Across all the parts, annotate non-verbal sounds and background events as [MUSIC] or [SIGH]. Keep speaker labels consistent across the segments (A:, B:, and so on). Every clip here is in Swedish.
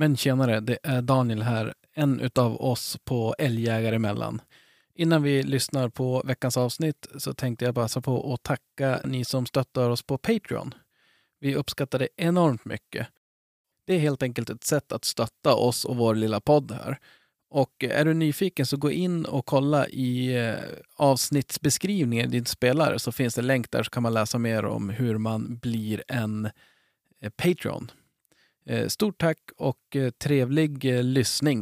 A: Men tjenare, det är Daniel här, en utav oss på Älgjägare emellan. Innan vi lyssnar på veckans avsnitt så tänkte jag passa på att tacka ni som stöttar oss på Patreon. Vi uppskattar det enormt mycket. Det är helt enkelt ett sätt att stötta oss och vår lilla podd här. Och är du nyfiken så gå in och kolla i eh, avsnittsbeskrivningen i din spelare så finns det länk där så kan man läsa mer om hur man blir en eh, Patreon. Eh, Stort tack och eh, trevlig eh, lyssning.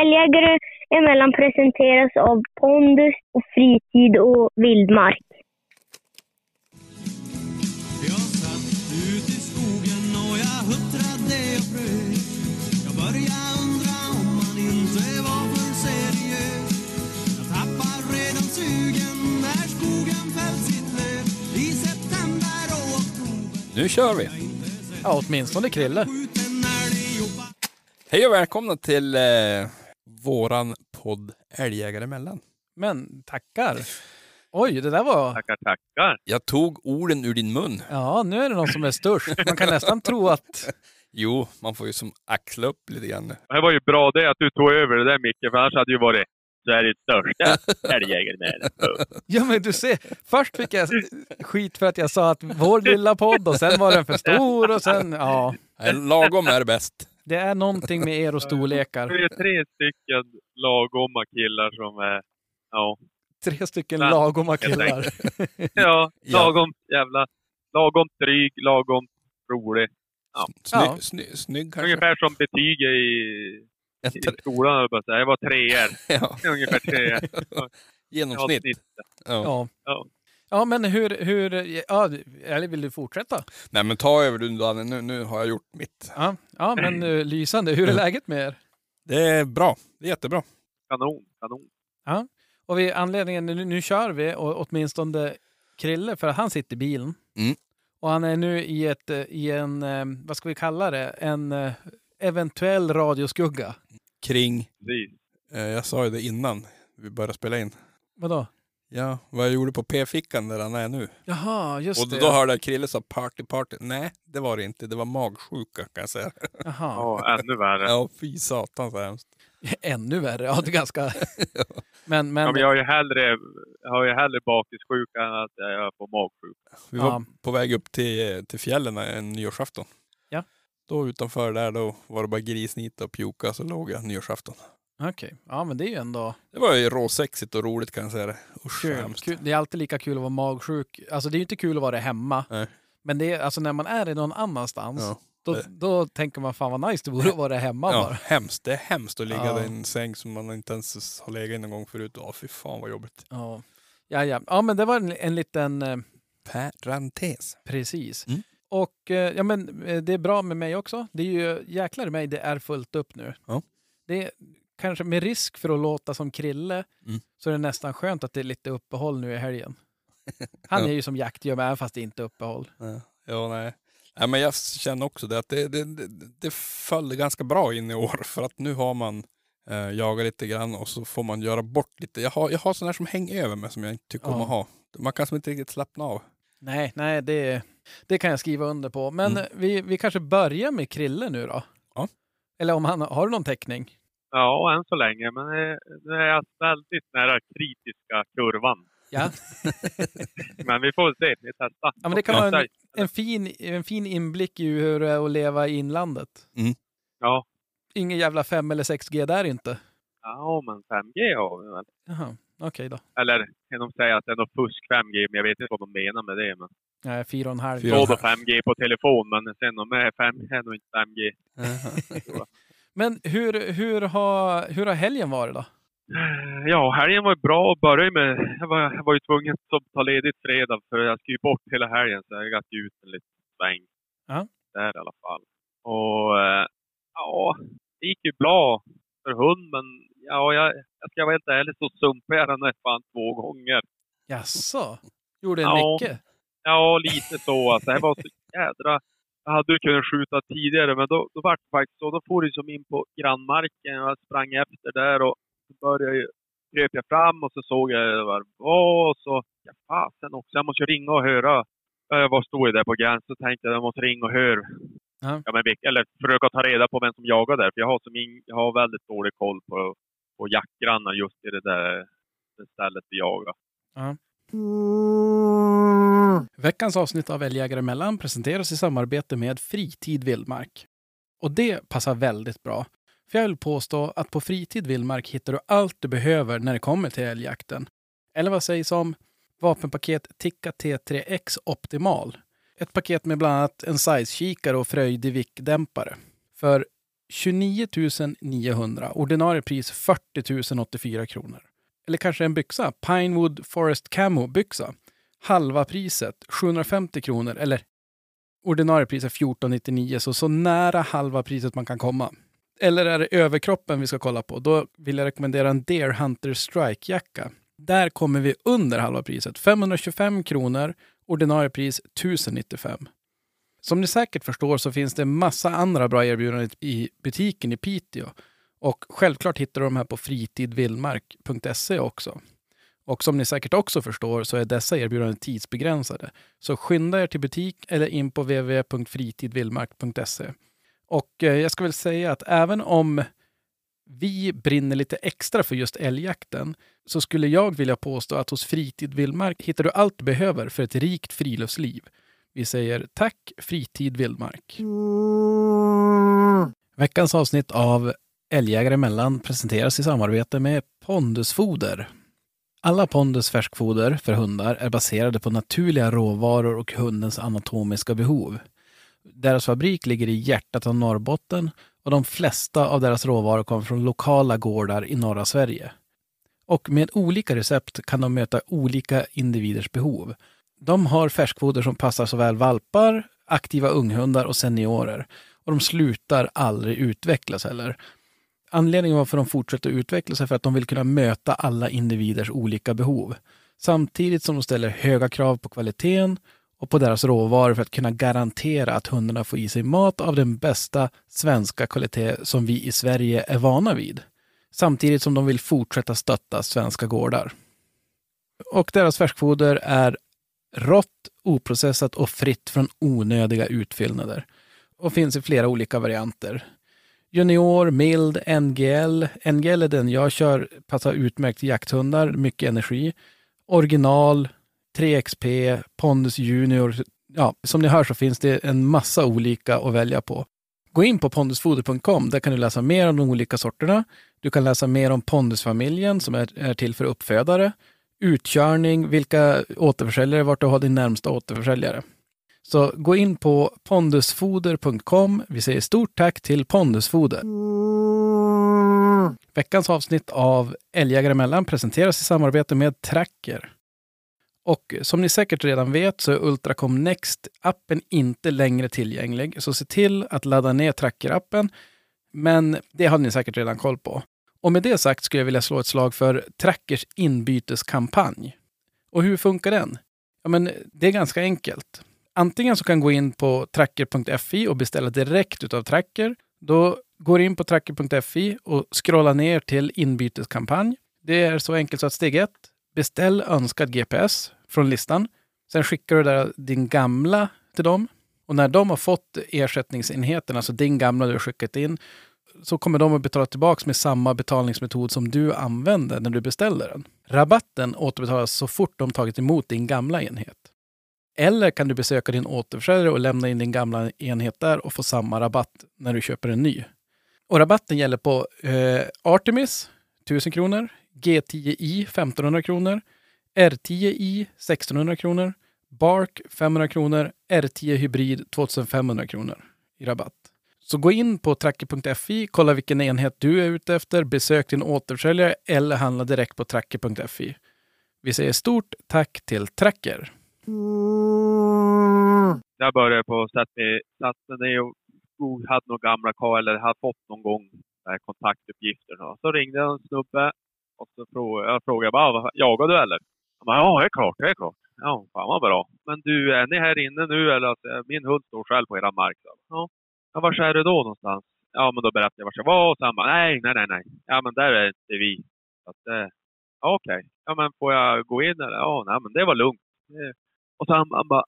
B: Älgjägare emellan presenteras av Pondus och Fritid och Vildmark.
C: Jag satt ut i skogen och jag huttrade och frös Jag började undra om man inte var för seriös Jag tappar redan sugen när skogen fällt sitt löv I september och oktober
D: Nu kör vi!
A: Ja, åtminstone Krille.
D: Hej och välkomna till eh, våran podd Älgjägare emellan.
A: Men tackar. Oj, det där var...
E: Tackar, tackar.
D: Jag tog orden ur din mun.
A: Ja, nu är det någon som är störst. Man kan nästan tro att... [LAUGHS]
D: Jo, man får ju som axla upp lite grann.
E: Det var ju bra det att du tog över det där Micke, för annars hade det ju varit Sveriges största [LAUGHS] älgjägare med
A: Ja, men du ser. Först fick jag skit för att jag sa att vår lilla podd och sen var den för stor och sen... Ja,
D: Lagom är bäst.
A: det är någonting med er och
E: Det
A: storlekar.
E: är tre stycken lagomma killar som är... Ja.
A: Tre stycken
E: Men-
A: lagoma killar. [LAUGHS]
E: Ja, lagom jävla... Lagom dryg, lagom rolig.
D: Sny,
A: Ja.
D: sny, snygg kanske.
E: Ungefär som betyget i,
D: En
E: i skolan, höll jag. Jag var treor. [LAUGHS]
D: ja,
E: Ungefär treor. [LAUGHS]
D: genomsnitt.
E: snitt.
D: Ja.
A: Ja.
E: Ja.
A: Ja, men hur... hur ja, eller vill du fortsätta?
D: Nej men ta över du Danne, nu, nu har jag gjort mitt.
A: Ja, ja men uh, lysande. Hur är läget med er?
D: Det är bra, det är jättebra.
E: Kanon, kanon.
A: Och vi, anledningen, nu, nu kör vi, och åtminstone Krille, för att han sitter i bilen.
D: Mm.
A: Och han är nu i, ett, eh, i en, eh, vad ska vi kalla det, en eventuell radioskugga.
D: Kring, eh, jag sa ju det innan vi började spela in.
A: Vadå?
D: Ja, vad jag gjorde på p-fickan där han är nu.
A: Jaha, just
D: Och
A: det.
D: då hörde jag Krille sa party party. Nej, det var det inte. Det var magsjuka kan jag säga.
A: Jaha.
E: Ja, ännu värre.
D: Ja, fy satan så hemskt. [LAUGHS]
A: Ännu värre. Ja, det är ganska... [LAUGHS] men, men,
E: Ja, men jag har ju hellre, jag har ju hellre bakissjuka än att jag får magsjuka.
D: Vi var
A: Ja.
D: på väg upp till, till fjällen en nyårsafton. Då utanför där då var det bara grisnita och pjuka så låg jag nyårsafton.
A: Okej. Ja, men det är ju ändå
D: Det var ju råsexigt och roligt kan jag säga det. Usch vad
A: kul.
D: hemskt.
A: kul. Det är alltid lika kul att vara magsjuk. Alltså det är ju inte kul att vara hemma.
D: Nej.
A: Men det är, alltså när man är i någon annanstans,
D: Ja.
A: då,
D: Det-
A: då tänker man fan vad nice det vore att vara hemma
D: Ja,
A: bara.
D: hemskt. Det är hemskt att ligga
A: Ja.
D: i en säng som man inte ens har legat i någon gång förut. Ja, fy fan vad jobbigt.
A: Ja. Ja, ja. ja, men det var en, en liten... Eh,
D: Parentes.
A: precis.
D: Mm.
A: Och eh, ja, men eh, det är bra med mig också. Det är ju jäklar mig, det är fullt upp nu.
D: Ja.
A: Det är kanske med risk för att låta som Krille
D: Mm.
A: så är det nästan skönt att det är lite uppehåll nu i helgen. [LAUGHS] Han
D: Ja.
A: är ju som jaktgöm även fast det inte är uppehåll.
D: Ja, ja nej. nej. men jag känner också det att det, det, det, det föll ganska bra in i år. För att nu har man eh, jagat lite grann och så får man göra bort lite. Jag har, jag har sådana här som hänger över mig som jag inte tycker om
A: Ja.
D: att ha. Man kan som inte riktigt slappna av.
A: Nej, nej, det, det kan jag skriva under på. Men
D: Mm.
A: vi, vi kanske börjar med Krille nu då?
D: Ja.
A: Eller om han har någon teckning?
E: Ja, än så länge. Men eh, nu är jag väldigt nära kritiska kurvan.
A: Ja. [LAUGHS]
E: Men vi får se. Vi testar.
A: Ja, men det kan vara en, en, fin, en fin inblick i hur det är att leva i inlandet.
E: Ja.
A: Ingen jävla 5 eller 6G där inte.
E: ja, men 5G har vi väl.
A: Jaha, okej då.
E: Eller kan de säga att det är något fusk 5G, men jag vet inte vad de menar med det. Men
A: Nej, 4,5.
D: Fyra.
E: då då 5G på telefon, men sen om det är 5 är nog inte 5G. [LAUGHS]
A: Men hur, hur, har, hur har helgen varit då?
E: Ja, helgen var bra att börja med. Jag var, jag var ju tvungen att ta ledigt fredag för jag skulle ju bort hela helgen så jag gatt ju ut en liten sväng.
A: Ja.
E: Där i alla fall. Och eh, ja, det gick ju bra för hund men ja, jag, jag ska vara helt ärlig så sumpade jag den där fan två gånger.
A: Jaså? Gjorde en
E: Ja.
A: Micke?
E: Ja, lite så alltså. Det var så jädra... Jag hade ju kunnat skjuta tidigare men då, då var det faktiskt så. Då får det som in på grannmarken och jag sprang efter där och så började jag, kröp jag fram och så såg jag vad det var och så... Ja, fasen också. Jag måste ringa och höra. Ja, Jag var stod där på gränsen så tänkte jag jag måste ringa och höra
A: Ja.
E: Ja, men, eller försöka ta reda på vem som jagar där. För jag har, som in, jag har väldigt dålig koll på, på jaktgrannar just i det där det stället vi jagar.
A: Veckans avsnitt av Älgjägare emellan presenteras i samarbete med Fritid Vildmark. Och det passar väldigt bra. För jag vill påstå att på Fritid Vildmark hittar du allt du behöver när det kommer till älgjakten. Eller vad sägs om vapenpaket Tikka T3X Optimal? Ett paket med bland annat en size-kikare och fröjdig vickdämpare. För 29 900, ordinarie pris 40 084 kronor. Eller kanske en byxa, Pinewood Forest Camo byxa. Halva priset, 750 kronor, eller ordinarie pris är 1499, så så nära halva priset man kan komma. Eller är det överkroppen vi ska kolla på? Då vill jag rekommendera en Deer Hunter Strike-jacka. Där kommer vi under halva priset, 525 kronor, ordinarie pris 1095. Som ni säkert förstår så finns det massa andra bra erbjudanden i butiken i Piteå. Och självklart hittar du de här på fritidvildmark.se också. Och som ni säkert också förstår så är dessa erbjudanden tidsbegränsade. Så skynda er till butik eller in på www.fritidvildmark.se. Och eh, jag ska väl säga att även om vi brinner lite extra för just älgjakten så skulle jag vilja påstå att hos Fritid Vildmark hittar du allt du behöver för ett rikt friluftsliv. Vi säger tack Fritid Vildmark. Veckans avsnitt av Älgjägare emellan presenteras i samarbete med Pondusfoder. Alla Pondus färskfoder för hundar är baserade på naturliga råvaror och hundens anatomiska behov. Deras fabrik ligger i hjärtat av Norrbotten och de flesta av deras råvaror kommer från lokala gårdar i norra Sverige. Och med olika recept kan de möta olika individers behov. De har färskfoder som passar såväl valpar, aktiva unghundar och seniorer. Och de slutar aldrig utvecklas heller. Anledningen varför de fortsätter utvecklas är för att de vill kunna möta alla individers olika behov. Samtidigt som de ställer höga krav på kvaliteten och på deras råvaror för att kunna garantera att hundarna får i sig mat av den bästa svenska kvalitet som vi i Sverige är vana vid. Samtidigt som de vill fortsätta stötta svenska gårdar. Och deras färskfoder är rått, oprocessat och fritt från onödiga utfyllnader. Och finns i flera olika varianter. Junior, mild, NGL. NGL är den jag kör, passar utmärkt till jakthundar, mycket energi. Original, 3XP, Pondus Junior. Ja, som ni hör så finns det en massa olika att välja på. Gå in på pondusfoder.com. Där kan du läsa mer om de olika sorterna. Du kan läsa mer om pondusfamiljen som är, är till för uppfödare. Utkörning, vilka återförsäljare, vart du har din närmsta återförsäljare. Så gå in på pondusfoder.com. Vi säger stort tack till Pondusfoder. Veckans avsnitt av Älgjägare emellan presenteras i samarbete med Tracker. Och som ni säkert redan vet så är Ultracom Next-appen inte längre tillgänglig. Så se till att ladda ner Tracker-appen. Men det har ni säkert redan koll på. Och med det sagt skulle jag vilja slå ett slag för Trackers inbyteskampanj. Och hur funkar den? Ja, men det är ganska enkelt. Antingen så kan gå in på tracker.fi och beställa direkt utav Tracker. Då går in på tracker.fi och scrollar ner till inbyteskampanj. Det är så enkelt så att steg ett, beställ önskad GPS från listan. Sen skickar du där din gamla till dem. Och när de har fått ersättningsenheten, alltså din gamla du har skickat in, så kommer de att betala tillbaka med samma betalningsmetod som du använde när du beställde den. Rabatten återbetalas så fort de tagit emot din gamla enhet. Eller kan du besöka din återförsäljare och lämna in din gamla enhet där och få samma rabatt när du köper en ny. Och rabatten gäller på eh, Artemis 1000 kronor, G10i 1500 kronor, R10i 1600 kronor, Bark 500 kronor, R10 Hybrid 2500 kronor i rabatt. Så gå in på tracker.fi, kolla vilken enhet du är ute efter, besök din återförsäljare eller handla direkt på tracker.fi. Vi säger stort tack till Tracker.
E: Jag började på att sätta mig, och hade några gamla kvar eller hade fått någon gång kontaktuppgifterna. kontaktuppgifter. Så ringde en snubbe och så frågade jag frågade bara, jagar du eller? Han bara, ja, det är klart, det är klart. Ja, fan vad bra. Men du, är ni här inne nu eller? Eh, min hund står själv på era mark. Ja ja, var är du då någonstans? Ja, men då berättade jag vart jag var och så han bara, nej, nej, nej, nej. Ja, men där är inte vi. Så att, eh, ja, okej. Ja, men får jag gå in eller? Ja, nej, men det var lugnt. Och så han, han bara,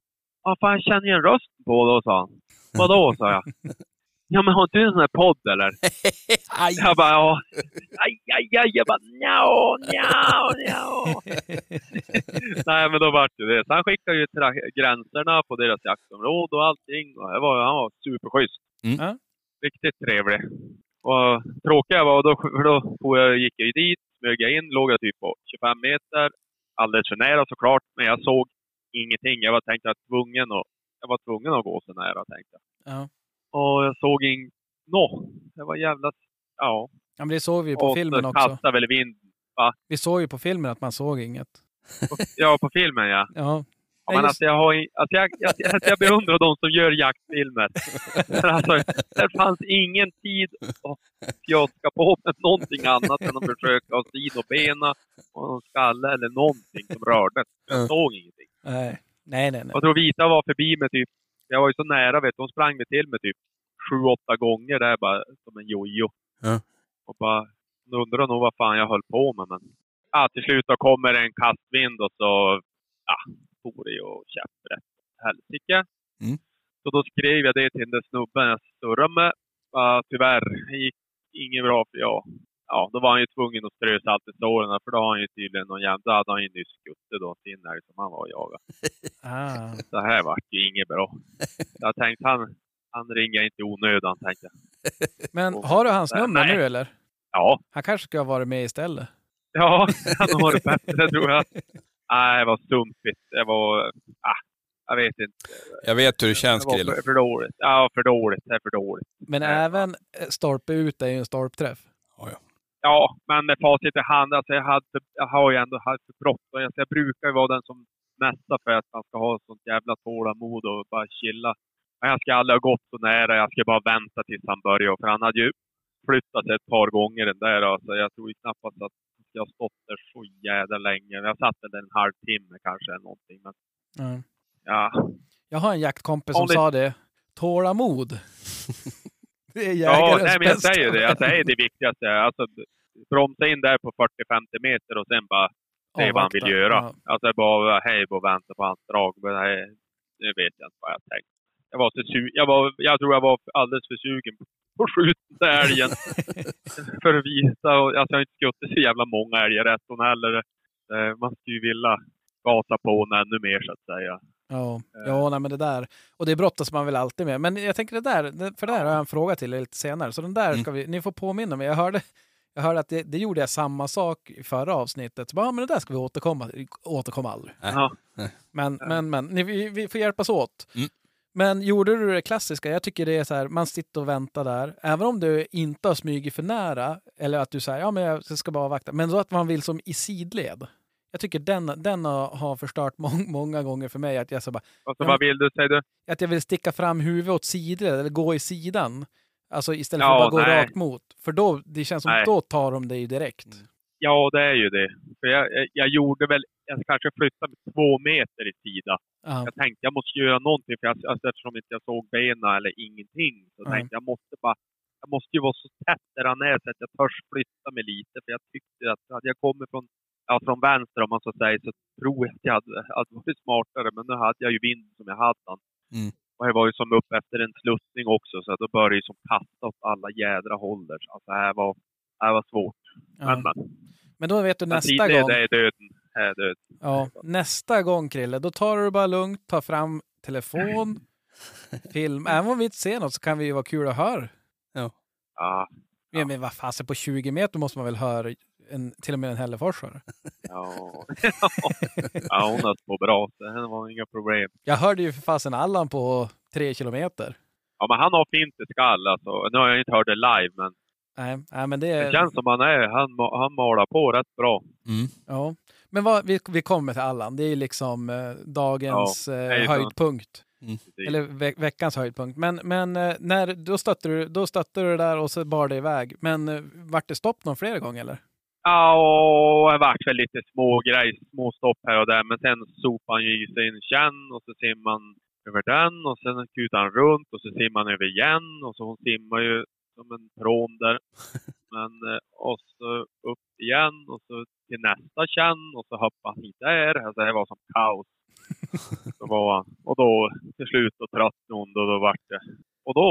E: Ja, fan jag känner igen rösten på det, sa han. Vadå, sa jag. [LAUGHS] Ja, men har inte du en sån här podd eller?
D: Aj!
E: Jag bara, ja. Aj, aj, aj. Jag bara, njau, njau, njau. [LAUGHS] Nej, men då vart det det. Så han skickade ju gränserna på deras jaktområde och allting. Och det var, han var superschysst.
D: Mm.
A: Ja.
E: Riktigt trevlig. Och tråkiga var då, för då får jag, gick jag dit, smög jag in, låg jag typ på 25 meter. Alldeles för nära såklart, men jag såg ingenting. Jag var tänkte att tvungen att, jag var tvungen att gå så nära tänkte jag.
A: Ja.
E: Och jag såg ing... Nå, det var jävla... Ja.
A: ja, men det såg vi ju på
E: och
A: filmen
E: så
A: också.
E: kastade väl vind...
A: Vi såg ju på filmen att man såg inget.
E: Ja, på filmen Ja, [LAUGHS]
A: Ja,
E: men
A: just-
E: alltså, jag, har, alltså, jag, jag, jag, jag beundrar de som gör jaktfilmer. Alltså, det fanns ingen tid att fjoska på med någonting annat än att försöka ha sid och bena och en skalle eller någonting som rörde. Jag såg ingenting.
A: nej, nej, nej.
E: Jag tror Vita var förbi med typ, jag var ju så nära vet du, hon sprang mig till med typ sju, åtta gånger där bara som en jojo.
D: Ja.
E: Och bara, hon undrar nog vad fan jag höll på med men. Ja, till slut då kommer en kastvind och så, ja, for det ju käpprätt helsike.
D: Mm.
E: Så då skrev jag det till den där snubben jag surrade med. Ja, tyvärr, det gick inget bra för jag. Ja, då var han ju tvungen att strö salt i såren för då har han ju tydligen någon jävla, då hade han ju nyss skuttit då sin älg som han var och jagade. [LAUGHS]
A: Ah.
E: Så här vart ju inget bra. Jag tänkte han, han ringer inte i onödan tänkte jag.
A: Men har du hans
E: Nej,
A: nummer
E: nej.
A: nu eller?
E: Ja,
A: Han kanske ska ha varit med istället.
E: ja, [LAUGHS] han har det bättre tror jag. [LAUGHS] Nej, det var sumpigt. Det var, ah, jag vet inte.
D: Jag vet hur det känns
E: Det var för, för dåligt. Ja, för dåligt. Det är för dåligt.
A: Men
E: Ja.
A: även eh, stolpe ut är ju en stolpträff.
E: Ja, men med facit i hand, alltså jag, hade, jag har ju ändå haft för bråttom. Alltså jag brukar ju vara den som mässar för att man ska ha sånt jävla tålamod och bara chilla. Men jag ska aldrig ha gått så nära. Jag ska bara vänta tills han börjar. För han hade ju flyttat sig ett par gånger den där. Alltså jag tror ju knappast att jag har stått där så jävla länge. Jag satt väl en halvtimme kanske eller någonting. Men
A: Ja.
E: ja,
A: Jag har en jaktkompis som
E: Om det-
A: sa det. Tålamod. [LAUGHS] det är
E: ja
A: jägarens
E: nej, men jag
A: bästa.
E: säger det. Alltså, det är det viktigaste. Alltså, bromsa in där på 40-50 meter och sen bara se vad han vill göra.
A: Ja.
E: Alltså bara hej och vänta på hans drag. Men nej, nu vet jag inte vad jag tänkte. Jag, var så su- jag, var, jag tror jag var alldeles för sugen [LAUGHS] den där älgen. [LAUGHS] för att visa. Och, alltså, jag har inte skjutit så jävla många älgar rätt hon heller. Eh, Man skulle ju vilja gasa på henne ännu mer så att säga.
A: Ja,
E: Eh.
A: ja nej, men det där. Och det brottas man väl alltid med. Men jag tänker det där, för det här har jag en fråga till er lite senare. Så den där
D: Mm.
A: ska vi, ni får påminna mig. Jag hörde, jag hörde att det, det gjorde jag samma sak i förra avsnittet. Så bara, ja, men det där ska vi återkomma Återkomma aldrig.
E: Ja.
A: Men, men, men ni, vi, vi får hjälpas åt.
D: Mm.
A: Men gjorde du det klassiska? Jag tycker det är så här, man sitter och väntar där. Även om du inte har smugit för nära, eller att du säger ja men jag ska bara vakta. Men så att man vill som i sidled. Jag tycker den, den har, förstört [LAUGHS] mång, många gånger för mig. Att jag, så bara,
E: Och så vad vill du? Säger du?
A: att jag vill sticka fram huvudet åt sidled eller gå i sidan. Alltså istället för
E: Ja,
A: att bara gå
E: nej.
A: rakt mot. För då, det känns som
E: Nej.
A: då tar de dig direkt.
E: Ja, det är ju det. För jag, jag gjorde väl, jag kanske flyttade mig två meter i sida.
A: Ja.
E: Jag tänkte jag måste göra någonting för jag, alltså, eftersom inte jag såg benen eller ingenting. Så
A: Nej.
E: tänkte jag måste bara, jag måste ju vara så tätt där han är så att jag törs flytta mig lite. För jag tyckte att hade jag kommit från, ja, från vänster om man så säger så tror jag att jag hade, hade varit smartare. Men nu hade jag ju vind som jag hade. den.
D: Mm.
E: Och jag var ju som upp efter en sluttning också så då började jag som kasta åt alla jädra håll där. Alltså det här var, det här var svårt. Men,
A: Ja.
E: men.
A: Men då vet du
E: Men
A: nästa gång.
E: Det är döden. Döden.
A: Ja, nästa gång Krille, då tar du det bara lugnt, tar fram telefon, [LAUGHS] film. Även om vi inte ser något så kan vi ju vara kul att höra.
E: Ja,
A: Ja. Men vad fasen, på 20 meter måste man väl höra en, till och med en hälleforsare. [LAUGHS]
E: ja. [LAUGHS] ja, hon har små bra. Det var inga problem.
A: Jag hörde ju för fasen Allan på tre kilometer.
E: Ja, men han har fint i skall alltså. Nu har jag inte hört det live, men
A: Nej, nej men det
E: det känns som han är. Han, han malar på rätt bra.
D: Mm.
A: Ja. Men vad, vi, vi kommer till Allan. Det är ju liksom eh, dagens eh, höjdpunkt.
E: Precis.
A: Eller ve veckans höjdpunkt. Men, men eh, när, då, stötte du, då stötte du det där och så bar det iväg. Men eh, vart det stopp någon flera gånger eller?
E: Ja, och det vart väl lite små grejer, små stopp här och där. Men sen sopade han ju i sig en känn och så simmar han över den och sen kutar han runt och så simmar han över igen och så hon simmar ju som en pråm där. [LAUGHS] Men, eh, och så upp igen och så till nästa känn och så hoppade han hit där. Alltså det var som kaos. [LAUGHS] Så var han. Och då till slut då tröttnade hon och då vart det. Och då,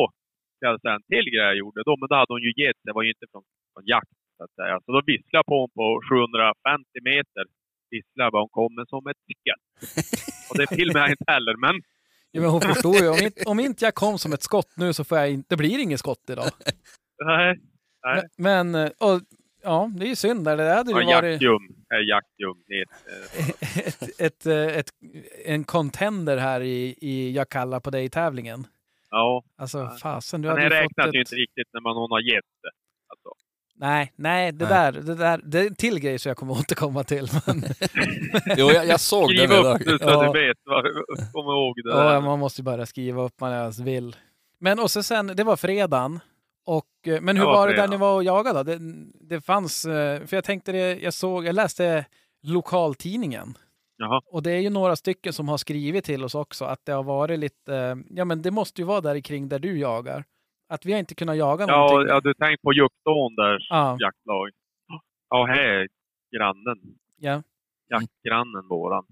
E: ska jag säga en till grej jag gjorde. Då, men då hade hon ju gett. Det var ju inte från, från jakt så att säga. Så då visslade jag på hon på 750 meter. Visslade bara hon kommer som ett skott. Och det filmade jag inte heller. Men [LAUGHS]
A: Ja, men hon förstår ju, om inte, om inte jag kom som ett skott nu så får jag inte, det blir inget skott idag. [LAUGHS]
E: nej. Nej.
A: Men, men och, ja, det är ju synd. där. Det hade ju
E: Ja,
A: varit
E: är Jaktljumhet. eh, [LAUGHS]
A: ett, ett, eh, ett, en contender här i, i Jag kallar på dig-tävlingen.
E: Ja.
A: Alltså
E: Ja.
A: fasen, du
E: Men
A: hade
E: det
A: ju
E: räknas
A: ett...
E: ju inte riktigt när man hon har gett det. Alltså.
A: Nej, nej, det
D: Nej.
A: där, det där, det är en till grej som jag kommer återkomma till. Men, [LAUGHS]
D: Jo, jag, jag såg
E: Skriv
D: den
E: upp
D: idag.
E: det så
A: Ja.
E: du vet. vad- Kom ihåg det.
A: ja,
E: där.
A: man måste ju bara skriva upp man ens vill. Men och så sen, det var fredagen. Och, eh, men hur var, det där ni var och jagade? Det, det fanns, eh, för jag tänkte det, jag såg, jag läste lokaltidningen.
E: Jaha.
A: Och det är ju några stycken som har skrivit till oss också att det har varit lite, ja men det måste ju vara där kring där du jagar. Att vi har inte kunnat jaga
E: Ja,
A: någonting.
E: ja, du tänkte på Juktån där,
A: Ja.
E: jaktlag. Ja, här är grannen.
A: Ja.
E: Jaktgrannen våran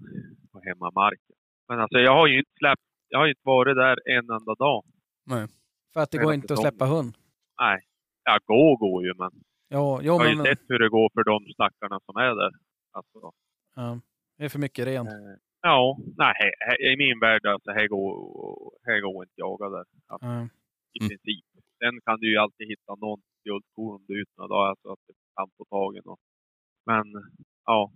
E: på hemmamarken. Men alltså jag har ju inte släppt, jag har ju inte varit där en enda dag.
A: För att det går inte att släppa hund.
E: Nej, jag går går ju men
A: Jo, jo
E: jag har ju
A: men
E: sett hur det går för de stackarna som är där. Alltså,
A: ja, det är för mycket ren.
E: eh, ja, nej, i min värld alltså, här går, här går inte jaga där. Alltså,
A: Ja.
E: I
D: Mm.
E: princip. Sen kan du ju alltid hitta någon guldkorn om du är ute några dagar så att du kan få tag i något. Men ja,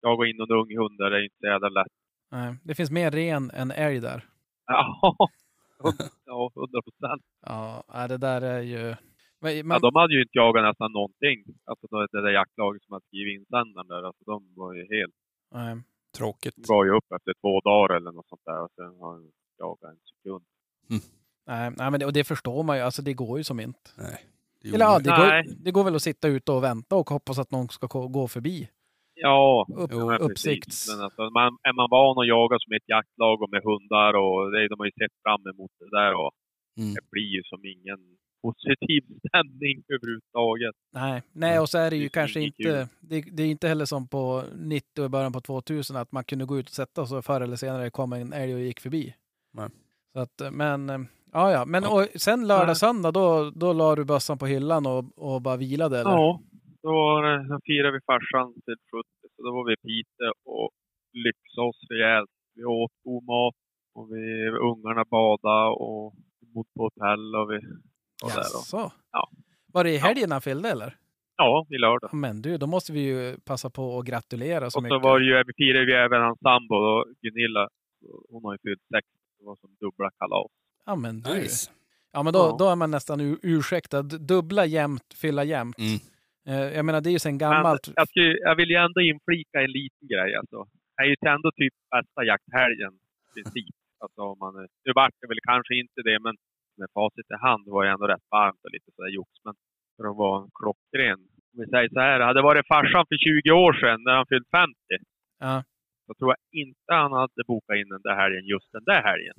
E: jag går in någon ung hund där det är inte så jävla lätt.
A: Nej, det finns mer ren än älg där. [LAUGHS]
E: Ja, ja, hundra procent.
A: Ja, det där är ju... Men,
E: Ja,
A: men,
E: de hade ju inte jagat nästan någonting. Alltså det, där jaktlaget som hade skrivit insändaren där, alltså de var ju helt,
A: nej.
D: Tråkigt.
E: de gav ju upp efter två dagar eller något sånt där och sen har de jagat en sekund.
A: Nej, nej, men det, och det förstår man ju. Alltså det går ju som inte.
D: Nej. Det
A: Eller ja, det går, det går väl att sitta ute och vänta och hoppas att någon ska gå förbi.
E: Ja,
A: Upp,
D: Jo,
E: precis.
A: uppsikts...
E: Men alltså, man, är man van att jaga som ett jaktlag och med hundar och det, de har ju sett fram emot det där och
D: Mm.
E: det blir ju som ingen positiv [LAUGHS] stämning överhuvudtaget.
A: Nej, nej, och så är det ju
E: Det är
A: kanske inte... Det, det är inte heller som på 90 och i början på 2000 att man kunde gå ut och sätta sig och förr eller senare kom en älg och gick förbi.
D: Nej.
A: Så att, men, ja, ja. Men och sen lördag, söndag, då, då la du bössan på hyllan och, och bara vilade eller?
E: Ja, då, var det- då firade vi farsan till 70, så då var vi i Piteå och lyxade oss rejält. Vi åt god mat och vi, ungarna badade och bodde på hotell och vi var där. Och,
A: Jaså?
E: Ja.
A: Var det i helgen han fyllde eller?
E: ja, i lördag.
A: Men du, då måste vi ju passa på att gratulera så
E: Och så
A: mycket.
E: var det ju, vi firade ju även hans sambo, då, Gunilla. Hon har ju fyllt 60. Det var som dubbla kalas.
A: Ja, men du.
D: Nice.
A: Ja, men då,
E: Ja.
A: då är man nästan ur, ursäktad. Dubbla jämnt, fylla jämnt.
D: Mm.
A: Eh, jag menar, det är ju sen
E: Men
A: gammalt.
E: jag, skulle, jag vill ju ändå inflika en liten grej. Alltså. Det är ju ändå typ bästa jakthelgen i princip. Alltså, om man, nu vart det väl kanske inte det, men med facit i hand var det ändå rätt varmt och lite sådär jox. Men för att vara klockren. Om vi säger så här, hade det varit farsan för 20 år sedan när han fyllt 50,
A: Ja.
E: så tror jag inte han hade bokat in den där helgen just den där helgen.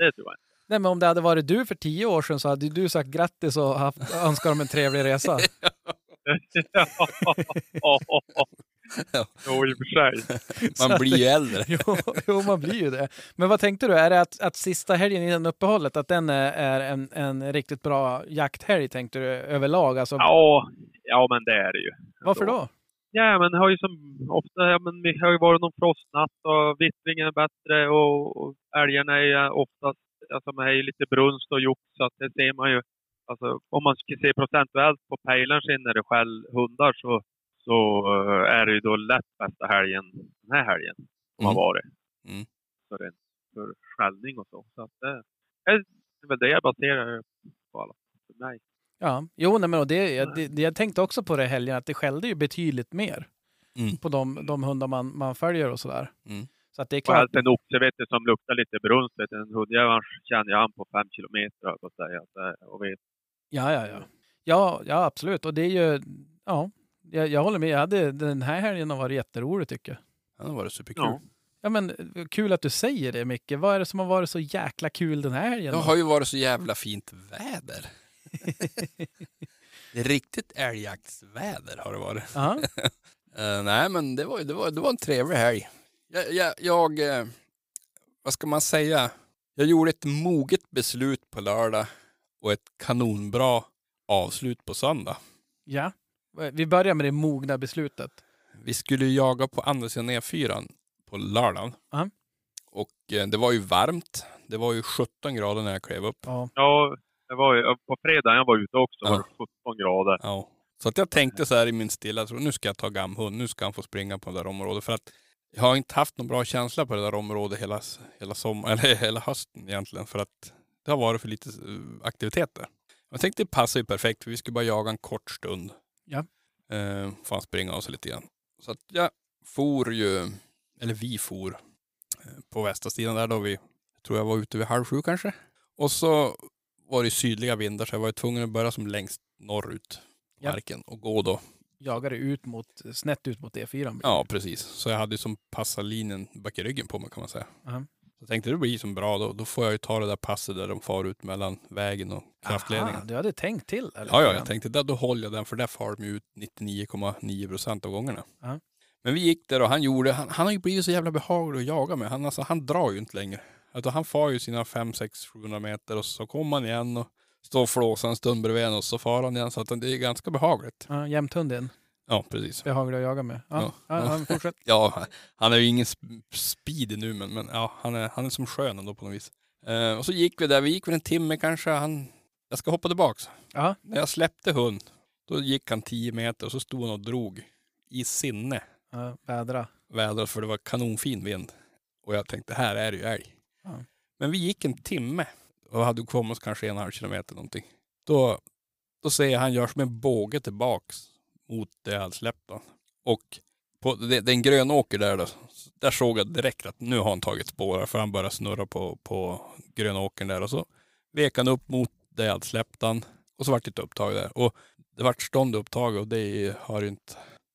E: Det tror jag inte.
A: Nej, men om det hade varit du för tio år sedan så hade du sagt grattis och haft, önskat dem en trevlig resa. [LAUGHS]
E: ja, [LAUGHS] jo, i och för sig. [LAUGHS]
D: Man blir ju äldre. [LAUGHS]
A: jo, jo, man blir ju det. Men vad tänkte du? Är det att, att sista helgen innan uppehållet, att den är, är en, en riktigt bra jakthelg tänkte du överlag? Alltså,
E: Ja, ja, men det är det ju.
A: varför då?
E: Ja, men har ju som ofta, ja, men det har ju varit någon frostnatt och vittringen är bättre och, och älgarna är ju oftast, alltså man är ju lite brunst och jox så att det ser man ju. Alltså om man ska se procentuellt på pejlaren sen när det skäll hundar så, så eh, är det ju då lätt bästa helgen den här helgen som
D: Mm.
E: har varit.
D: Mm.
E: För, en, för skällning och så. Så att det, det är väl det jag baserar på alla för mig.
A: Ja, jo, nej, men och det, jag, det, jag tänkte också på det helgen, att det skällde ju betydligt mer
D: Mm.
A: på de, de hundar man, man följer och sådär.
D: Mm.
A: Så att det är
E: Och
A: klart.
E: helst en oxe vet du, som luktar lite brunst. vet du. En hundjävel känner jag an på fem kilometer på att säga. Så, eh, Och vet.
A: Ja, ja, ja. Ja, ja, absolut. Och det är ju, ja, jag, jag håller med. Jag hade, den här helgen har varit jätterolig tycker jag.
D: Ja, det var det superkul.
E: Ja.
A: Ja, men eh, kul att du säger det, Micke. Vad är det som har varit så jäkla kul den här helgen?
D: Det har ju varit så jävla fint väder. Det [LAUGHS] är riktigt älgjaktsväder har det varit.
A: Ja, [LAUGHS]
D: Eh, nej, men det var, det, var, det var en trevlig helg. Jag, jag, jag eh, vad ska man säga? Jag gjorde ett moget beslut på lördag och ett kanonbra avslut på söndag.
A: Ja. Vi börjar med det mogna beslutet.
D: Vi skulle ju jaga på andra sidan E4 på lördagen.
A: Ja.
D: Och eh, det var ju varmt. Det var ju 17 grader när jag klev upp.
A: Ja.
E: Ja, det var ju, på fredag jag var ute också var
D: Ja.
E: det 17 grader.
D: Ja. Så att jag tänkte så här i min stilla tro, nu ska jag ta gamhund, nu ska han få springa på det där området. För att jag har inte haft någon bra känsla på det där området hela, hela, sommar, [LAUGHS] eller hela hösten egentligen. För att det har varit för lite eh, aktivitet där. Jag tänkte det passar ju perfekt för vi skulle bara jaga en kort stund.
A: Ja.
D: Eh, får han springa av sig lite grann. Så att jag for ju, eller vi for eh, på västra sidan där då vi, tror jag var ute vid halv sju kanske. Och så var det sydliga vindar så jag var tvungen att börja som längst norrut på
A: Ja.
D: marken och gå då.
A: Jagade ut mot, snett ut mot E4.
D: Ja, precis. Så jag hade ju som passat linjen bak i ryggen på mig kan man säga.
A: Ja.
D: Så tänkte det blir som bra då. Då får jag ju ta det där passet där de far ut mellan vägen och kraftledningen.
A: Aha, du hade tänkt till? Eller?
D: Ja, ja, jag tänkte där, då håller jag den för där far de ut 99,9 procent av gångerna.
A: Ja.
D: Men vi gick där och han gjorde, han, han har ju blivit så jävla behaglig att jaga med. Han, alltså, han drar ju inte längre. Alltså, han far ju sina 5, 6, 700 meter och så kommer han igen och står och flåsar en stund bredvid en och så far han igen. Så att det är ganska behagligt.
A: Ja, jämthund
D: Ja, precis.
A: Behaglig att jaga med. Ja,
D: Ja.
A: ja. ja. fortsätt. [LAUGHS]
D: Ja, han är ju ingen sp- speedy nu men, men ja, han är, han är som skön ändå på något vis. Eh, och så gick vi där, vi gick väl en timme kanske. Han, jag ska hoppa tillbaks.
A: Ja,
D: När jag släppte hund, då gick han 10 meter och så stod han och drog i sinne
A: ja, vädra.
D: vädret för det var kanonfin vind. Och jag tänkte, här är det ju älg.
A: Ja.
D: Men vi gick en timme och hade kommit oss kanske en halv kilometer någonting. Då, då ser jag han gör som en båge tillbaks mot det jag hade släppt då. Och på det, det är en grön åker där då. Där såg jag direkt att nu har han tagit spår för han började snurra på, på gröna åkern där och så vek han upp mot det jag hade släppt han. Och så vart det ett upptag där. Och det vart stånd upptag och det har ju inte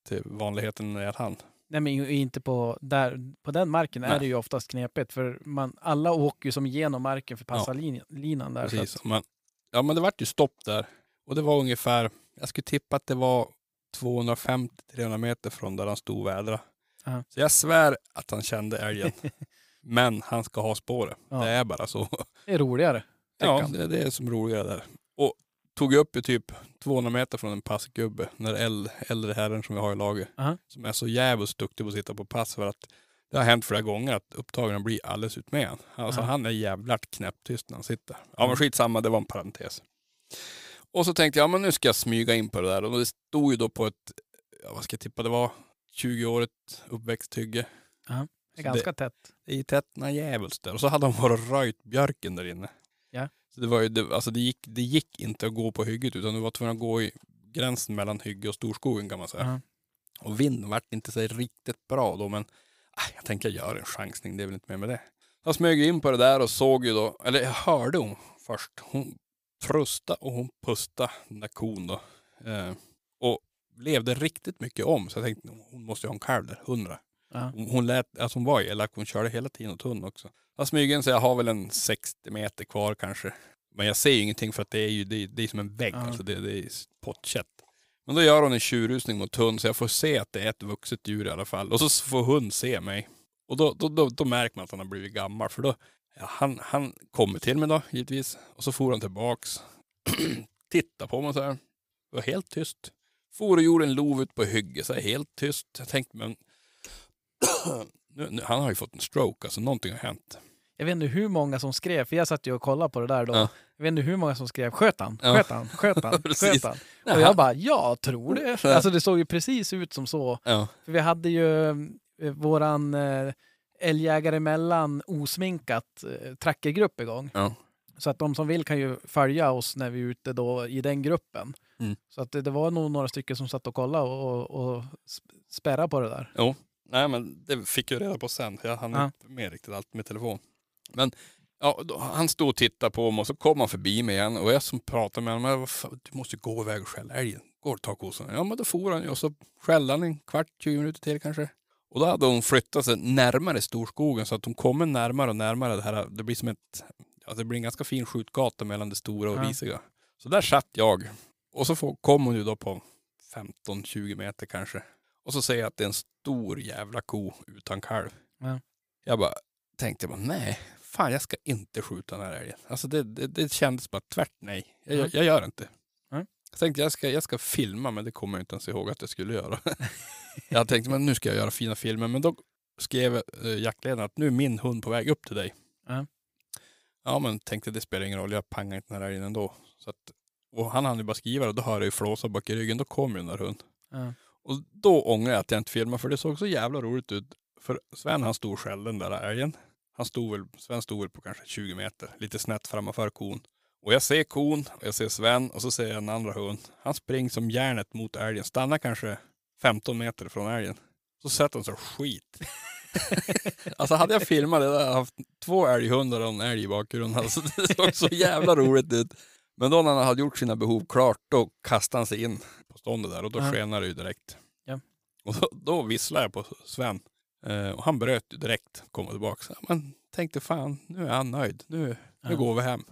D: till vanligheten när han.
A: Nej, men inte på, där, på den marken är
D: Nej.
A: det ju oftast knepigt för man, alla åker ju som genom marken för passa
D: Ja.
A: där.
D: Precis.
A: att-
D: Men, ja men det vart ju stopp där. Och det var ungefär, jag skulle tippa att det var 250-300 meter från där han stod och vädra.
A: Ja.
D: Så jag svär att han kände älgen. [LAUGHS] men han ska ha spåret.
A: Ja.
D: Det är bara så.
A: Det är roligare.
D: Ja, det, det är som roligare där. Och tog upp i typ 200 meter från en passgubbe, den där äldre, herren som vi har i laget.
A: Aha.
D: Som är så jävligt duktig på att sitta på pass för att det har hänt flera gånger att upptagen blir alldeles ut med han. Alltså
A: Ja.
D: han är jävligt knäpptyst när han sitter. Ja
A: Mm.
D: men skitsamma, det var en parentes. Och så tänkte jag, ja men nu ska jag smyga in på det där. Och det stod ju då på ett, ja, vad ska jag tippa det var, 20-årigt uppväxt hygge.
A: Det är ganska tätt.
D: Det är tätt när djävulskt där. Och så hade de bara röjt björken där inne.
A: Ja.
D: Så det var ju, det, alltså det gick, det gick inte att gå på hygget utan du var tvungen att gå i gränsen mellan hygge och storskogen kan man säga.
A: Ja.
D: Och vinden vart inte så riktigt bra då men ah, jag tänker jag gör en chansning, det är väl inte mer med det. Jag smög in på det där och såg ju då, eller jag hörde hon först. Hon frusta och hon pusta den där kon då. Eh, och levde riktigt mycket om så jag tänkte hon måste ju ha en kalv där, hundra.
A: Ja.
D: Hon, hon lät, alltså hon var elak, hon körde hela tiden åt hund också. Jag smyger in så jag har väl en 60 meter kvar kanske. Men jag ser ju ingenting för att det är ju det är, det är som en vägg,
A: Ja.
D: alltså det, det är pottkött. Men då gör hon en tjurrusning mot hund så jag får se att det är ett vuxet djur i alla fall. Och så får hund se mig. Och då, då, då, då märker man att han har blivit gammal för då, ja, han, han kommer till mig då givetvis. Och så får han tillbaks. [CLEARS THROAT] Titta på mig så här. Var helt tyst. For och gjorde en lov ut på hygge så här, helt tyst. Jag tänkte men [CLEARS THROAT] nu, nu, han har ju fått en stroke, alltså någonting har hänt.
A: Jag vet inte hur många som skrev, för jag satt ju och kollade på det där då.
D: Ja.
A: Jag vet inte hur många som skrev sköt han,
D: Ja.
A: sköt han, sköt han, [LAUGHS] sköt han. Och jag bara, jag tror det. Alltså det såg ju precis ut som så.
D: Ja,
A: För vi hade ju eh, våran eh, älgjägare emellan osminkat eh, trackergrupp igång.
D: ja.
A: Så att de som vill kan ju följa oss när vi är ute då i den gruppen.
D: Mm.
A: Så att det, det var nog några stycken som satt och kollade och, och, och sp- spärrade på det där.
D: Jo, nej men det fick jag reda på sen. Jag hann
A: Ja.
D: inte med riktigt allt med telefon. Men ja, då, han stod och tittade på mig och så kom han förbi mig igen och jag som pratade med honom, "Men vad fan, du måste gå iväg och skälla älgen. Gå och ta kossan. Ja men då for han ju och så skällde han en kvart, 20 minuter till kanske. Och då hade hon flyttat sig närmare storskogen så att hon kommer närmare och närmare det här. Det blir som ett, ja det blir en ganska fin skjutgata mellan det stora och
A: Ja.
D: risiga. Så där satt jag. Och så kom hon ju då på 15-20 meter kanske. Och så säger jag att det är en stor jävla ko utan kalv.
A: Ja.
D: Jag bara tänkte bara, nej, fan jag ska inte skjuta den här älgen. Alltså det, det, det kändes bara tvärt nej. Jag, jag, jag gör inte.
A: Nej.
D: Jag tänkte jag ska, jag ska filma, men det kommer jag inte ens ihåg att jag skulle göra. [LAUGHS] jag tänkte, men nu ska jag göra fina filmer. Men då skrev eh, jaktledaren att nu är min hund på väg upp till dig.
A: Ja.
D: Ja, men tänkte det spelar ingen roll, jag pangar inte den här älgen ändå. Så att, och han hann ju bara skriva och då hör jag ju flåsa bak i ryggen, då kom ju den där hunden.
A: Ja.
D: Och då ångrar jag att jag inte filmade för det såg så jävla roligt ut. För Sven han stod själv den där älgen. Han stod väl, Sven stod väl på kanske 20 meter, lite snett framför kon. Och jag ser kon och jag ser Sven och så ser jag en andra hund. Han springer som järnet mot älgen, stannar kanske 15 meter från älgen. Så han sig och skit. [LAUGHS] alltså hade jag filmat det, hade jag haft två älghundar och en älg i bakgrunden. Alltså, det såg så jävla roligt ut. Men då när han hade gjort sina behov klart, då kastade han sig in på ståndet där och då
A: Ja.
D: skenade det ju direkt.
A: Ja.
D: Och då, då visslade jag på Sven. Eh, och han bröt ju direkt, kom tillbaka. Så Man tänkte fan, nu är han nöjd. Nu, nu
A: Ja.
D: går vi hem.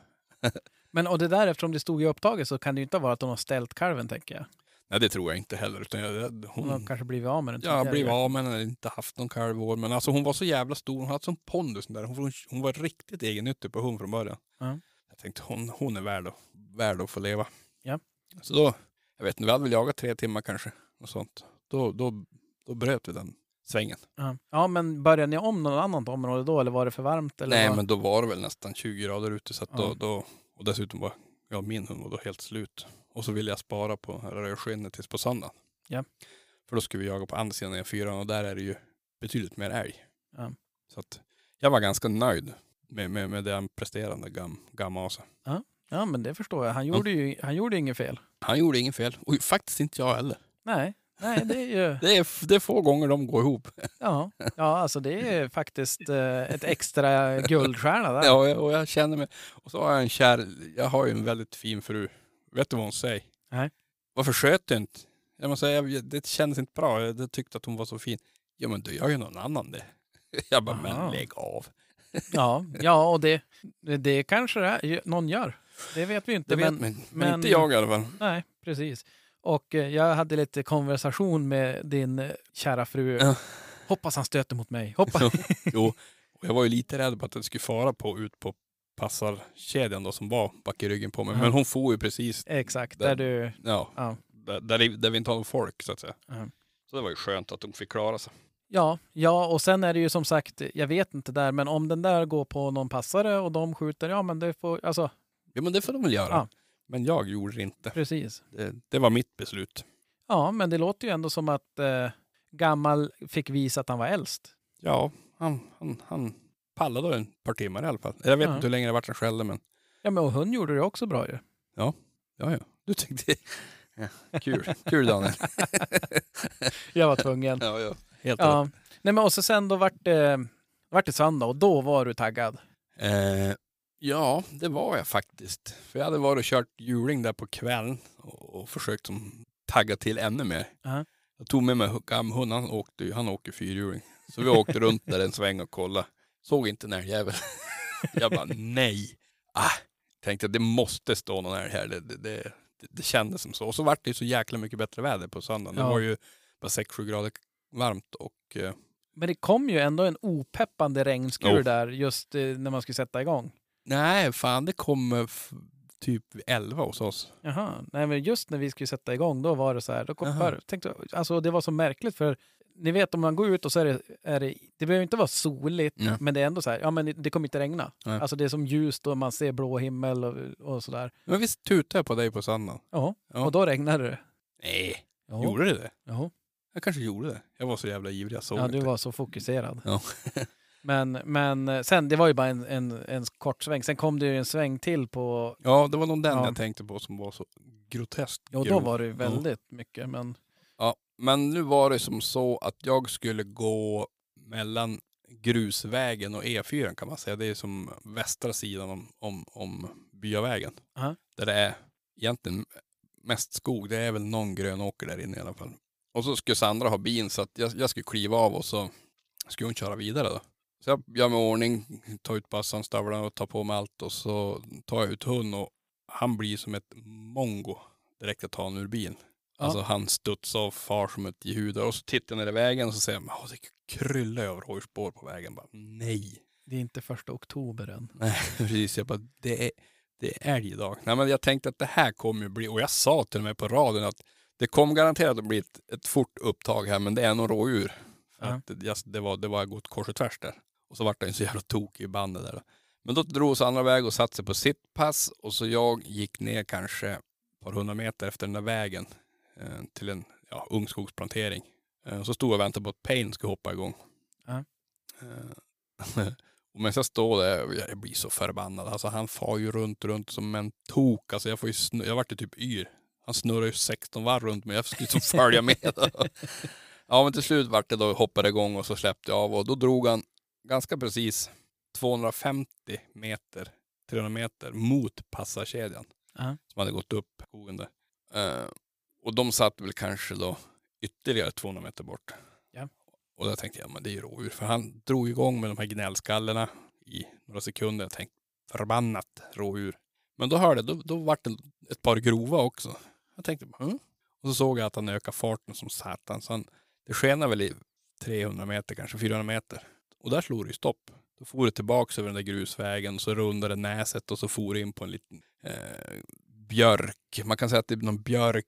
A: Men och det där, eftersom det stod i upptaget så kan det ju inte vara att de har ställt kalven, tänker jag.
D: Nej det tror jag inte heller. Utan jag,
A: Hon har
D: hon,
A: kanske blivit av med den
D: Mm. ja,
A: tidigare.
D: blivit av med den, eller inte haft någon kalv i år. Men alltså hon var så jävla stor. Hon hade sån pondus där. Hon, hon var riktigt egennyttig på hon från början.
A: Ja.
D: Jag tänkte hon, hon är värd att, värd att få leva.
A: Ja.
D: Så då, jag vet inte, vi hade väl jagat tre timmar kanske. Och sånt. Då, då, då bröt vi den svängen.
A: Ja. ja, men började ni om något annat område då, eller var det för varmt? Eller
D: Nej
A: vad?
D: men då var det väl nästan 20 grader ute. Så
A: Ja.
D: då, då, och dessutom var ja, min hund var då helt slut. Och så ville jag spara på rödskinnet tills på söndag.
A: Ja.
D: För då skulle vi jaga på andra sidan E4 och där är det ju betydligt mer älg.
A: Ja.
D: Så att jag var ganska nöjd med, med, med det han presterade, Gam, Gamasa.
A: Ja, men det förstår jag. Han gjorde ju han gjorde inget fel.
D: Han gjorde inget fel. Och faktiskt inte jag heller.
A: Nej, nej det är ju... [LAUGHS]
D: Det är, det är få gånger de går ihop. [LAUGHS]
A: Ja, ja alltså det är faktiskt eh, ett extra guldstjärna där.
D: Ja, och jag, och jag känner mig... Och så har jag en kär... Jag har ju en väldigt fin fru. Vet du vad hon säger?
A: Nej.
D: Varför sköt du inte? Jag måste säga, det kändes inte bra. Jag tyckte att hon var så fin. Ja men du gör ju någon annan det. [LAUGHS] Jag bara,
A: Aha.
D: men lägg av.
A: Ja, ja och det, det kanske det är, någon gör. Det vet vi inte.
D: Vet
A: men.
D: Men,
A: men-
D: inte jag i alla fall.
A: Nej, precis. Och eh, jag hade lite konversation med din eh, kära fru.
D: Ja.
A: Hoppas han stöter mot mig. Hoppas. [LAUGHS]
D: Jo, och jag var ju lite rädd på att den skulle fara på, ut på passarkedjan då som var bak i ryggen på mig.
A: Ja.
D: Men hon får ju precis
A: Exakt,
D: Där-
A: där du...
D: ja,
A: Ja.
D: där, där, där vi inte har någon folk så att säga.
A: Ja.
D: Så det var ju skönt att de fick klara sig.
A: Ja, ja, och sen är det ju som sagt, jag vet inte där, men om den där går på någon passare och de skjuter, ja men det får, alltså
D: Ja men det får de väl göra.
A: Ja.
D: Men jag gjorde det inte.
A: precis.
D: Det, det var mitt beslut.
A: Ja, men det låter ju ändå som att eh, gammal fick visa att han var äldst.
D: Ja, han, han, han pallade ett par timmar i alla fall. Jag vet
A: Ja.
D: inte hur länge det vart han skällde men
A: Ja, men och hund gjorde det också bra ju.
D: ja, ja. Du tyckte... [LAUGHS] Ja, kul, kul Daniel. [LAUGHS]
A: Jag var tvungen.
D: ja, ja. Helt
A: Ja.
D: rätt.
A: Nej, men och så sen då vart det, vart det söndag och då var du taggad.
D: Eh, ja, det var jag faktiskt. För jag hade varit och kört hjuling där på kvällen och, och försökt som, tagga till ännu mer.
A: Ja.
D: Jag tog med mig gamhunden, han åkte, han åker fyrhjuling. Så vi åkte runt där en sväng och kollade. Såg inte en älgjävel. [LAUGHS] Jag bara nej. Ah, tänkte att det måste stå någon älg här. Det, det, det, det, kändes som så. Och så vart det ju så jäkla mycket bättre väder på söndagen.
A: Ja.
D: Det var ju bara 6-7 grader varmt och eh,
A: Men det kom ju ändå en opeppande regnskur
D: Jo.
A: där just eh, när man skulle sätta igång.
D: nej fan det kom eh, typ 11 hos oss.
A: Jaha, nej men just när vi skulle sätta igång då var det så här. Då kom för, tänkte, alltså det var så märkligt för ni vet om man går ut och så är det, är det, det behöver inte vara soligt,
D: Ja.
A: men det är ändå så här, ja men det, kommer inte regna.
D: Nej.
A: Alltså det är som ljust och man ser blå himmel och, och sådär.
D: Men visst tutade jag på dig på söndagen?
A: Ja,
D: Ja.
A: och då regnade det.
D: Nej,
A: Ja.
D: gjorde det det?
A: Ja.
D: Jag kanske gjorde det. Jag var så jävla ivrig, jag såg
A: Ja,
D: inte.
A: du var så fokuserad.
D: Ja. [LAUGHS]
A: men, men eh, sen, det var ju bara en, en, en kort sväng. Sen kom det ju en sväng till på,
D: Ja, det var nog den
A: Ja.
D: jag tänkte på som var så groteskt
A: ja då
D: grov.
A: var det ju väldigt mycket. Men
D: men nu var det som så att jag skulle gå mellan grusvägen och E4 kan man säga. Det är som västra sidan om, om, om byavägen.
A: Aha.
D: Där det är egentligen mest skog. Det är väl någon grön åker där inne i alla fall. Och så skulle Sandra ha bin så att jag, jag skulle kliva av och så skulle hon köra vidare då. Så jag gör mig ordning, tar ut bassan, stövlarna och tar på mig allt och så tar jag ut hund och han blir som ett mongo direkt jag tar honom ur bilen.
A: Ja.
D: Alltså han studsade och far som ett jehud. Och så tittar jag ner i vägen och så säger jag, "Åh, det kryllar av rådjursspår på vägen. Bara, nej.
A: Det är inte första oktober än. [LAUGHS]
D: Nej, precis. Jag bara, det är, det är älg idag. Nej, men jag tänkte att det här kommer ju bli, och jag sa till och med på radion att det kommer garanterat att bli ett, ett fort upptag här, men det är nog rådjur. För
A: Ja.
D: att det, jag- det, var, det var gått kors och tvärs där. Och så vart en så jävla tokig i bandet där. Men då drog sig andra väg och satte sig på sitt pass och så jag gick ner kanske ett par hundra meter efter den där vägen till en ja, ungskogsplantering. Eh, så stod jag och väntade på att Payne skulle hoppa igång.
A: Ja.
D: Eh, [LAUGHS] och medan jag står där, jag blir så förbannad. Alltså han far ju runt, runt som en tok. Alltså jag, får ju snurra, jag vart ju typ yr. Han snurrar ju 16 varv runt mig. Jag skulle liksom följa med. [LAUGHS] ja men till slut vart det då, hoppade igång och så släppte jag av och då drog han ganska precis 250 meter, 300 meter mot passarkedjan.
A: Ja.
D: Som hade gått upp skogen där. Eh, och de satt väl kanske då ytterligare 200 meter bort.
A: Ja.
D: Och då tänkte jag, men det är ju rådjur. För han drog igång med de här gnällskallarna i några sekunder. Jag tänkte, förbannat rådjur. Men då hörde jag, då, då vart det ett par grova också. Jag tänkte, hm? Och så såg jag att han ökade farten som satan. Så han, det skenade väl i 300 meter, kanske 400 meter. Och där slog det ju stopp. Då for det tillbaks över den där grusvägen, så rundade näset och så for det in på en liten eh, björk. Man kan säga att det är någon björk,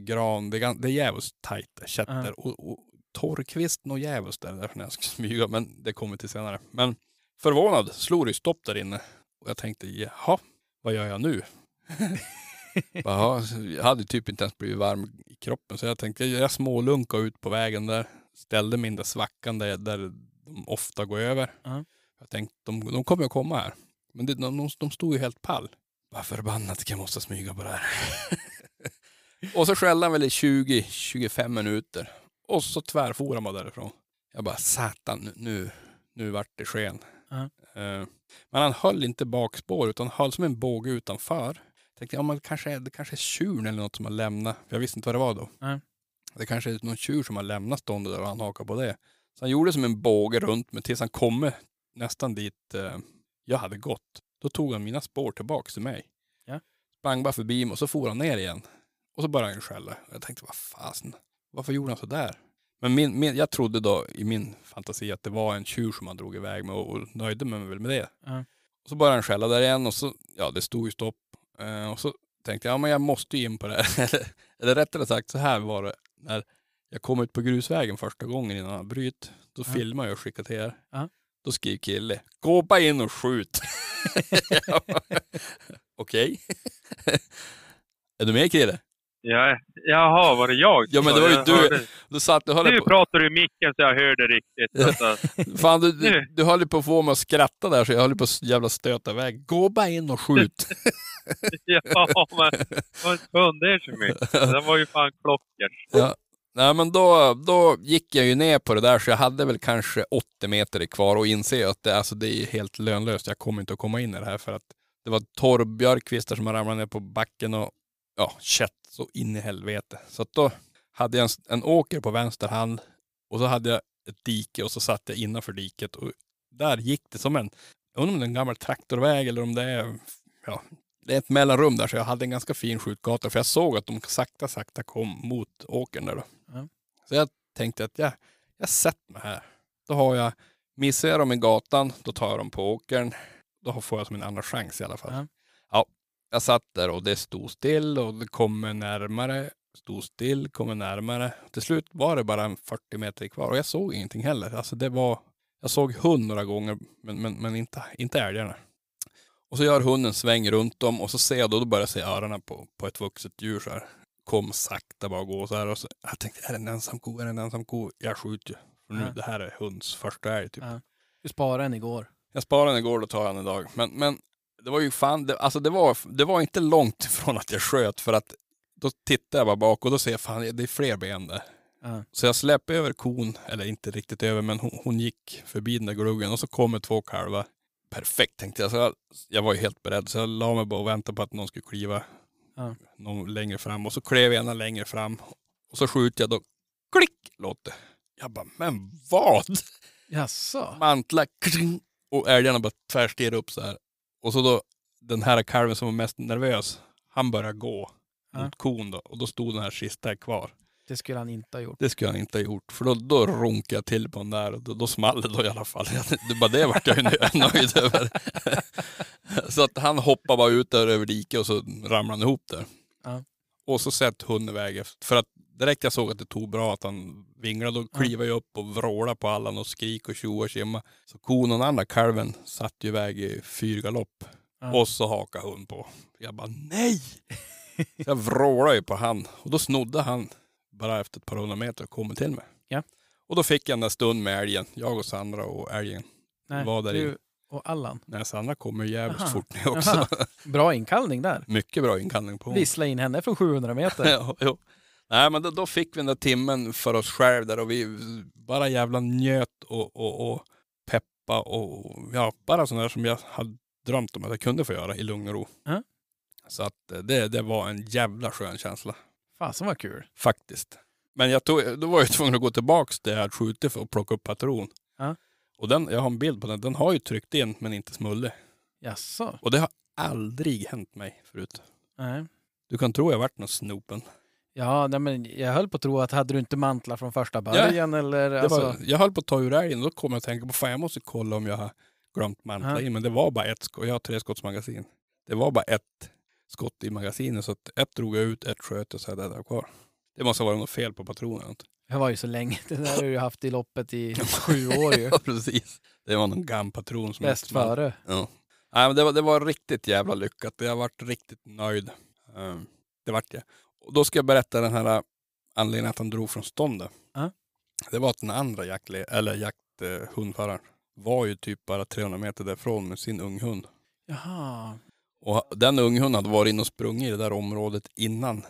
D: gran. Det är, det är jävligt tajt där, kätter.
A: Ja.
D: Och, och torrkvist något jävligt där, därför när jag ska [LAUGHS] smyga. Men det kommer till senare. Men förvånad slog det ju stopp där inne. Och jag tänkte, jaha, vad gör jag nu? [LAUGHS] Jaha, jag hade typ inte ens blivit varm i kroppen. Så jag tänkte, jag smålunkade ut på vägen där. Ställde min där svackan där, där de ofta går över.
A: Ja.
D: Jag tänkte, de, de kommer att komma här. Men det, de, de, de stod ju helt pall. Vad förbannat jag måste smyga på det här. [LAUGHS] och så skällde han väl i 20-25 minuter. Och så tvärfor han bara därifrån. Jag bara, satan, nu, nu, vart det sken.
A: Ja.
D: Eh, men han höll inte bakspår utan höll som en båge utanför. Tänkte, ja, men det, kanske är, det kanske är tjuren eller något som har lämnat. För jag visste inte vad det var då.
A: Nej.
D: Det kanske är någon tjur som har lämnat ståndet där och han hakar på det. Så han gjorde som en båge runt mig tills han kom nästan dit eh, jag hade gått. Då tog han mina spår tillbaks till mig.
A: Ja.
D: Sprang bara förbi mig och så for han ner igen. Och så började han skälla. Jag tänkte, vad fasen, varför gjorde han så där? Men min, min, jag trodde då i min fantasi att det var en tjur som han drog iväg med och, och nöjde mig väl med det.
A: Ja.
D: Och så började han skälla där igen och så, ja det stod ju stopp. Eh, och så tänkte jag, ja men jag måste ju in på det här. [LAUGHS] eller, eller rättare sagt så här var det när jag kom ut på grusvägen första gången innan han bryt. Då
A: Ja.
D: filmade jag och skickade till er.
A: Ja.
D: Då skrev kille, gå bara in och skjut. [LAUGHS] [LAUGHS] Okej. är du med Krille?
E: Ja, jaha, var det jag?
D: Ja, men det var ju du.
E: hörde-
D: Du satt, du höll
E: Nu
D: på,
E: pratar du i micken så jag hörde riktigt. Alltså, [LAUGHS]
D: fan, du, du, du höll på att få mig att skratta där så jag höll på att jävla stöta iväg. Gå bara in och skjut. [LAUGHS]
E: ja, men inte fundera så mycket. Det var ju fan klockor.
D: Ja. Nej men då, då gick jag ju ner på det där så jag hade väl kanske 80 meter kvar och inser att det, alltså, det är helt lönlöst. Jag kommer inte att komma in i det här för att det var torrbjörkkvistar som har ramlat ner på backen och ja, kött så in i helvete. Så att då hade jag en, en åker på vänster hand och så hade jag ett dike och så satt jag innanför diket och där gick det som en, jag undrar om det är en gammal traktorväg eller om det är, ja, det är ett mellanrum där så jag hade en ganska fin skjutgata för jag såg att de sakta sakta kom mot åkern där då.
A: Ja.
D: Så jag tänkte att jag, jag sätter mig här. Då har jag, missar jag dem i gatan, då tar jag dem på åkern. Då får jag som en andra chans i alla fall.
A: Ja.
D: Ja, jag satt där och det stod still och det kommer närmare, stod still, kommer närmare. Till slut var det bara en 40 meter kvar och jag såg ingenting heller. Alltså det var, jag såg hund några gånger men, men, men inte, inte älgarna. Och så gör hunden sväng runt dem och så ser jag då, då börjar jag se öronen på, på ett vuxet djur så här. Kom sakta bara gå så här och så, jag tänkte är det en ensam ko, är det en ensam ko? Jag skjuter ju. Nu,
A: Ja.
D: det här är hunds första älg typ.
A: Ja. Du sparade en igår.
D: Jag sparade den igår, då tar jag den idag. Men, men det var ju fan, det, alltså det var, det var inte långt ifrån att jag sköt för att då tittar jag bara bak och då ser jag fan det är fler ben där.
A: Ja.
D: Så jag släpper över kon, eller inte riktigt över men hon, hon gick förbi den där gluggen och så kommer två kalvar. Perfekt tänkte jag. Så jag, jag var ju helt beredd så jag la mig bara och väntade på att någon skulle kliva
A: Ja.
D: någon längre fram och så klev ena längre fram och så skjuter jag då klick låter. Jag bara, men vad?
A: Jaså?
D: mantlar kring, och älgarna bara tvärstirrar upp så här. Och så då den här kalven som var mest nervös, han börjar gå.
A: Ja.
D: mot kon då. Och då stod den här sista kvar.
A: Det skulle han inte ha gjort.
D: Det skulle han inte ha gjort. För då, då ronkade jag till på den där och då, då small det då i alla fall. [LAUGHS] Det bara det vart jag ju [LAUGHS] nöjd över. [LAUGHS] Så att han hoppade bara ut där över diket och så ramlade han ihop där.
A: Ja.
D: Och så sett hunden iväg. För att direkt jag såg att det tog bra att han vinglade, då klivade jag upp och vrålade på allan och skrik och tjo och tjimma. Så kon och den andra kalven satt ju iväg i fyrgalopp.
A: Ja.
D: Och så hakade hon på. Jag bara nej! [LAUGHS] Så jag vrålade ju på han och då snodde han bara efter ett par hundra meter och kom till mig.
A: Ja.
D: Och då fick jag en där stund med älgen. Jag och Sandra och älgen.
A: Nej,
D: var där
A: du och Allan.
D: Nej, Sandra kommer jävligt
A: Aha.
D: fort ner också.
A: Aha. Bra inkallning där.
D: Mycket bra inkallning på
A: Vissla in henne från 700 meter. [LAUGHS]
D: ja, jo. Nej men då, då fick vi den där timmen för oss själv där och vi bara jävla njöt och, och, och peppa och ja, bara sådana där som jag hade drömt om att jag kunde få göra i lugn och ro.
A: Ja.
D: Så att eh, det, det var en jävla skön känsla.
A: Fasen vad kul.
D: Faktiskt. Men jag tog, då var jag tvungen att gå tillbaks där jag hade skjutit för att plocka upp patron.
A: Ja.
D: Och den, jag har en bild på den, den har ju tryckt in men inte smullit.
A: Jaså?
D: Och det har aldrig hänt mig förut.
A: Nej.
D: Du kan tro jag varit någon snopen.
A: Ja, nej, men jag höll på att tro att hade du inte mantlar från första början eller
D: Det
A: alltså,
D: var, jag höll på att ta ur älgen och då kom jag att tänka på fan jag måste kolla om jag har glömt mantla
A: Ja.
D: in. Men det var bara ett skott. Jag har tre skottsmagasin. Det var bara ett skott i magasinet så att ett drog jag ut, ett sköt och så hade jag det kvar. Det måste ha varit något fel på patronen. eller
A: det var ju så länge. [LAUGHS] Det där har du ju haft i loppet i sju år ju. [LAUGHS]
D: Ja precis. Det var någon gammal patron som
A: Bäst före.
D: Ja. Nej, men det, var, det var riktigt jävla lyckat. Jag varit riktigt nöjd. Ehm, det vart jag. Och då ska jag berätta den här äh, anledningen att han drog från ståndet.
A: Ja.
D: Det var att den andra jaktle, eller jakthundföraren var ju typ bara 300 meter därifrån med sin unghund.
A: Jaha.
D: Och den unghunden hade varit inne och sprungit i det där området innan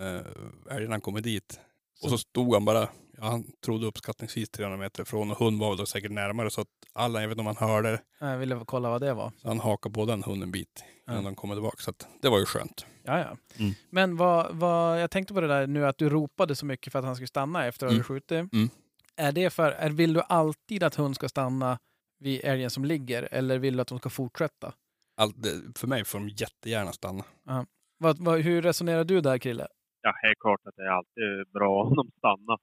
D: äh, älgarna kommit dit. Och så stod han bara, ja, han trodde uppskattningsvis 300 meter ifrån och hunden var väl säkert närmare så att alla, jag vet inte om han hörde
A: Jag ville kolla vad det var.
D: så han hakade på den hunden en bit innan
A: Ja.
D: de kommer tillbaka. Så att det var ju skönt.
A: Ja, ja.
D: Mm.
A: Men vad, vad, jag tänkte på det där nu att du ropade så mycket för att han skulle stanna efter att
D: Mm.
A: du skjutit.
D: Mm.
A: Är det för, är, vill du alltid att hund ska stanna vid älgen som ligger eller vill du att de ska fortsätta?
D: Allt för mig får de jättegärna stanna.
A: Vad, vad, hur resonerar du där Krille?
E: Ja, det är klart att det är alltid bra om de stannar.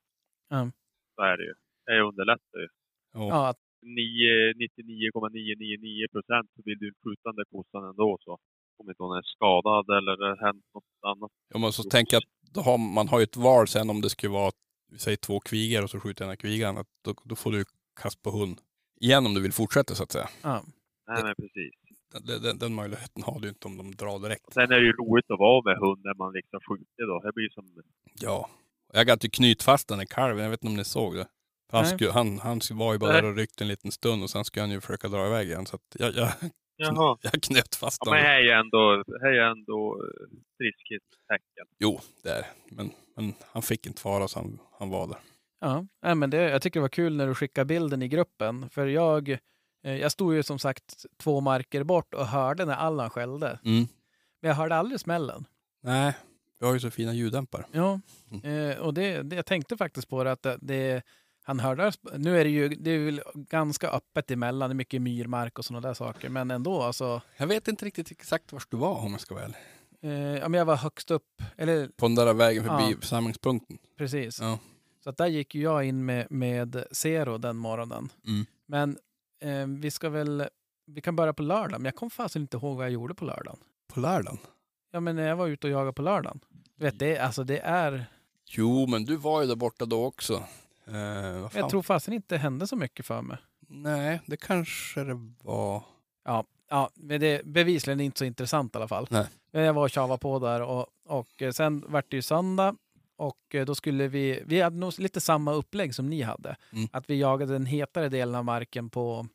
A: Ja.
E: Så är det ju. Det underlättar ju.
D: Ja.
A: Ja, att,
E: 9 99,999 procent så vill du skjuta den där kossan ändå så. Om inte hon är skadad eller det har hänt något annat.
D: Ja, men så tänker jag att då har, man har ju ett val sen om det skulle vara, säger två kvigor och så skjuter här kvigan. Att då, då får du kast på hund. Igen om du vill fortsätta så att säga.
A: ja.
E: Nej, men precis.
D: Den, den, den möjligheten har du inte om de drar direkt.
E: Sen är det ju roligt att vara med hund när man liksom skjuter då. Det blir som...
D: Ja. Jag hade ju knyt fast den i kalven, jag vet inte om ni såg det. Han, skulle, han, han var ju bara där och ryckte en liten stund och sen skulle han ju försöka dra iväg igen. Så att jag, jag, [LAUGHS]
E: Jaha.
D: jag knöt fast
E: Ja, men
D: honom.
E: här är ju ändå, här är ändå eh, friskhetstecken.
D: Jo, det är men, men han fick inte fara så han, han var där.
A: Ja, men det, jag tycker det var kul när du skickade bilden i gruppen. För jag, eh, jag stod ju som sagt två marker bort och hörde när Allan skällde.
D: Mm.
A: Men jag hörde aldrig smällen.
D: Nej, vi har ju så fina ljuddämpare.
A: Ja,
D: Mm.
A: eh, och det, det, jag tänkte faktiskt på det att det, det han hörde, nu är det ju det är väl ganska öppet emellan, det är mycket myrmark och sådana där saker. Men ändå, alltså,
D: Jag vet inte riktigt exakt var du var om jag ska ärlig.
A: eh, ja, men jag var högst upp, eller
D: På den där vägen förbi
A: Ja.
D: samlingspunkten.
A: precis.
D: Ja.
A: Så att där gick ju jag in med, med Zero den morgonen.
D: Mm.
A: Men eh, vi ska väl, vi kan börja på lördag, men jag kommer fasen inte ihåg vad jag gjorde på lördagen.
D: På lördagen?
A: Ja, men när jag var ute och jagade på lördagen. Du vet, det, alltså det är,
D: Jo, men du var ju där borta då också. Eh,
A: jag tror fasen inte hände så mycket för mig.
D: Nej, det kanske det var.
A: Ja, men det är bevisligen inte så intressant i alla fall.
D: Nej.
A: Men Jag var och tjavade på där och, och eh, sen vart det ju söndag och eh, då skulle vi, vi hade nog lite samma upplägg som ni hade.
D: Mm.
A: Att vi jagade den hetare delen av marken på,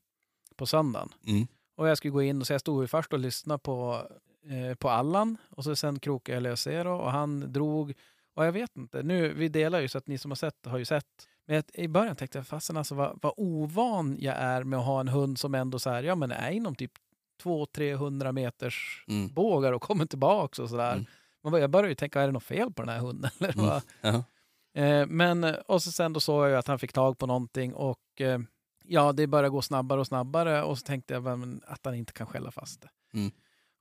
A: på söndagen.
D: Mm.
A: Och jag skulle gå in och så jag stod ju först och lyssnade på, eh, på Allan och så sen krokade jag lös Zero och han drog och jag vet inte, nu vi delar ju så att ni som har sett har ju sett. Men i början tänkte jag fasen alltså vad, vad ovan jag är med att ha en hund som ändå så här, ja men är inom typ 200-300 meters
D: Mm.
A: bågar och kommer tillbaks och sådär.
D: Mm.
A: Jag började ju tänka, är det något fel på den här hunden? [LAUGHS] Eller
D: Mm.
A: vad?
D: Ja.
A: Eh, men, eh, och så sen då såg jag ju att han fick tag på någonting och eh, ja, det började gå snabbare och snabbare och så tänkte jag men, att han inte kan skälla fast det.
D: Mm.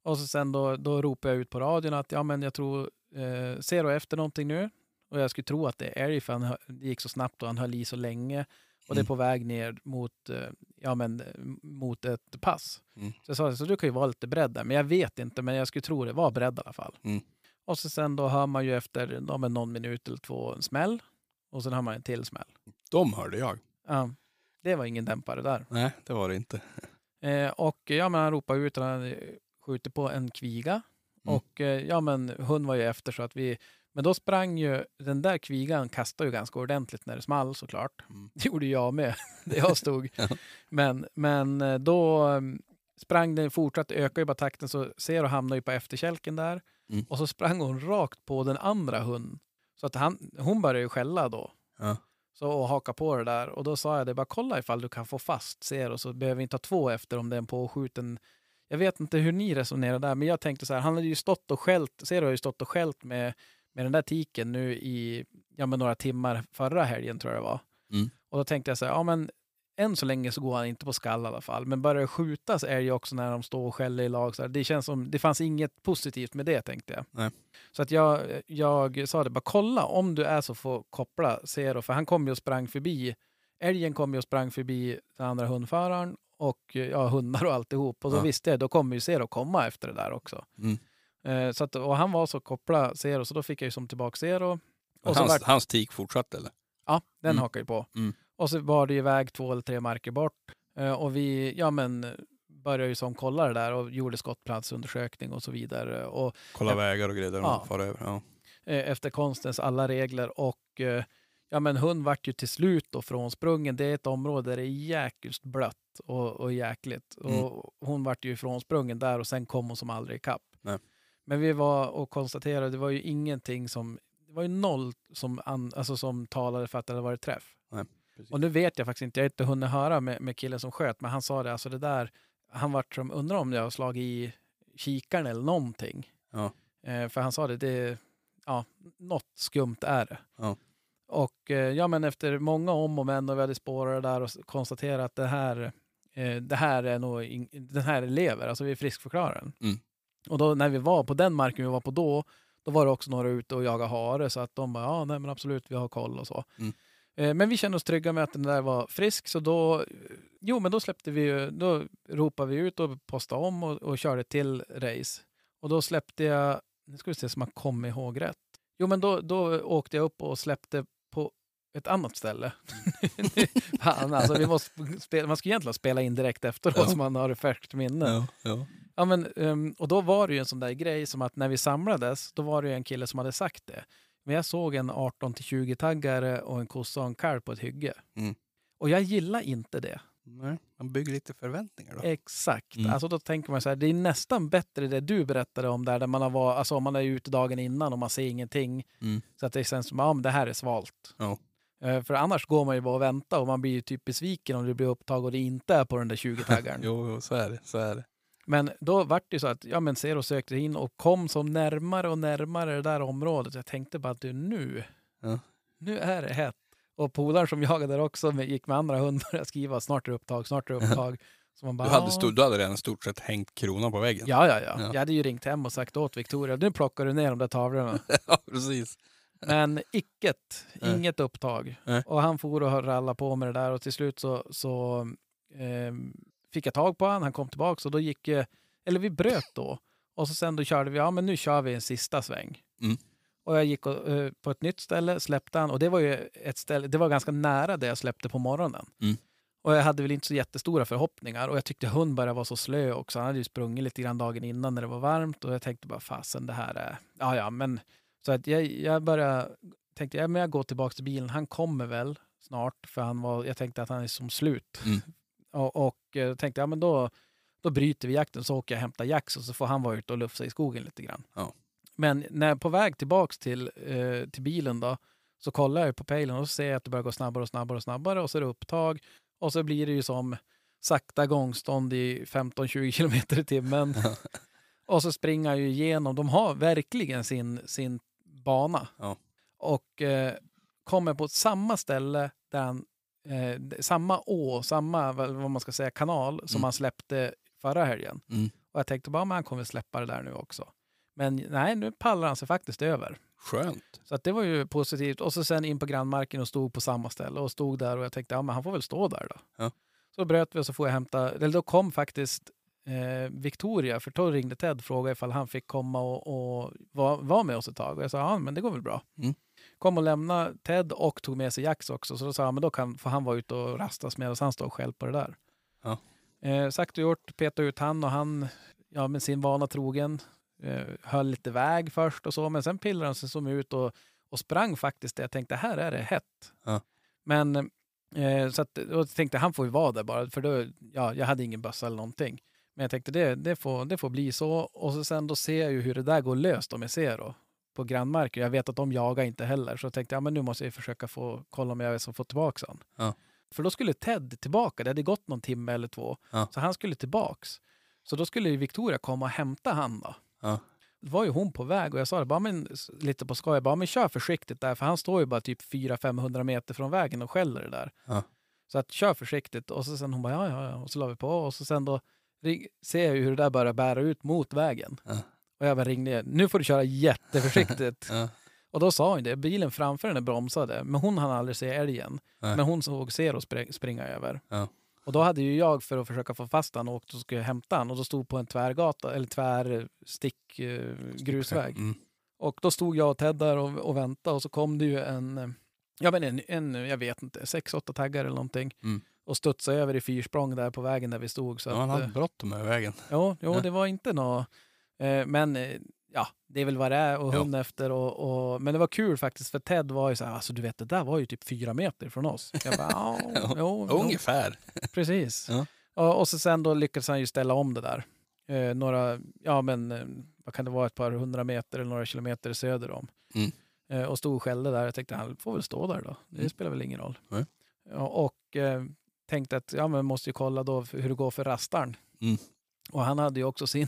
A: Och så sen då, då ropade jag ut på radion att ja, men jag tror eh, ser du efter någonting nu? Och jag skulle tro att det är för han, det gick så snabbt och han höll i så länge. Och det är
D: Mm.
A: på väg ner mot, eh, ja, men, eh, mot ett pass.
D: Mm.
A: Så jag sa, så du kan ju vara lite beredd där. Men jag vet inte, men jag skulle tro det var beredd i alla fall.
D: Mm.
A: Och så sen då hör man ju efter ja, men någon minut eller två en smäll. Och sen hör man en till smäll.
D: De hörde jag.
A: Ja, det var ingen dämpare där.
D: Nej, det var det inte. [LAUGHS]
A: Eh, och ja, men han ropade ut att han hade skjutit på en kviga.
D: Mm.
A: Och eh, ja, men hund var ju efter så att vi... Men då sprang ju den där kvigan kastade ju ganska ordentligt när det small såklart.
D: Mm. [LAUGHS]
A: Det gjorde jag med, [LAUGHS] där jag stod. [LAUGHS]
D: Ja.
A: men, men eh, då eh, sprang den fortsatt, ökade ju bara takten så ser och hamnade ju på efterkälken där.
D: Mm.
A: Och så sprang hon rakt på den andra hunden. Så att han, hon började ju skälla då.
D: Ja.
A: Så och haka på det där. Och då sa jag det, bara kolla ifall du kan få fast ser och så behöver vi inte ha två efter om det är en påskjuten. Jag vet inte hur ni resonerar där, men jag tänkte så här, han hade ju stått och skällt, ser du har ju stått och skällt med, med den där tiken nu i ja, men några timmar förra helgen tror jag det var.
D: Mm.
A: Och då tänkte jag så här, ja men än så länge så går han inte på skall i alla fall. Men börjar det skjutas är det ju också när de står och skäller i lag. Så här, det känns som, det fanns inget positivt med det tänkte jag.
D: Nej.
A: Så att jag, jag sa det, bara kolla om du är så får koppla Zero. För han kom ju och sprang förbi. Älgen kom ju och sprang förbi den andra hundföraren och ja, hundar och alltihop. Och så
D: Ja.
A: visste jag, då kommer ju Zero komma efter det där också.
D: Mm.
A: Eh, så att, och han var så koppla Zero, så då fick jag ju som tillbaka Zero. Och så
D: hans,
A: vart-
D: hans tik fortsatte eller?
A: Ja, den
D: Mm.
A: hakar ju på.
D: Mm.
A: Och så var det ju iväg två eller tre marker bort. Eh, Och vi, ja men, började ju som kolla det där och gjorde skottplatsundersökning och så vidare. Och
D: Kolla
A: Ja.
D: vägar och grejer där
A: Ja.
D: far över. Ja.
A: eh, efter konstens alla regler och eh, ja men hund vart ju till slut då frånsprungen. Det är ett område där det är jäkligt blött och, och jäkligt.
D: Mm.
A: Och hon vart ju frånsprungen där och sen kom hon som aldrig ikapp.
D: Nej.
A: Men vi var och konstaterade, det var ju ingenting som, det var ju noll som, an, alltså som talade för att det hade varit träff.
D: Precis.
A: Och nu vet jag faktiskt inte, jag har inte hunnit höra med, med killen som sköt, men han sa det, alltså det där, han vart som, undrar om jag har slagit i kikaren eller någonting.
D: Ja.
A: Eh, för han sa det, det, ja, något skumt är det.
D: Ja.
A: Och eh, ja, men efter många om och men och vi hade spårat där och konstaterat att det här, eh, det här är nog, in, den här lever, alltså vi friskförklarar den.
D: Mm.
A: Och då när vi var på den marken vi var på då, då var det också några ute och jagade hare så att de bara, ja nej men absolut vi har koll och så.
D: Mm.
A: Eh, Men vi kände oss trygga med att den där var frisk så då, eh, jo men då släppte vi då ropade vi ut och postade om och, och körde till race. Och då släppte jag, nu ska vi se så man kommer ihåg rätt. Jo men då, då åkte jag upp och släppte på ett annat ställe. [LAUGHS] Fan, alltså, vi måste spela, man ska egentligen spela in direkt efteråt
D: Ja.
A: så man har det färskt minne.
D: Ja, ja.
A: Ja, men, ehm, och då var det ju en sån där grej som att när vi samlades, då var det ju en kille som hade sagt det. Men jag såg en 18-20-taggare och en kossa och en kalv på ett hygge.
D: Mm.
A: Och jag gillar inte det.
D: Nej, man bygger lite förväntningar då.
A: Exakt.
D: Mm.
A: Alltså då tänker man så här, det är nästan bättre det du berättade om där, där man har varit, alltså om man är ute dagen innan och man ser ingenting.
D: Mm.
A: Så att det känns som, ja men det här är svalt.
D: Ja.
A: Eh, För annars går man ju bara och väntar och man blir ju typ besviken om det blir upptag och det inte är på den där [LAUGHS] 20-taggaren.
D: Jo, jo, så är det. Så är det.
A: Men då vart det ju så att ja, men Zero sökte in och kom som närmare och närmare det där området. Jag tänkte bara att du nu,
D: Ja.
A: nu är det hett. Och polaren som jagade där också med, gick med andra hundar och skriva snart är det upptag, snart är det upptag. Så man bara,
D: Du hade,
A: ja.
D: stor, du hade redan stort sett hängt kronan på väggen.
A: Ja, ja, ja,
D: Ja.
A: Jag hade ju ringt hem och sagt åt Victoria, nu plockar du ner de där tavlorna. [LAUGHS]
D: ja precis.
A: Men icket,
D: Nej.
A: inget upptag.
D: Nej.
A: Och han for och rallade på med det där och till slut så, så ehm, fick jag tag på han, han kom tillbaka och då gick, eh, eller vi bröt då. Och så sen då körde vi, ja men nu kör vi en sista sväng.
D: Mm.
A: Och jag gick och, eh, på ett nytt ställe, släppte han och det var ju ett ställe, det var ganska nära det jag släppte på morgonen.
D: Mm.
A: Och jag hade väl inte så jättestora förhoppningar och jag tyckte hund började vara så slö också. Han hade ju sprungit lite grann dagen innan när det var varmt och jag tänkte bara fasen det här är, ja ja men så att jag, jag började, tänkte ja, men jag går tillbaka till bilen, han kommer väl snart för han var, jag tänkte att han är som slut.
D: Mm.
A: Och, och eh, tänkte ja men då, då bryter vi jakten så åker jag och hämtar Jax och så får han vara ute och lufsa i skogen lite grann.
D: Ja.
A: Men när jag är på väg tillbaks till, eh, till bilen då så kollar jag på pejlen och så ser jag att det börjar gå snabbare och snabbare och snabbare och så är det upptag och så blir det ju som sakta gångstånd i 15-20 kilometer i timmen. [LAUGHS] och så springer jag ju igenom. De har verkligen sin, sin bana.
D: Ja.
A: Och eh, kommer på samma ställe där han, eh, samma å, samma vad vad man ska säga, kanal som
D: Mm.
A: han släppte förra helgen.
D: Mm.
A: Och jag tänkte bara, men han kommer släppa det där nu också. Men nej, nu pallar han sig faktiskt över.
D: Skönt.
A: Så att det var ju positivt. Och så sen in på grannmarken och stod på samma ställe och stod där och jag tänkte, ja men han får väl stå där då.
D: Ja.
A: Så bröt vi och så får jag hämta, eller då kom faktiskt eh, Victoria, för då ringde Ted och frågade ifall han fick komma och, och vara var med oss ett tag. Och jag sa, ja men det går väl bra.
D: Mm.
A: Kom och lämna Ted och tog med sig Jax också. Så då sa han, men då kan, får han vara ute och rastas medan han står själv på det där.
D: Ja.
A: Eh, sagt och gjort, petade ut han och han, ja med sin vana trogen, eh, höll lite väg först och så, men sen pillrade han sig som ut och, och sprang faktiskt jag tänkte, här är det hett.
D: Ja.
A: Men eh, så att, då tänkte han får ju vara där bara, för då, ja, jag hade ingen bössa eller någonting. Men jag tänkte det, det, får, det får bli så. Och så sen då ser jag ju hur det där går löst om jag ser då på grannmarken. Jag vet att de jagar inte heller. Så jag tänkte ja, men nu måste jag försöka få kolla om jag ska få tillbaka han.
D: Ja.
A: För då skulle Ted tillbaka. Det hade gått någon timme eller två.
D: Ja.
A: Så han skulle tillbaks. Så då skulle Victoria komma och hämta han då.
D: Ja.
A: Då var ju hon på väg och jag sa det bara men, lite på skoj, jag bara men kör försiktigt där för han står ju bara typ 400-500 meter från vägen och skäller det där.
D: Ja.
A: Så att kör försiktigt och så sen hon bara ja ja ja och så la vi på och så sen då ser jag ju hur det där börjar bära ut mot vägen.
D: Ja.
A: Och jag bara ringde, nu får du köra jätteförsiktigt. [LAUGHS]
D: Ja.
A: och då sa hon det, bilen framför henne bromsade, men hon hann aldrig se älgen.
D: Nej.
A: Men hon såg Zero spring, springa över.
D: Ja.
A: Och då hade ju jag för att försöka få fast han åkt och skulle hämta han och då stod på en tvärgata, eller tvärstick eh, grusväg.
D: Mm.
A: Och då stod jag och Ted där och, och väntade och så kom det ju en, ja men en, en jag vet inte, sex, åtta taggar eller någonting.
D: Mm.
A: Och studsade över i fyrsprång där på vägen där vi stod. Så
D: Ja, han
A: att,
D: hade
A: eh,
D: bråttom över vägen.
A: Jo, jo
D: Ja.
A: det var inte något. Eh, men eh, ja, det är väl vad det är och
D: Ja.
A: hund efter. Och, och, men det var kul faktiskt för Ted var ju så här, alltså du vet det där var ju typ fyra meter från oss. Jag bara, [LAUGHS] ja,
D: Ja,
A: jo, jo,
D: Ungefär.
A: precis.
D: Ja.
A: Och, och så sen då lyckades han ju ställa om det där. Eh, några, ja men eh, vad kan det vara, ett par hundra meter eller några kilometer söder om.
D: Mm.
A: Eh, och stod och skällde där. Jag tänkte han får väl stå där då. Det
D: Mm.
A: spelar väl ingen roll.
D: Nej.
A: Ja, och eh, tänkte att ja, men måste ju kolla då hur det går för rastaren.
D: Mm.
A: Och han hade ju också sin,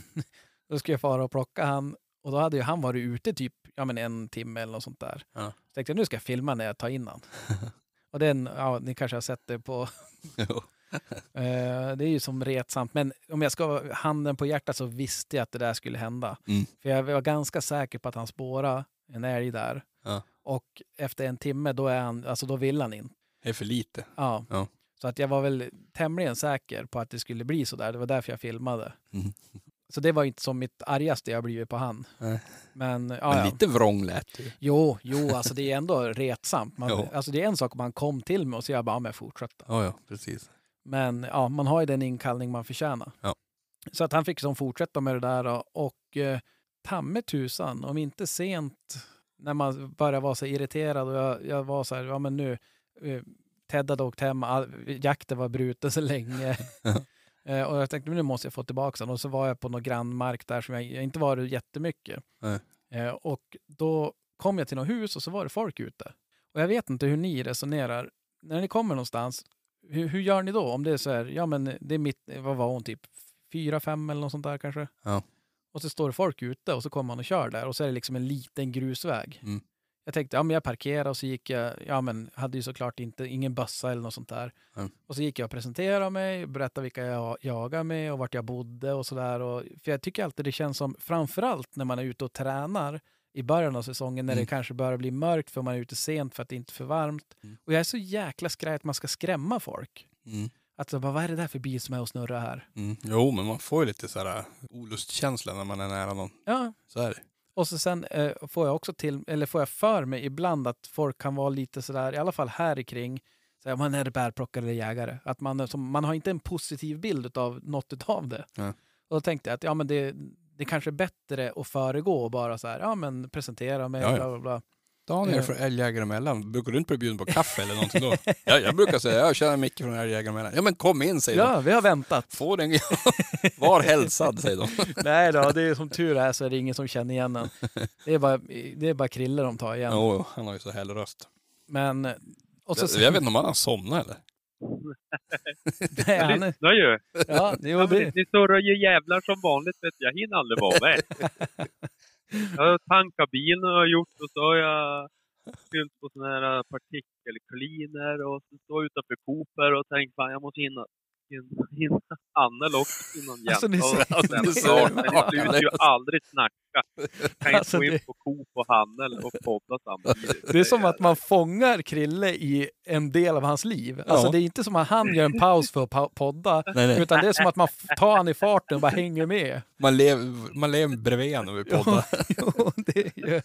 A: då skulle jag fara och plocka han och då hade ju han varit ute typ ja, men en timme eller något sånt där.
D: Ja.
A: Så tänkte jag nu ska jag filma när jag tar in han. [LAUGHS] och den, ja ni kanske har sett det på. [LAUGHS] [LAUGHS] Eh, det är ju som retsamt, men om jag ska ha handen på hjärtat så visste jag att det där skulle hända.
D: Mm.
A: För jag var ganska säker på att han spårade en älg där.
D: Ja.
A: Och efter en timme, då, är han, alltså då vill han in.
D: Det är för lite.
A: Ja.
D: Ja.
A: Så att jag var väl tämligen säker på att det skulle bli så där. Det var därför jag filmade.
D: Mm.
A: Så det var inte som mitt argaste jag blivit på han.
D: Nej.
A: Men, ja,
D: Men lite vrång lät du.
A: Jo, jo, alltså det är ändå retsamt. Man, alltså det är en sak om han kom till mig och så jag bara, ja, men fortsätta.
D: Ja, ja, precis.
A: Men ja, man har ju den inkallning man förtjänar.
D: Ja.
A: Så att han fick som fortsätta med det där då. och eh, tamme tusan, om inte sent när man började vara så irriterad och jag, jag var så här, ja men nu, eh, Ted hade åkt hem, all, jakten var bruten så länge. [LAUGHS] [LAUGHS] eh, och jag tänkte nu måste jag få tillbaka den och så var jag på någon grannmark där som jag, jag inte varit jättemycket.
D: Nej.
A: Eh, och då kom jag till något hus och så var det folk ute. Och jag vet inte hur ni resonerar. När ni kommer någonstans, hur, hur gör ni då? Om det är så här, ja men det är mitt, vad var hon, typ fyra, fem eller något sånt där kanske?
D: Ja.
A: Och så står det folk ute och så kommer man och kör där och så är det liksom en liten grusväg.
D: Mm.
A: Jag tänkte, ja men jag parkerade och så gick jag, ja men hade ju såklart inte, ingen bössa eller något sånt där.
D: Mm.
A: Och så gick jag och presenterade mig, berättade vilka jag jagar med och vart jag bodde och sådär. För jag tycker alltid det känns som, framförallt när man är ute och tränar i början av säsongen när
D: Mm.
A: det kanske börjar bli mörkt för man är ute sent för att det inte är för varmt.
D: Mm.
A: Och jag är så jäkla skraj att man ska skrämma folk.
D: Mm.
A: Att så bara, vad är det där för bil som är och snurrar här?
D: Mm. Jo, men man får ju lite så här olustkänsla när man är nära någon.
A: Ja,
D: Så är det.
A: Och så sen eh, får jag också till, eller får jag för mig ibland att folk kan vara lite sådär, i alla fall här kring, så här, man är det bärplockare eller jägare. Att man, som, man har inte en positiv bild av något av det.
D: Ja.
A: Och då tänkte jag att ja, men det, det kanske är bättre att föregå och bara så här, ja men presentera mig,
D: Ja, ja.
A: bla bla bla.
D: Daniel från Älgjägare emellan, brukar du inte bli bjuden på kaffe eller någonting då? ja, jag brukar säga, jag känner Micke från Älgjägare emellan. Ja men kom in säger de.
A: Ja, vi har väntat.
D: Få den, [LAUGHS] var hälsad säger de. [LAUGHS]
A: Nej då, det är som tur är så är det ingen som känner igen en. Det är bara, det är bara Krille de tar igen.
D: Jo, han har ju så häll röst.
A: Men, och så,
D: Jag, jag vet inte om han har somnat eller? [LAUGHS]
A: nej,
E: Jag
A: han är,
E: lyssnar ju.
A: ja, det,
E: Ni surrar ju jävlar som vanligt. Vet du. Jag hinner aldrig vara med. Jag har tankat bilen och gjort och så har jag fyllt på sådana här partikelcleaner och så står jag utanför Cooper och tänkt fan jag måste hinna in, in Annel också i någon
A: Alltså, ni ser-
E: och
D: ni
E: sen- vi slutar ju aldrig snacka. Kan inte
A: Alltså,
E: gå in
A: det-
E: på Coop och Handel och podda samtidigt.
A: Det är som att man fångar Krille i en del av hans liv. Alltså
D: Ja.
A: det är inte som att han gör en paus för att podda,
D: Nej, nej.
A: utan det är som att man tar han i farten och bara hänger med.
D: Man lever, man lever bredvid när vi poddar.
A: Jo, det är ju...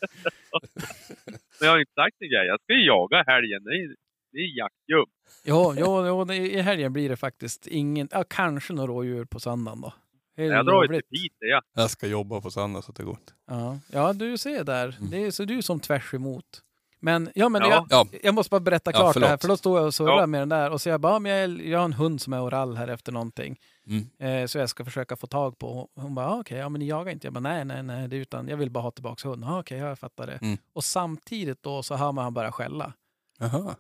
E: Men jag har inte sagt en grej. Jag ska ju jaga helgen. Det är, det är jaktgum.
A: Jo, jo, det- i helgen blir det faktiskt ingen, ja, kanske några rådjur på söndagen då. Är
E: Jag drar ju till. Piteå. Ja.
D: Jag ska jobba på söndag så det går inte.
A: Ja, ja, du ser där.
D: Mm.
A: Det är, så du är som tvärs emot. Men, ja, men
E: Ja.
A: Jag,
D: Ja,
A: jag måste bara berätta
D: Ja,
A: klart det här, för då står jag och surrar
E: Ja.
A: med den där och så jag bara, ja, men jag, jag har en hund som är oral här efter någonting.
D: mm.
A: Eh, så jag ska försöka få tag på. Hon bara, ah, okej, ja men ni jagar inte. Jag bara, nej, nej, nej, det är utan jag vill bara ha tillbaka hunden. Ah, okej, ja, jag fattar det.
D: Mm.
A: Och samtidigt då så hör man han börja skälla.
D: Jaha.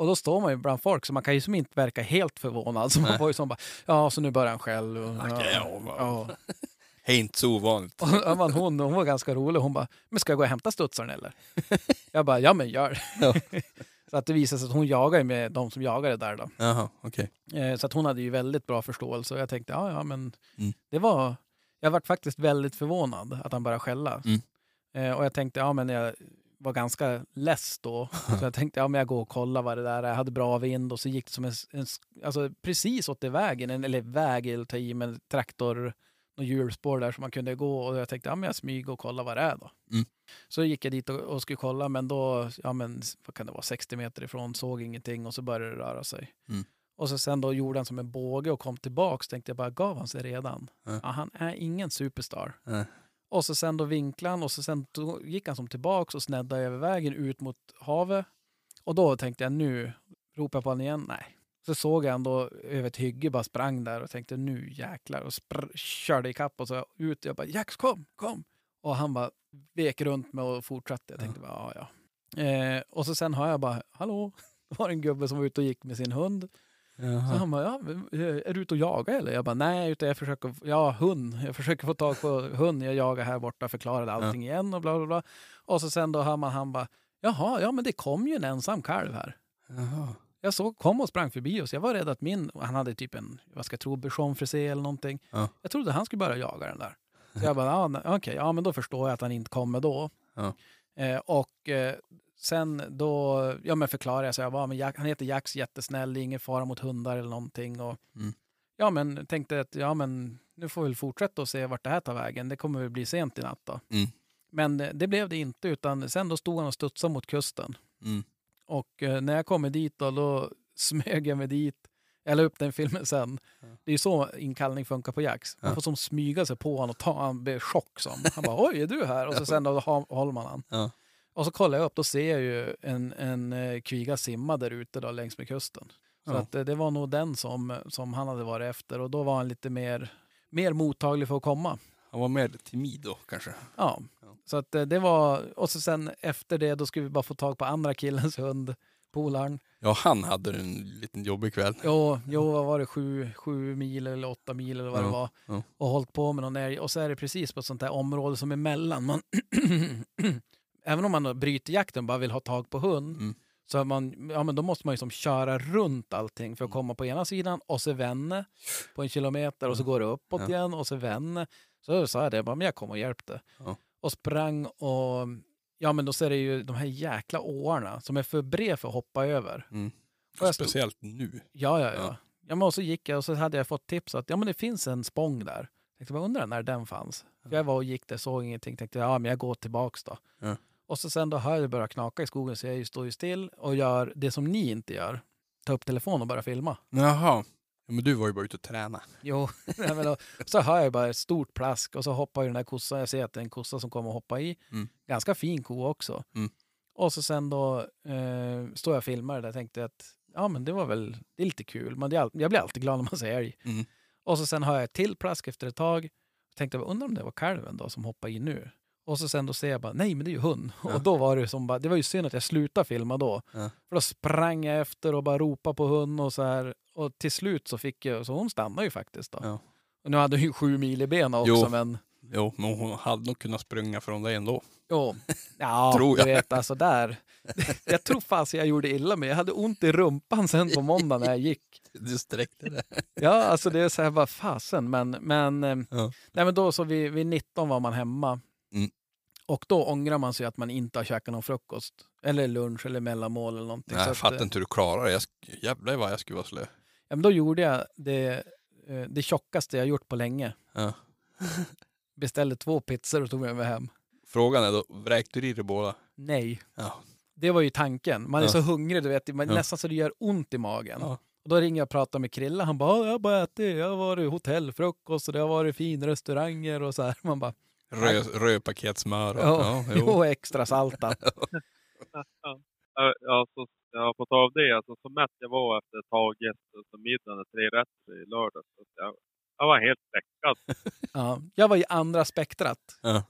A: Och då står man ju bland folk så man kan ju som inte verka helt förvånad. Så man var ju som bara, ja så nu börjar han själv. Och,
D: Okej,
A: ja,
D: ja,
A: ja. [LAUGHS]
D: Det är inte så ovanligt.
A: Och hon, hon var ganska rolig. Hon bara, men ska jag gå och hämta studsaren eller? [LAUGHS] Jag bara, ja men gör
D: Ja. [LAUGHS]
A: Så att det visade sig att hon jagar med de som jagade där då.
D: Jaha, okej.
A: Eh, Så att hon hade ju väldigt bra förståelse och jag tänkte, ja ja men
D: Mm.
A: det var, jag var faktiskt väldigt förvånad att han började skälla.
D: Mm.
A: Eh, Och jag tänkte, ja men jag var ganska less då. Så jag tänkte, ja men jag går och kollar vad det där är. Jag hade bra vind och så gick det som en, en alltså precis åt det vägen, en, eller väg eller ta i med traktor, och hjulspår där som man kunde gå och jag tänkte, ja men jag smyger och kollar vad det är då.
D: Mm.
A: Så gick jag dit och, och skulle kolla men då, ja men vad kan det vara, 60 meter ifrån, såg ingenting och så började det röra sig.
D: Mm.
A: Och så sen då gjorde han som en båge och kom tillbaks. Tänkte jag bara, gav han sig redan?
D: Ja.
A: Ja, han är ingen superstar. Och så sen då vinklade han och så sen då gick han som tillbaks och sneddade över vägen ut mot havet. Och då tänkte jag nu, ropar jag på honom igen? Nej. Så såg jag då över ett hygge bara sprang där och tänkte nu jäklar och spr- körde ikapp och så ut. Jag bara Jax kom, kom! Och han bara vek runt mig och fortsatte. Jag tänkte bara ja ja. Eh, och så sen har jag bara hallå, [LAUGHS] det var en gubbe som var ute och gick med sin hund. Så
D: Jaha.
A: han bara, ja, är du ute och jagar eller? Jag bara, nej, utan jag försöker, ja, hund. Jag försöker få tag på hund. Jag jagar här borta, förklarade allting igen och bla bla bla. Och så sen då hör man han bara, jaha, ja men det kom ju en ensam kalv här.
D: Jaha.
A: Jag såg, kom och sprang förbi oss. Jag var rädd att min, han hade typ en, vad ska jag tro, bichonfrisé eller någonting.
D: Ja.
A: Jag trodde han skulle börja jaga den där. Så jag bara, ja, okej, ja men då förstår jag att han inte kommer då.
D: Ja.
A: Eh, och eh, sen då, ja men förklarade jag så jag bara, men Jack, han heter Jax, jättesnäll, det är ingen fara mot hundar eller någonting. Och,
D: Mm.
A: Ja men tänkte att, ja men nu får vi väl fortsätta och se vart det här tar vägen. Det kommer väl bli sent i natt då.
D: Mm.
A: Men eh, det blev det inte, utan sen då stod han och studsade mot kusten.
D: Mm.
A: Och eh, när jag kommer dit då, då smög jag mig dit. Jag la upp den filmen sen. Det är ju så inkallning funkar på Jax. Man
D: Ja.
A: får som smyga sig på honom och ta han blir chock som. Han bara oj är du här? Och så sen då håller man han.
D: Ja.
A: Och så kollar jag upp, då ser jag ju en, en eh, kviga simma där ute då längs med kusten. Så
D: Ja.
A: att, eh, det var nog den som, som han hade varit efter och då var han lite mer, mer mottaglig för att komma.
D: Han var mer timid då kanske.
A: Ja,
D: Ja.
A: så att eh, det var, och så sen efter det då skulle vi bara få tag på andra killens hund, polaren.
D: Ja, han hade en liten jobbig kväll.
A: Jo, jo, vad var det, sju, sju mil eller åtta mil eller vad det
D: Ja,
A: var.
D: ja.
A: Och hållit på med någon älg. Och så är det precis på ett sånt där område som är mellan. Man [CLEARS THROAT] Även om man bryter jakten och bara vill ha tag på hund.
D: Mm.
A: Så man, ja, men då måste man ju som köra runt allting för att
D: Mm.
A: komma på ena sidan och så vända på en kilometer och så går det uppåt
D: Ja.
A: igen och så vända. Så sa jag det, bara, men jag kom och hjälpte.
D: Ja.
A: Och sprang och ja men då ser det ju de här jäkla åarna som är för bred för att hoppa över.
D: Mm.
A: Stod-
D: Speciellt nu.
A: Ja, ja,
D: Ja.
A: ja. men och så gick jag och så hade jag fått tips att ja, men det finns en spång där. Jag tänkte, undrar när den fanns? För jag var och gick där, såg ingenting. Tänkte, ja men jag går tillbaks då.
D: Ja.
A: Och så sen då hör jag det börja knaka i skogen så jag står ju still och gör det som ni inte gör. Ta upp telefonen och börja filma.
D: Jaha. Ja, men du var ju bara ute och träna.
A: Jo, [LAUGHS] nej, men då, så hör jag bara ett stort plask och så hoppar ju den där kossan. Jag ser att det är en kossa som kommer att hoppa i.
D: Mm.
A: Ganska fin ko också.
D: Mm.
A: Och så sen då eh, står jag och filmar det där. Tänkte att ja men det var väl, det är lite kul. Men det är all, jag blir alltid glad när man ser älg.
D: Mm.
A: Och så sen hör jag ett till plask efter ett tag. Tänkte jag undrar om det var kalven då som hoppade i nu. Och så sen då ser jag bara, nej men det är ju hund.
D: Ja.
A: Och då var det som bara, det var ju synd att jag slutade filma då.
D: Ja.
A: För då sprang jag efter och bara ropade på hund och så här. Och till slut så fick jag, så hon stannade ju faktiskt då.
D: Ja.
A: Och nu hade hon ju sju mil i benen också
D: Jo.
A: men
D: Jo, men hon hade nog kunnat springa från dig ändå.
A: jo. Ja, [LAUGHS]
D: Tror
A: du
D: jag.
A: vet alltså där. [LAUGHS] jag tror fasen jag gjorde illa mig. Jag hade ont i rumpan sen på måndag när jag gick. [LAUGHS]
D: Du sträckte det.
A: Ja, alltså det är så här bara fasen. Men, men, eh, nej, men då så vid, vid 19 var man hemma.
D: Mm.
A: Och då ångrar man sig att man inte har käkat någon frukost. Eller lunch eller mellanmål eller någonting.
D: Nej, jag
A: att,
D: fattar
A: eh,
D: inte hur du klarar det. Jävlar vad jag skulle vara slö.
A: Ja, men då gjorde jag det, eh, det tjockaste jag gjort på länge.
D: Ja. [LAUGHS]
A: Beställde två pizzor och tog med mig hem.
D: Frågan är då, vräkte du i dig båda?
A: Nej,
D: Ja.
A: det var ju tanken. Man är
D: Ja.
A: så hungrig, du vet, man, nästan så det gör ont i magen. Och då ringer jag och pratar med Krille. Han bara, "Ja, jag har bara ätit, jag har varit hotellfrukost och det har varit fin restauranger och så här. Man bara,
D: Rö, rödpaketssmör och...
A: ja, [LAUGHS]
D: jo.
A: jo, extra saltat. [LAUGHS]
E: Ja, ja, så, ja, på tal av det, alltså, så mätt jag var efter ett tag efter middagen, tre rätter i lördags. Jag, jag var helt däckad. [LAUGHS]
A: Ja, jag var i andra spektrat.
D: Ja.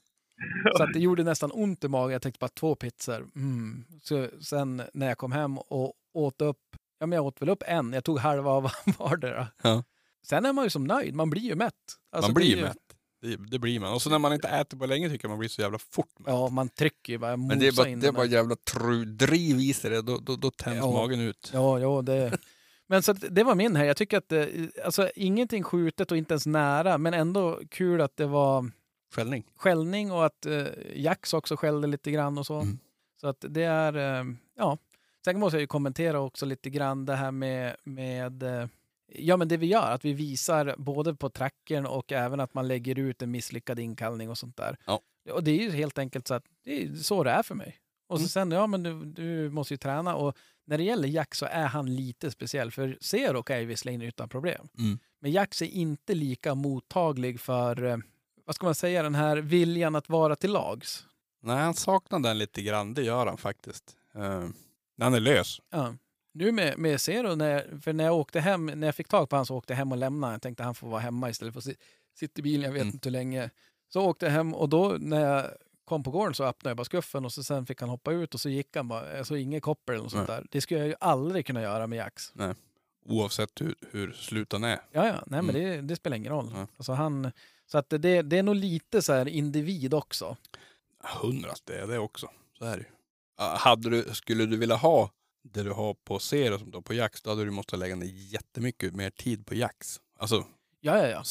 A: Så att det gjorde nästan ont i magen. Jag tänkte bara två pizzor. Mm. Så sen när jag kom hem och åt upp, ja men jag åt väl upp en. Jag tog halva av vardera.
D: Ja.
A: Sen är man ju som nöjd. Man blir ju mätt. Alltså,
D: man blir ju mätt. Det, det blir man. Och så när man inte äter på länge tycker jag man blir så jävla fort mätt.
A: Ja, man trycker ju bara.
D: Men det är bara, det är bara jävla tru, driv i sig det, då, då, då tänds
A: Ja.
D: magen ut.
A: Ja, ja, det... Men så det var min här. Jag tycker att det, alltså ingenting skjutet och inte ens nära, men ändå kul att det var
D: Skällning.
A: skällning och att eh, Jax också skällde lite grann och så.
D: Mm.
A: Så att det är, eh, ja. Sen måste jag ju kommentera också lite grann det här med, med eh, ja men det vi gör, att vi visar både på trackern och även att man lägger ut en misslyckad inkallning och sånt där.
D: Ja.
A: Och det är ju helt enkelt så att det är så det är för mig. Och så
D: Mm.
A: sen, ja men du, du måste ju träna och när det gäller Jax så är han lite speciell, för Zero kan ju visserligen utan problem.
D: Mm.
A: Men Jax är inte lika mottaglig för, eh, vad ska man säga, den här viljan att vara till lags.
D: Nej, han saknar den lite grann. Det gör han faktiskt. Uh, han är lös.
A: Ja. Nu med, med Zero, när, jag- för när jag åkte hem, när jag fick tag på honom så åkte jag hem och lämnade. Jag tänkte han får vara hemma istället för att si- sitta i bilen, jag vet
D: Mm.
A: inte hur länge. Så åkte jag hem och då när jag kom på gården så öppnade jag bara skuffen och så sen fick han hoppa ut och så gick han bara, alltså inget koppel eller något sånt där. Det skulle jag ju aldrig kunna göra med Jax.
D: Oavsett hur, hur slutan är.
A: Ja, ja, nej men det, det spelar ingen roll.
D: Mm. Ja.
A: Alltså han, så att det, det är nog lite så här individ också.
D: Hundrast det är det också. Så är det ju. Ah, Hade du, skulle du vilja ha det du har på Zero som du har på Jax, då hade du måste lägga ner jättemycket mer tid på Jax. Alltså
A: Ja, ja, ja.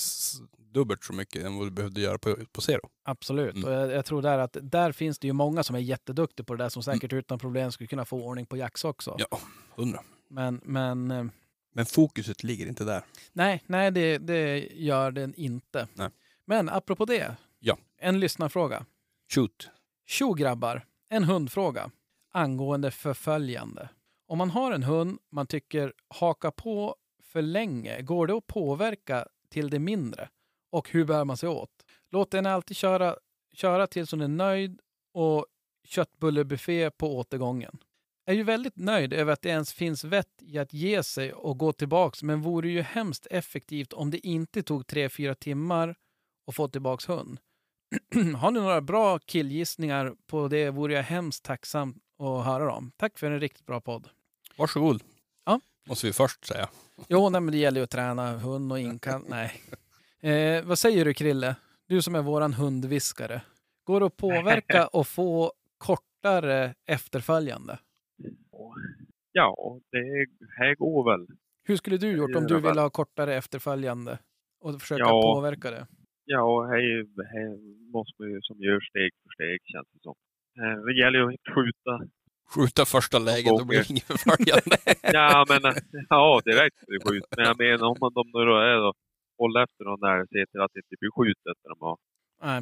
D: dubbelt så mycket än vad du behövde göra på, på Zero.
A: Absolut.
D: Mm.
A: Och jag, jag tror där att där finns det ju många som är jätteduktiga på det där som säkert utan problem skulle kunna få ordning på Jax också.
D: Mm. Ja, hundra.
A: Men, men eh,
D: Men fokuset ligger inte där.
A: nej, nej det, det gör den inte.
D: Nej.
A: Men apropå det.
D: Ja.
A: En lyssnarfråga.
D: Shoot.
A: Tjo grabbar, en hundfråga angående förföljande. Om man har en hund man tycker haka på för länge, går det att påverka till det mindre? Och hur bär man sig åt? Låt den alltid köra, köra tills hon är nöjd och köttbullebuffé på återgången. Jag Är ju väldigt nöjd över att det ens finns vett i att ge sig och gå tillbaks, men vore ju hemskt effektivt om det inte tog 3-4 timmar att få tillbaks hund. [CLEARS THROAT] Har ni några bra killgissningar på det vore jag hemskt tacksam att höra dem. Tack för en riktigt bra podd.
D: Varsågod.
A: Ja.
D: Måste vi först säga.
A: Jo, nej, men det gäller ju att träna hund och inkall. nej. Eh, vad säger du Krille? Du som är våran hundviskare. Går det att påverka och få kortare efterföljande?
E: Ja, det här går väl.
A: Hur skulle du gjort om du ville ha kortare efterföljande och försöka
E: Ja.
A: påverka det?
E: Ja, här, här måste man ju som gör steg för steg känns det som. Eh, Det gäller ju att skjuta.
D: Skjuta första läget, då blir det ingen förföljande. [LAUGHS]
E: Ja, men ja, direkt blir det skjut. Men jag menar om man de nu då är då, hålla efter dem där och se till att det inte blir skjutet när de har
A: Nej.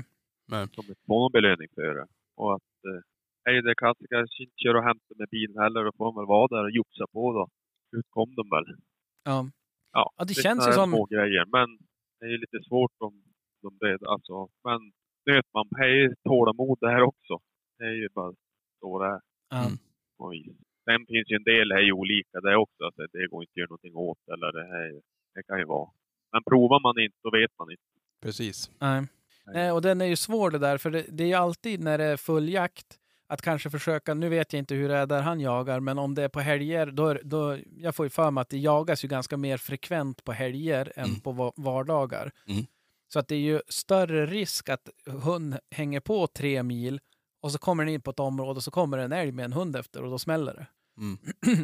E: som inte får någon belöning för det. Och att eh, är det klassiker, inte köra och hämta med bilen heller, då får man väl vara där och joxa på då. Ut kom de väl.
A: Ja.
E: Ja,
A: Ja, det
E: är
A: känns ju som...
E: små grejer. Men det är ju lite svårt om de det, alltså. Men nöt man, det är ju tålamod det här också. Det är ju bara så det är.
D: Mm.
E: vis. Sen finns ju en del här olika det också. Att det, går inte att göra någonting åt eller det här. Det kan ju vara. Men provar man inte, då vet man inte.
D: Precis.
A: Nej. Nej, och den är ju svår det där, för det, det är ju alltid när det är full jakt att kanske försöka, nu vet jag inte hur det är där han jagar, men om det är på helger, då, då jag får ju för mig att det jagas ju ganska mer frekvent på helger än
D: Mm.
A: på va- vardagar.
D: Mm.
A: Så att det är ju större risk att hund hänger på tre mil Och så kommer den in på ett område och så kommer en älg med en hund efter och då smäller det.
D: Mm.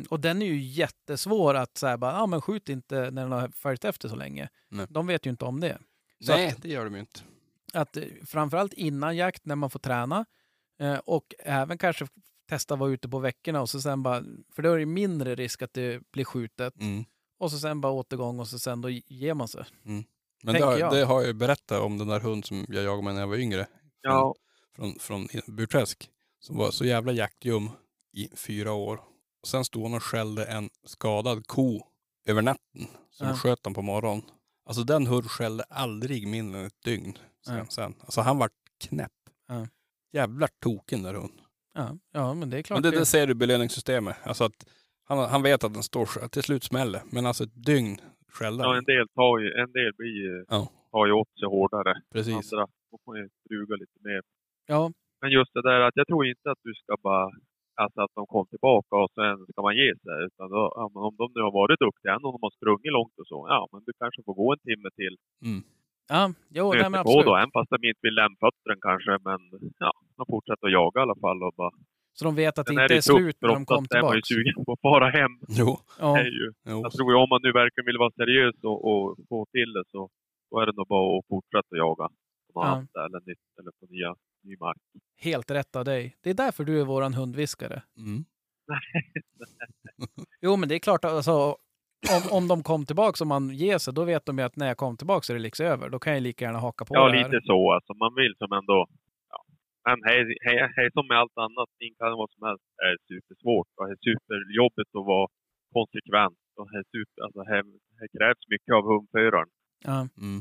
D: [CLEARS THROAT]
A: och den är ju jättesvår att säga bara, ja men skjut inte när den har följt efter så länge.
D: Nej.
A: De vet ju inte om det. Så
D: Nej, det gör de ju inte.
A: Att eh, framförallt innan jakt när man får träna eh, och även kanske testa att vara ute på veckorna och så sen bara, för då är det mindre risk att det blir skjutet
D: Mm.
A: och så sen bara återgång och så sen då ger man sig.
D: Men det har,
A: jag.
D: det har jag ju berättat om den där hund som jag jagade med när jag var yngre.
E: Ja,
D: Från, från Burträsk. Som var så jävla jaktljum i fyra år. Och sen stod hon och skällde en skadad ko över natten. Som
A: Ja.
D: sköt han på morgonen. Alltså den hunden skällde aldrig mindre än ett dygn. Sen,
A: Ja.
D: sen. Alltså han var knäpp.
A: Ja.
D: Jävla token där hund.
A: Ja, ja men det är klart.
D: Men det,
A: det-
D: ser du belöningssystemet. Alltså att han, han vet att den står, att till slut smäller. Men alltså ett dygn skällde
E: ja,
D: han.
E: en del tar ju, en del blir ju,
D: Ja.
E: tar ju åt sig hårdare.
D: Precis.
E: Andra får man ju lite mer.
A: Ja,
E: Men just det där att jag tror inte att du ska bara, alltså att de kom tillbaka och sen ska man ge sig. Utan då, ja, men om de nu har varit duktiga, om de har sprungit långt och så, ja men du kanske får gå en timme till.
D: Mm.
A: ja, jo, nej, men absolut.
E: då, även fast de inte vill lämna föttern kanske. Men ja, de fortsätter att jaga i alla fall. Och bara,
A: Så de vet att det
E: sen
A: inte
E: är
A: är
E: det tufft,
A: slut när de kom
E: oftast är man ju
A: tillbaka.
E: sugen på att fara hem.
D: Jo.
A: Ja,
E: är ju.
D: jo.
E: Jag tror ju om man nu verkligen vill vara seriös och, och få till det så då är det nog bara att fortsätta jaga på något
A: Ja.
E: annat eller nytt eller på nya, ny mark.
A: helt rätt av dig. Det är därför du är våran hundviskare.
D: Mm. [LAUGHS]
A: Jo, men det är klart, alltså, om, om de kom tillbaka och man ger sig, då vet de ju att när jag kom tillbaka så är det liksom över. Då kan jag lika gärna haka på
E: Ja,
A: det här.
E: lite så alltså. Man vill som ändå... Ja. Men hej, hej, hej som med allt annat, kan vad som helst, är supersvårt och är superjobbigt att vara konsekvent. Och är super, alltså, här, här krävs mycket av hundföraren.
A: Ja.
D: Mm.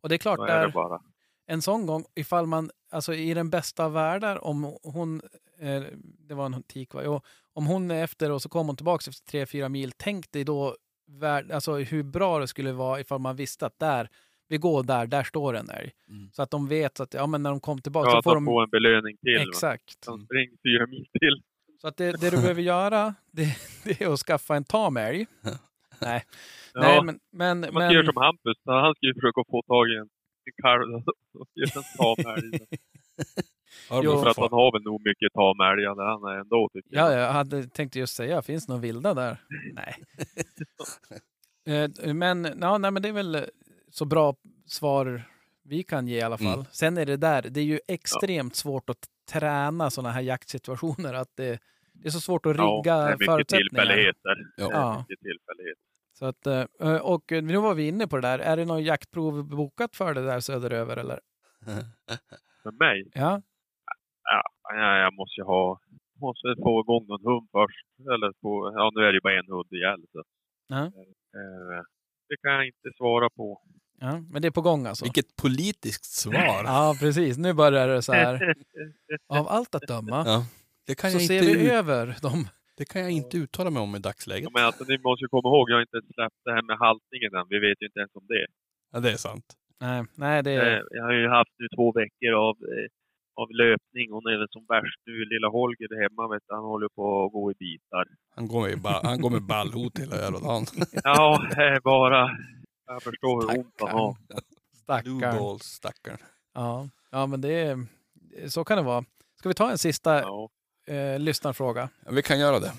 A: Och det är klart,
E: är
A: där,
E: det bara.
A: En sån gång, ifall man, alltså i den bästa av världar, om hon, eh, det var en tik va? Jo, om hon är efter och så kommer hon tillbaka efter tre, fyra mil, tänk dig då värld, alltså hur bra det skulle vara ifall man visste att där, vi går där, där står en älg.
D: Mm.
A: Så att de vet att, ja men när de kom tillbaka
E: Ja,
A: så får
E: de
A: de...
E: får en belöning till. va.
A: Exakt.
E: De springer fyra mil till.
A: Så att det, det du behöver göra, [LAUGHS] det, det är att skaffa en tam älg. [LAUGHS] Nej,
E: Ja,
A: Nej men, men,
E: man ska göra
A: men
E: som Hampus. Han ska ju försöka få tag i en, en kalv och göra en tamälg.
A: Jo.
E: För att han har väl nog mycket tamälgar där han är ändå tycker
A: ja,
E: jag.
A: jag hade tänkt just säga, finns det några vilda där? Nej. [LAUGHS] Eh, men, ja, nej, men det är väl så bra svar vi kan ge i alla fall.
D: Mm.
A: Sen är det där, det är ju extremt svårt att träna sådana här jaktsituationer. Att det, det är så svårt att
E: Ja, det
A: rigga
E: är mycket
A: förutsättningar.
E: tillfälligheter.
D: Ja.
E: Det är
A: Ja.
E: mycket tillfälligheter.
A: Så att, eh, och nu var vi inne på det där. Är det någon jaktprov bokat för det där söderöver eller? [LAUGHS]
E: För mig,
A: Ja,
E: ja, ja, jag måste ju ha... Måste få igång någon hund först. Eller få, ja, nu är det ju bara en hund ihjäl. Så.
A: Ja.
E: Eh, det kan jag inte svara på.
A: ja, men det är på gång alltså.
D: Vilket politiskt svar.
A: Ja, precis. Nu börjar det så här. [LAUGHS] Av allt att döma
D: Ja. Det, kan
A: så
D: jag
A: ser
D: inte
A: vi
D: ut,
A: över dem.
D: Det kan jag inte uttala mig om i dagsläget.
E: Ja, Men alltså, ni måste komma ihåg, jag har inte släppt det här med haltningen än. Vi vet ju inte ens om det.
D: Ja, det är sant.
A: Nej, nej det
E: Eh,
A: är...
E: Jag har ju haft nu två veckor av, eh, av löpning. Hon är väl som värst nu. Lilla Holger där hemma, vet du, han håller på att gå i bitar.
D: Han går med, ba- han går med ballhot hela jävla [LAUGHS] dagen.
E: Ja, det är bara... Jag förstår hur ont han har.
D: Blue
A: Stackarn.
D: balls, stackarn.
A: Ja, ja, men det är... Så kan det vara. Ska vi ta en sista
E: Ja,
A: eh, lyssnarfråga?
D: Ja, vi kan göra det.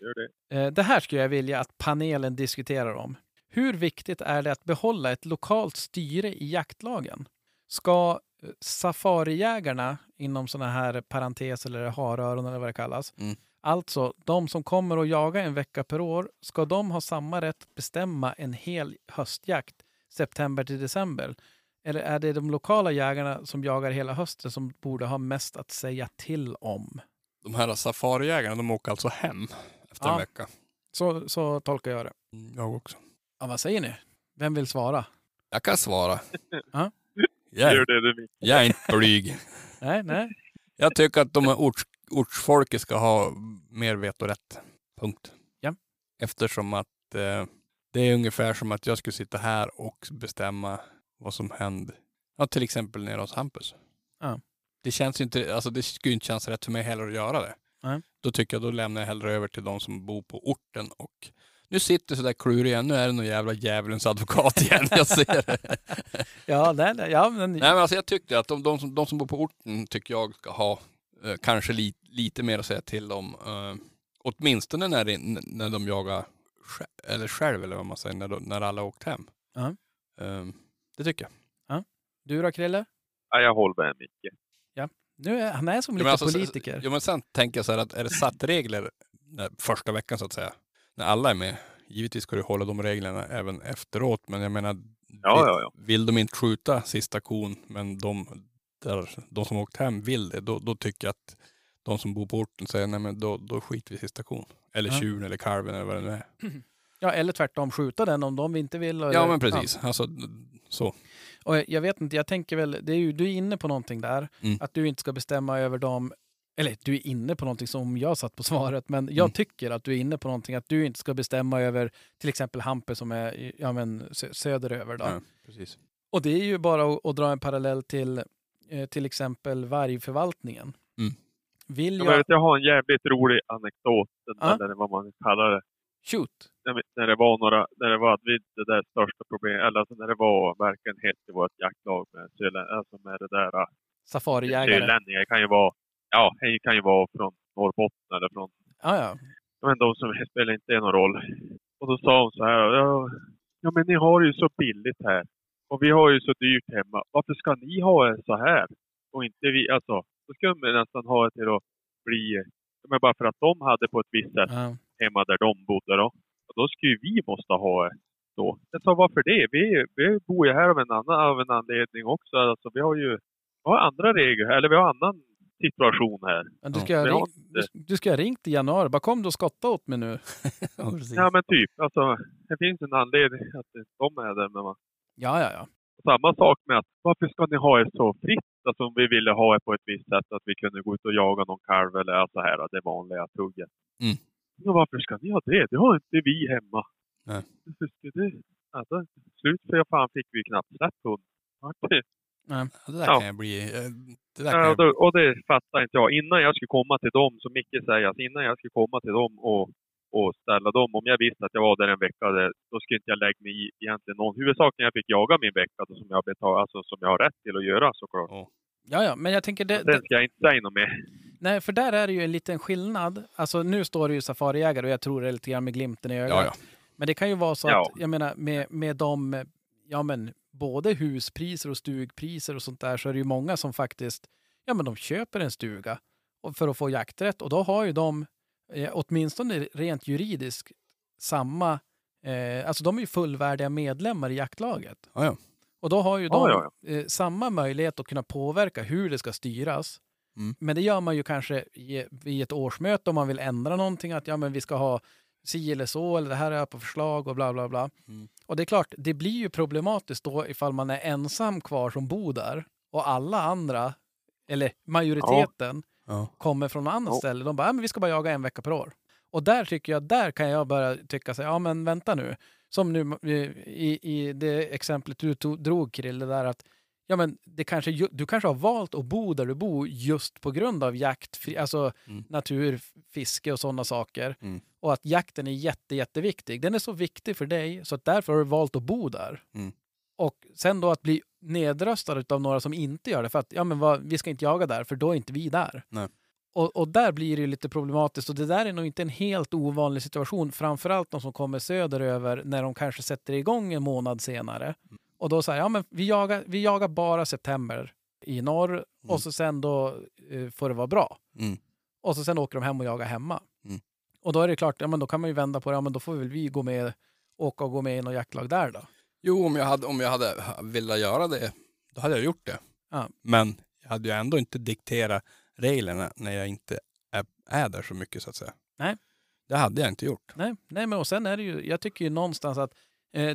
E: gör det.
A: Eh, det här skulle jag vilja att panelen diskuterar om. Hur viktigt är det att behålla ett lokalt styre i jaktlagen? Ska eh, safarijägarna, inom sådana här parentes eller haröron eller vad det kallas,
D: Mm.
A: alltså de som kommer att jaga en vecka per år, ska de ha samma rätt att bestämma en hel höstjakt september till december? Eller är det de lokala jägarna som jagar hela hösten som borde ha mest att säga till om?
D: De här safarijägarna, de åker alltså hem efter
A: Ja.
D: en vecka.
A: Så, så tolkar jag det.
D: Mm, Jag också.
A: Ja, vad säger ni? Vem vill svara?
D: Jag kan svara. [LAUGHS]
A: Ja.
D: Jag,
E: Gör
D: är,
E: det du Micke.
D: jag är inte blyg. [LAUGHS]
A: Nej, nej.
D: Jag tycker att de här orts, ortsfolket ska ha mer vetorätt. Punkt.
A: Ja.
D: Eftersom att eh, det är ungefär som att jag skulle sitta här och bestämma vad som händer. Ja, till exempel nere hos Hampus.
A: Ja.
D: Det känns ju inte, alltså det skulle inte kännas rätt för mig heller att göra det.
A: Nej.
D: Då tycker jag då lämnar jag hellre över till de som bor på orten och nu sitter så där klurig igen. Nu är det någon jävla djävulens advokat [LAUGHS] igen. Jag ser det. [LAUGHS]
A: Ja, nej, nej, ja men,
D: Nej men alltså jag tyckte att de, de, som, de som bor på orten tycker jag ska ha eh, kanske li, lite mer att säga till om. Eh, åtminstone när, det, när de jagar eller själv eller vad man säger, när, de, när alla har åkt hem.
A: Ja.
D: Eh, det tycker jag.
A: Du då Krille?
E: Ja, jag håller med Micke.
A: Nu är, han är som
D: Ja,
A: lite
D: alltså,
A: politiker.
D: Ja, men sen tänker jag så här att är det satt regler när, första veckan så att säga, när alla är med. Givetvis ska du hålla de reglerna även efteråt, men jag menar,
E: Ja,
D: vill,
E: ja, ja.
D: vill de inte skjuta sista kon, men de, där, de som åkt hem vill det, då, då tycker jag att de som bor på orten säger nej men då, då skiter vi i sista kon. Eller
A: Ja.
D: tjuren eller kalven eller vad det nu är. [CLEARS THROAT]
A: Ja, eller tvärtom, skjuta den om de inte vill.
D: Ja
A: eller-
D: men precis, alltså så.
A: Och jag- vet inte, jag tänker väl, det är ju, du är inne på någonting där.
D: Mm.
A: Att du inte ska bestämma över dem. Eller du är inne på någonting som jag satt på [LAUGHS] svaret, men jag
D: Mm.
A: tycker att du är inne på någonting att du inte ska bestämma över till exempel Hampus som är ja, men, sö- söderöver. Då.
D: Ja, precis.
A: Och det är ju bara att, att dra en parallell till eh, till exempel vargförvaltningen.
D: Mm.
A: Vill
E: Jag,
A: jag...
E: vet, jag har en jävligt rolig anekdot,
A: Ja.
E: eller vad man kallar det.
A: Shoot!
E: När, när det var några, när det var att vi, det där största problemet, eller alltså när det var verkligen hett i vårt jaktlag med alltså med det där äh,
A: Safarijägare.
E: sörlänningar. Kan ju vara, ja, det kan ju vara från Norrbotten eller från,
A: Ja, ja.
E: men de som spelar inte någon roll. Och då sa hon så här, ja, ja men ni har ju så billigt här. Och vi har ju så dyrt hemma. Varför ska ni ha så här? Och inte vi, alltså, då ska de nästan ha det till att bli, men bara för att de hade på ett visst sätt
A: ja.
E: Hemma där de bodde då. Och då skulle ju vi måste ha det då. Jag sa varför det? Vi, vi bor ju här av en annan av en anledning också. Alltså vi har ju vi har andra regler, eller vi har annan situation här.
A: Men du,
D: Ja,
A: ska
E: jag
A: ring, du, du ska ha ringt i januari. Bara kom du och skotta åt mig nu. [LAUGHS]
D: Ja.
E: Ja men typ, alltså det finns en anledning att de är där. Men man,
A: Ja, ja, ja.
E: samma sak med att varför ska ni ha det så fritt? Alltså om vi ville ha det på ett visst sätt, att vi kunde gå ut och jaga någon kalv eller så här, det vanliga tugget.
D: Mm.
E: Men varför ska ni ha det? Det har inte vi hemma.
D: Nej.
E: Det? Alltså, slut för fan fick vi knappt släppt hund. Vart det?
D: Där
E: Ja.
D: kan jag bli... eh, Det där kan
E: Ja,
D: jag,
E: då, och det fattar inte jag. Innan jag skulle komma till dem, som Micke säger, alltså innan jag skulle komma till dem och, och ställa dem, om jag visste att jag var där en vecka, då skulle inte jag lägga mig i egentligen någon. Huvudsaken jag fick jaga min vecka, då, som jag betal, alltså som jag har rätt till att göra såklart.
A: Ja, ja, men jag tänker det, det,
E: ska jag inte säga något mer.
A: Nej, för där är det ju en liten skillnad. Alltså nu står det ju safarijägare och jag tror det är lite grann med glimten i ögat.
D: ja, ja.
A: Men det kan ju vara så
E: Ja.
A: att, jag menar med, med de, ja men både huspriser och stugpriser och sånt där så är det ju många som faktiskt, ja men de köper en stuga för att få jakträtt och då har ju de, eh, åtminstone rent juridiskt, samma, eh, alltså de är ju fullvärdiga medlemmar i jaktlaget.
D: Ja, ja.
A: Och då har ju de
E: Ja, ja,
A: Eh, samma möjlighet att kunna påverka hur det ska styras.
D: Mm.
A: Men det gör man ju kanske i, i ett årsmöte om man vill ändra någonting. Att ja, men vi ska ha si eller så, eller det här är på förslag och bla bla bla.
D: Mm.
A: Och det är klart, det blir ju problematiskt då ifall man är ensam kvar som bor där och alla andra, eller majoriteten,
D: Ja.
A: kommer från något annat
E: Ja.
A: ställe. De bara, ja, men vi ska bara jaga en vecka per år. Och där tycker jag, där kan jag börja tycka så ja men vänta nu. Som nu i, i det exemplet du tog, drog Krille där att ja men det kanske, du kanske har valt att bo där du bor just på grund av jakt, alltså
D: Mm.
A: natur, fiske och sådana saker.
D: Mm.
A: Och att jakten är jätte, jätteviktig. Den är så viktig för dig så att därför har du valt att bo där.
D: Mm.
A: Och sen då att bli nedröstad av några som inte gör det för att ja, men vad, vi ska inte jaga där för då är inte vi där.
D: Nej.
A: Och, och där blir det ju lite problematiskt och det där är nog inte en helt ovanlig situation. Framförallt de som kommer söderöver när de kanske sätter igång en månad senare.
D: Mm.
A: Och då säger ja men vi jagar, vi jagar bara september i norr och så sen då eh, får det vara bra.
D: Mm.
A: Och så sen åker de hem och jagar hemma.
D: Mm.
A: Och då är det klart, ja men då kan man ju vända på det, ja men då får väl vi gå med, åka och gå med i något jaktlag där då.
D: Jo, om jag hade, om jag hade velat göra det, då hade jag gjort det.
A: Ja.
D: Men jag hade ju ändå inte dikterat reglerna när jag inte är, är där så mycket så att säga.
A: Nej.
D: Det hade jag inte gjort.
A: Nej, nej men och sen är det ju, jag tycker ju någonstans att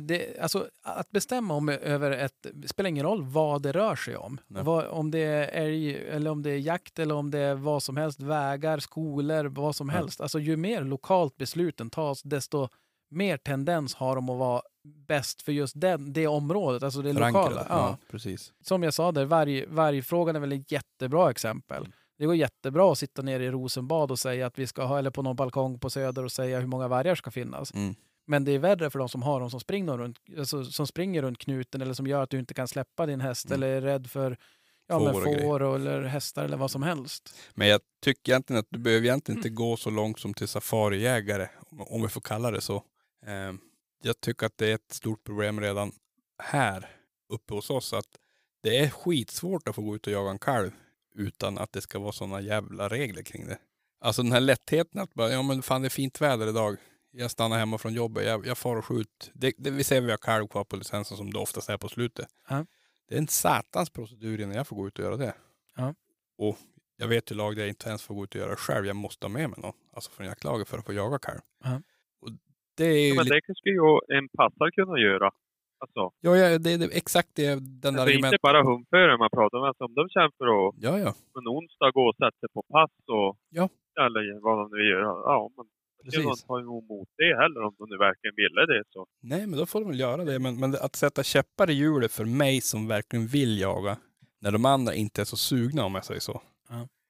A: det, alltså, att bestämma om över ett, spelar ingen roll vad det rör sig om. Vad, om det är älg, eller om det är jakt eller om det är vad som helst, vägar, skolor, vad som
D: Ja.
A: helst. Alltså ju mer lokalt besluten tas, desto mer tendens har de att vara bäst för just den, det området, alltså det
D: Förankrade.
A: lokala.
D: Ja. precis.
A: som jag sa där, varg, vargfrågan är väl ett jättebra exempel.
D: Mm.
A: Det går jättebra att sitta nere i Rosenbad och säga att vi ska ha, eller på någon balkong på Söder och säga hur många vargar ska finnas.
D: Mm.
A: Men det är värre för de som har dem som springer runt, alltså, som springer runt knuten eller som gör att du inte kan släppa din häst
D: Mm.
A: eller är rädd för Ja,
D: Får
A: men
D: och grejer.
A: får eller hästar eller vad som helst.
D: Men jag tycker egentligen att du behöver egentligen inte gå så långt som till safarijägare, om vi får kalla det så. Eh, jag tycker att det är ett stort problem redan här uppe hos oss att det är skitsvårt att få gå ut och jaga en kalv utan att det ska vara sådana jävla regler kring det. Alltså den här lättheten att bara, ja men fan det är fint väder idag. Jag stannar hemma från jobbet, jag, jag far och skjut. Det, det, vi säger att vi har kalv kvar på licensen som det oftast är på slutet.
A: Ja.
D: Det är en satans procedur innan jag får gå ut och göra det.
A: Ja.
D: Och jag vet ju lag där jag inte ens får gå ut och göra själv. Jag måste ha med mig någon, alltså från jaktlaget för att få jaga kalv.
A: Ja.
D: Och det är ju
E: Ja, men det skulle ju en passare kunna göra. Alltså,
D: ja, ja, det är det- exakt det, den
E: alltså
D: argument.
E: inte bara hundförare man pratar med. Alltså, om de känner för att
D: Ja, ja,
E: en onsdag gå och sätta sig på pass och
D: Ja.
E: eller vad de nu vill göra. Ja, men det
D: precis.
E: inte ha emot det heller om de nu verkligen ville det. Så.
D: Nej, men då får de väl göra det. Men, men att sätta käppar i hjulet för mig som verkligen vill jaga, när de andra inte är så sugna om jag säger så.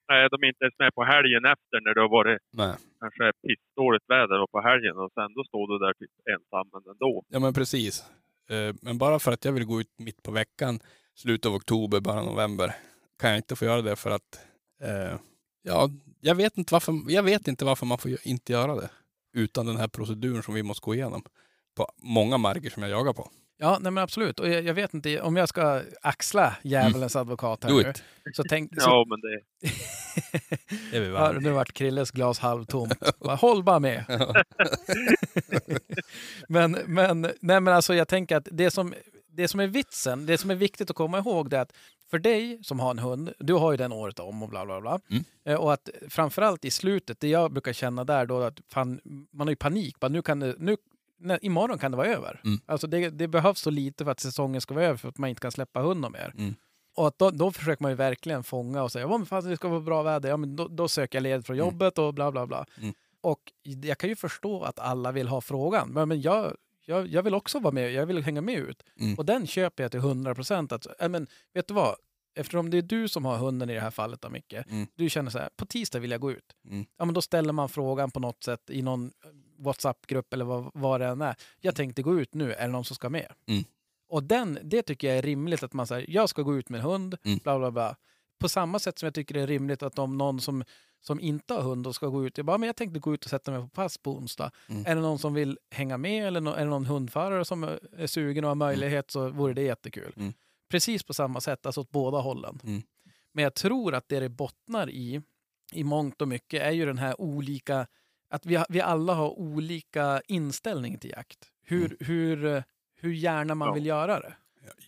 E: Nej, de är inte ens med på helgen efter när det har varit
D: Nej.
E: kanske pissdåligt väder och på helgen och sen då står du där typ ensam ändå.
D: Ja men precis. Eh, Men bara för att jag vill gå ut mitt på veckan, slutet av oktober, bara november, kan jag inte få göra det för att, eh, ja, jag vet inte varför, jag vet inte varför man får inte göra det. Utan den här proceduren som vi måste gå igenom. På många marker som jag jagar på.
A: Ja, nej men absolut. Och jag, jag vet inte, om jag ska axla djävulens advokat här
D: Do
A: nu, så tänk... Så,
E: Ja, men det, [LAUGHS]
D: Det är vi
A: ja, nu vart Krilles glas halvtomt. Håll bara med. [LAUGHS] [LAUGHS] men, men, nej men alltså jag tänker att det som, det som är vitsen, det som är viktigt att komma ihåg det är att för dig som har en hund, du har ju den året om och bla bla bla.
D: Mm.
A: Eh, Och att framförallt i slutet, det jag brukar känna där då att fan, man har ju panik. Bara, nu kan det, nu, nej, imorgon kan det vara över.
D: Mm.
A: Alltså det, det behövs så lite för att säsongen ska vara över för att man inte kan släppa hunden mer.
D: Mm.
A: Och att då, då försöker man ju verkligen fånga och säga, ja men fan det ska vara bra väder, ja men då, då söker jag led från
D: Mm.
A: jobbet och bla bla bla.
D: Mm.
A: Och jag kan ju förstå att alla vill ha frågan, men, men jag, jag, jag vill också vara med, jag vill hänga med ut.
D: Mm.
A: Och den köper jag till 100 procent. Äh, men vet du vad? Eftersom det är du som har hunden i det här fallet då, Micke.
D: Mm.
A: Du känner så här, på tisdag vill jag gå ut.
D: Mm.
A: Ja, men då ställer man frågan på något sätt i någon WhatsApp-grupp eller vad, vad det än är. Jag tänkte gå ut nu, är det någon som ska med?
D: Mm.
A: Och den, det tycker jag är rimligt att man säger, jag ska gå ut med en hund,
D: Mm.
A: bla bla bla. På samma sätt som jag tycker det är rimligt att om någon som, som inte har hund och ska gå ut, jag bara, men jag tänkte gå ut och sätta mig på pass på onsdag.
D: Mm.
A: Är det någon som vill hänga med eller no, är det någon hundförare som är- är sugen och har möjlighet så vore det jättekul.
D: Mm.
A: Precis på samma sätt, alltså åt båda hållen.
D: Mm.
A: Men jag tror att det det bottnar i, i mångt och mycket, är ju den här olika, att vi, vi alla har olika inställning till jakt. Hur,
D: Mm.
A: hur, eh, hur gärna man
E: Ja.
A: vill göra det.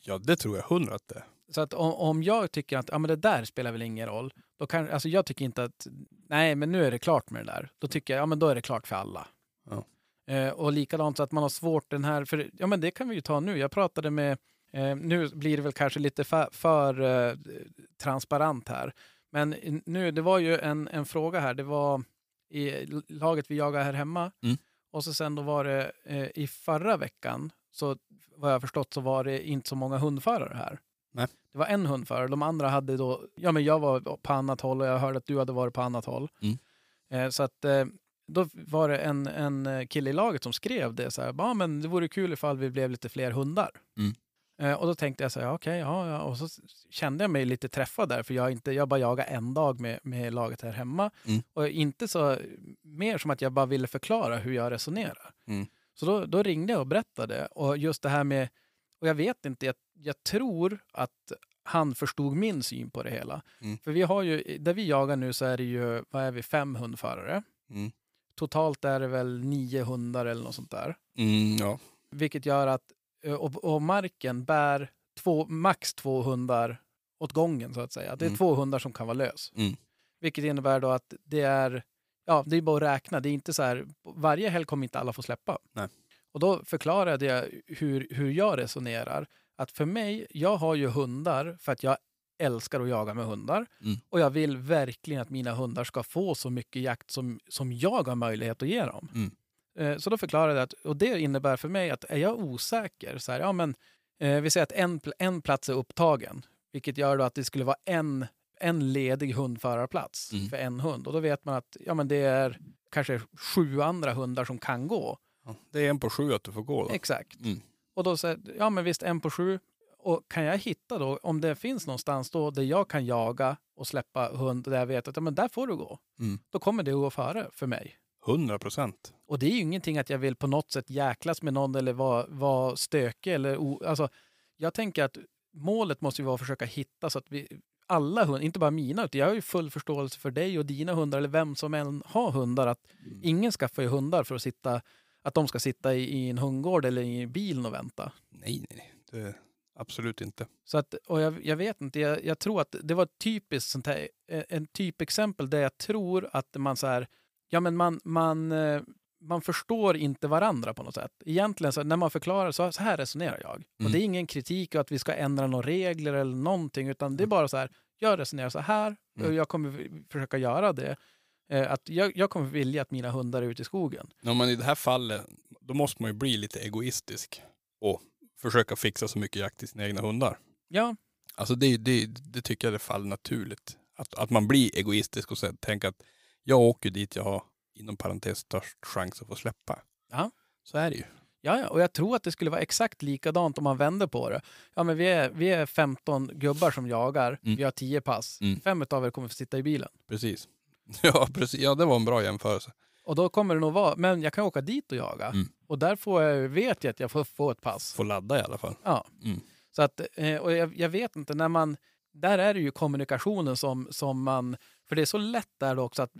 D: Ja, det tror jag hundra att det är.
A: Så att om, om jag tycker att ja, men det där spelar väl ingen roll, då kan, alltså jag tycker inte att nej, men nu är det klart med det där. Då tycker jag ja, men då är det klart för alla.
D: Ja.
A: Eh, och likadant så att man har svårt den här, för ja, men det kan vi ju ta nu. Jag pratade med, eh, nu blir det väl kanske lite för, för eh, transparent här, men nu, det var ju en, en fråga här. Det var i laget vi jagar här hemma
D: Mm.
A: och så sen då var det eh, i förra veckan så vad jag förstått så var det inte så många hundförare här.
D: Nej.
A: Det var en hundförare. De andra hade då, ja men jag var på annat håll och jag hörde att du hade varit på annat håll.
D: Mm.
A: Eh, så att eh, då var det en, en kille i laget som skrev det så här, ja men det vore kul ifall vi blev lite fler hundar.
D: Mm.
A: Eh, och då tänkte jag så här, okej, ja, ja. Och så kände jag mig lite träffad där, för jag, inte, jag bara jagar en dag med, med laget här hemma.
D: Mm.
A: Och inte så, mer som att jag bara ville förklara hur jag resonerar.
D: Mm.
A: Så då, då ringde jag och berättade. Och just det här med, och jag vet inte, jag, jag tror att han förstod min syn på det hela.
D: Mm.
A: För vi har ju, där vi jagar nu så är det ju, vad är vi, fem hundförare.
D: Mm.
A: Totalt är det väl nio hundar eller något sånt där.
D: Mm, ja.
A: Vilket gör att, eh, och, och marken bär två, max två hundar åt gången så att säga. Det är
D: Mm.
A: två hundar som kan vara lös.
D: Mm.
A: Vilket innebär då att det är, ja det är bara att räkna. Det är inte så här, varje helg kommer inte alla få släppa.
D: Nej.
A: Och då förklarade jag hur, hur jag resonerar. Att för mig, jag har ju hundar för att jag älskar att jaga med hundar.
D: Mm.
A: Och jag vill verkligen att mina hundar ska få så mycket jakt som, som jag har möjlighet att ge dem.
D: Mm.
A: Eh, Så då förklarade jag att, och det innebär för mig att är jag osäker, så här, ja men eh, vi säger att en, en plats är upptagen, vilket gör då att det skulle vara en, en ledig hundförarplats
D: Mm.
A: för en hund. Och då vet man att ja, men det är kanske sju andra hundar som kan gå.
D: Ja, Det är en på sju att du får gå då.
A: Exakt.
D: Mm.
A: Och då säger ja men visst en på sju. Och kan jag hitta då, om det finns någonstans då där jag kan jaga och släppa hund där jag vet att ja, men där får du gå.
D: Mm.
A: Då kommer det att gå före för mig.
D: 100 procent.
A: Och det är ju ingenting att jag vill på något sätt jäklas med någon eller vara, vara stökig. Eller o, alltså, jag tänker att målet måste ju vara att försöka hitta så att vi alla hundar, inte bara mina, utan jag har ju full förståelse för dig och dina hundar eller vem som än har hundar. Att ingen skaffar ju hundar för att sitta, att de ska sitta i, i en hundgård eller i bilen och vänta.
D: Nej, nej, nej. Det, absolut inte.
A: Så att, och jag, jag vet inte, jag, jag tror att det var ett typiskt sånt här, eh, en typexempel där jag tror att man så här, ja men man, man, eh, man förstår inte varandra på något sätt. Egentligen så när man förklarar så, så här resonerar jag. Och
D: Mm.
A: det är ingen kritik och att vi ska ändra några regler eller någonting, utan det är bara så här, jag resonerar så här och
D: Mm.
A: jag kommer försöka göra det. Eh, Att jag, jag kommer vilja att mina hundar är ute i skogen.
D: Ja, men i det här fallet, då måste man ju bli lite egoistisk och försöka fixa så mycket jakt till sina egna hundar.
A: Ja,
D: Alltså det, det, det tycker jag det faller naturligt. Att, att man blir egoistisk och sen tänker att jag åker dit jag har inom parentes störst chans att få släppa.
A: Ja.
D: Så är det ju.
A: Ja, och jag tror att det skulle vara exakt likadant om man vänder på det. Ja, men vi är, vi är 15 gubbar som jagar.
D: Mm.
A: Vi har 10 pass.
D: Mm.
A: Fem av er kommer få sitta i bilen.
D: Precis. [LAUGHS] Ja, precis. Ja, det var en bra jämförelse.
A: Och då kommer det nog vara, men jag kan åka dit och jaga.
D: Mm.
A: Och där får jag, vet jag att jag får få ett pass.
D: Få ladda i alla fall.
A: Ja.
D: Mm.
A: Så att, eh, och jag, jag vet inte, när man, där är det ju kommunikationen som, som man, för det är så lätt där då också att,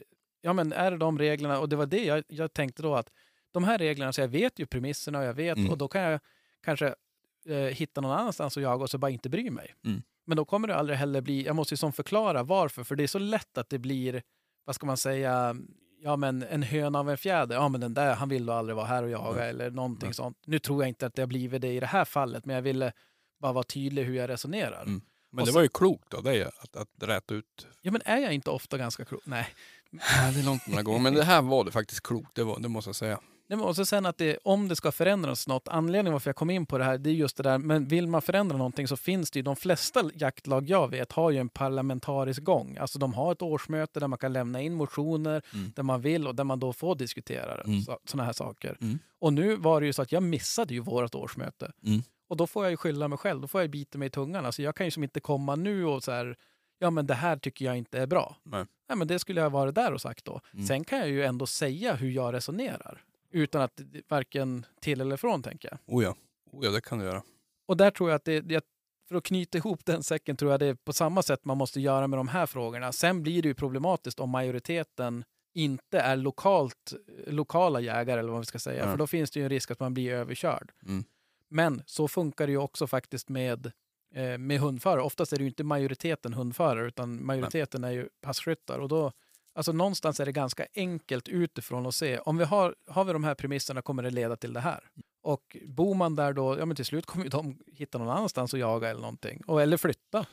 A: ja men är det de reglerna, och det var det jag, jag tänkte då att de här reglerna, så jag vet ju premisserna och jag vet,
D: Mm.
A: och då kan jag kanske eh, hitta någon annanstans att jaga och så bara inte bry mig.
D: Mm.
A: Men då kommer det aldrig heller bli, jag måste ju som förklara varför, för det är så lätt att det blir, vad ska man säga, ja men en höna av en fjäder, ja men den där, han vill då aldrig vara här och jaga
D: Nej.
A: eller någonting
D: Nej.
A: sånt. Nu tror jag inte att det har blivit det i det här fallet, men jag ville bara vara tydlig hur jag resonerar.
D: Mm. Men
A: Och
D: det var ju klokt av dig att, att räta ut.
A: Ja men är jag inte ofta ganska klok? Nej. [LAUGHS]
D: Ja, det är långt några gånger. Men det här var det faktiskt klokt. Det, var, det måste jag säga.
A: Nej, men Och så sen att det, om det ska förändras något, anledningen varför jag kom in på det här, det är just det där, men vill man förändra någonting så finns det ju, de flesta jaktlag jag vet har ju en parlamentarisk gång. Alltså de har ett årsmöte där man kan lämna in motioner,
D: Mm.
A: där man vill och där man då får diskutera
D: Mm.
A: så, sådana här saker.
D: Mm.
A: Och nu var det ju så att jag missade ju vårt årsmöte.
D: Mm.
A: Och då får jag ju skylla mig själv, då får jag bita mig i tungan. Alltså jag kan ju som inte komma nu och så här, ja men det här tycker jag inte är bra.
D: Nej.
A: Nej, men det skulle jag varit där och sagt då.
D: Mm.
A: Sen kan jag ju ändå säga hur jag resonerar. Utan att varken till eller från, tänker jag.
D: Oh ja. Oh ja, det kan du göra.
A: Och där tror jag att det, för att knyta ihop den säcken tror jag det är på samma sätt man måste göra med de här frågorna. Sen blir det ju problematiskt om majoriteten inte är lokalt, lokala jägare eller vad vi ska säga.
D: Ja.
A: För då finns det ju en risk att man blir överkörd.
D: Mm.
A: Men så funkar det ju också faktiskt med, eh, med hundförare. Oftast är det ju inte majoriteten hundförare utan majoriteten är ju passkyttar. Och då, alltså någonstans är det ganska enkelt utifrån att se. Om vi har, har vi de här premisserna kommer det leda till det här. Och bor man där då, ja men till slut kommer ju de hitta någon annanstans att jaga eller någonting. Och, eller flytta.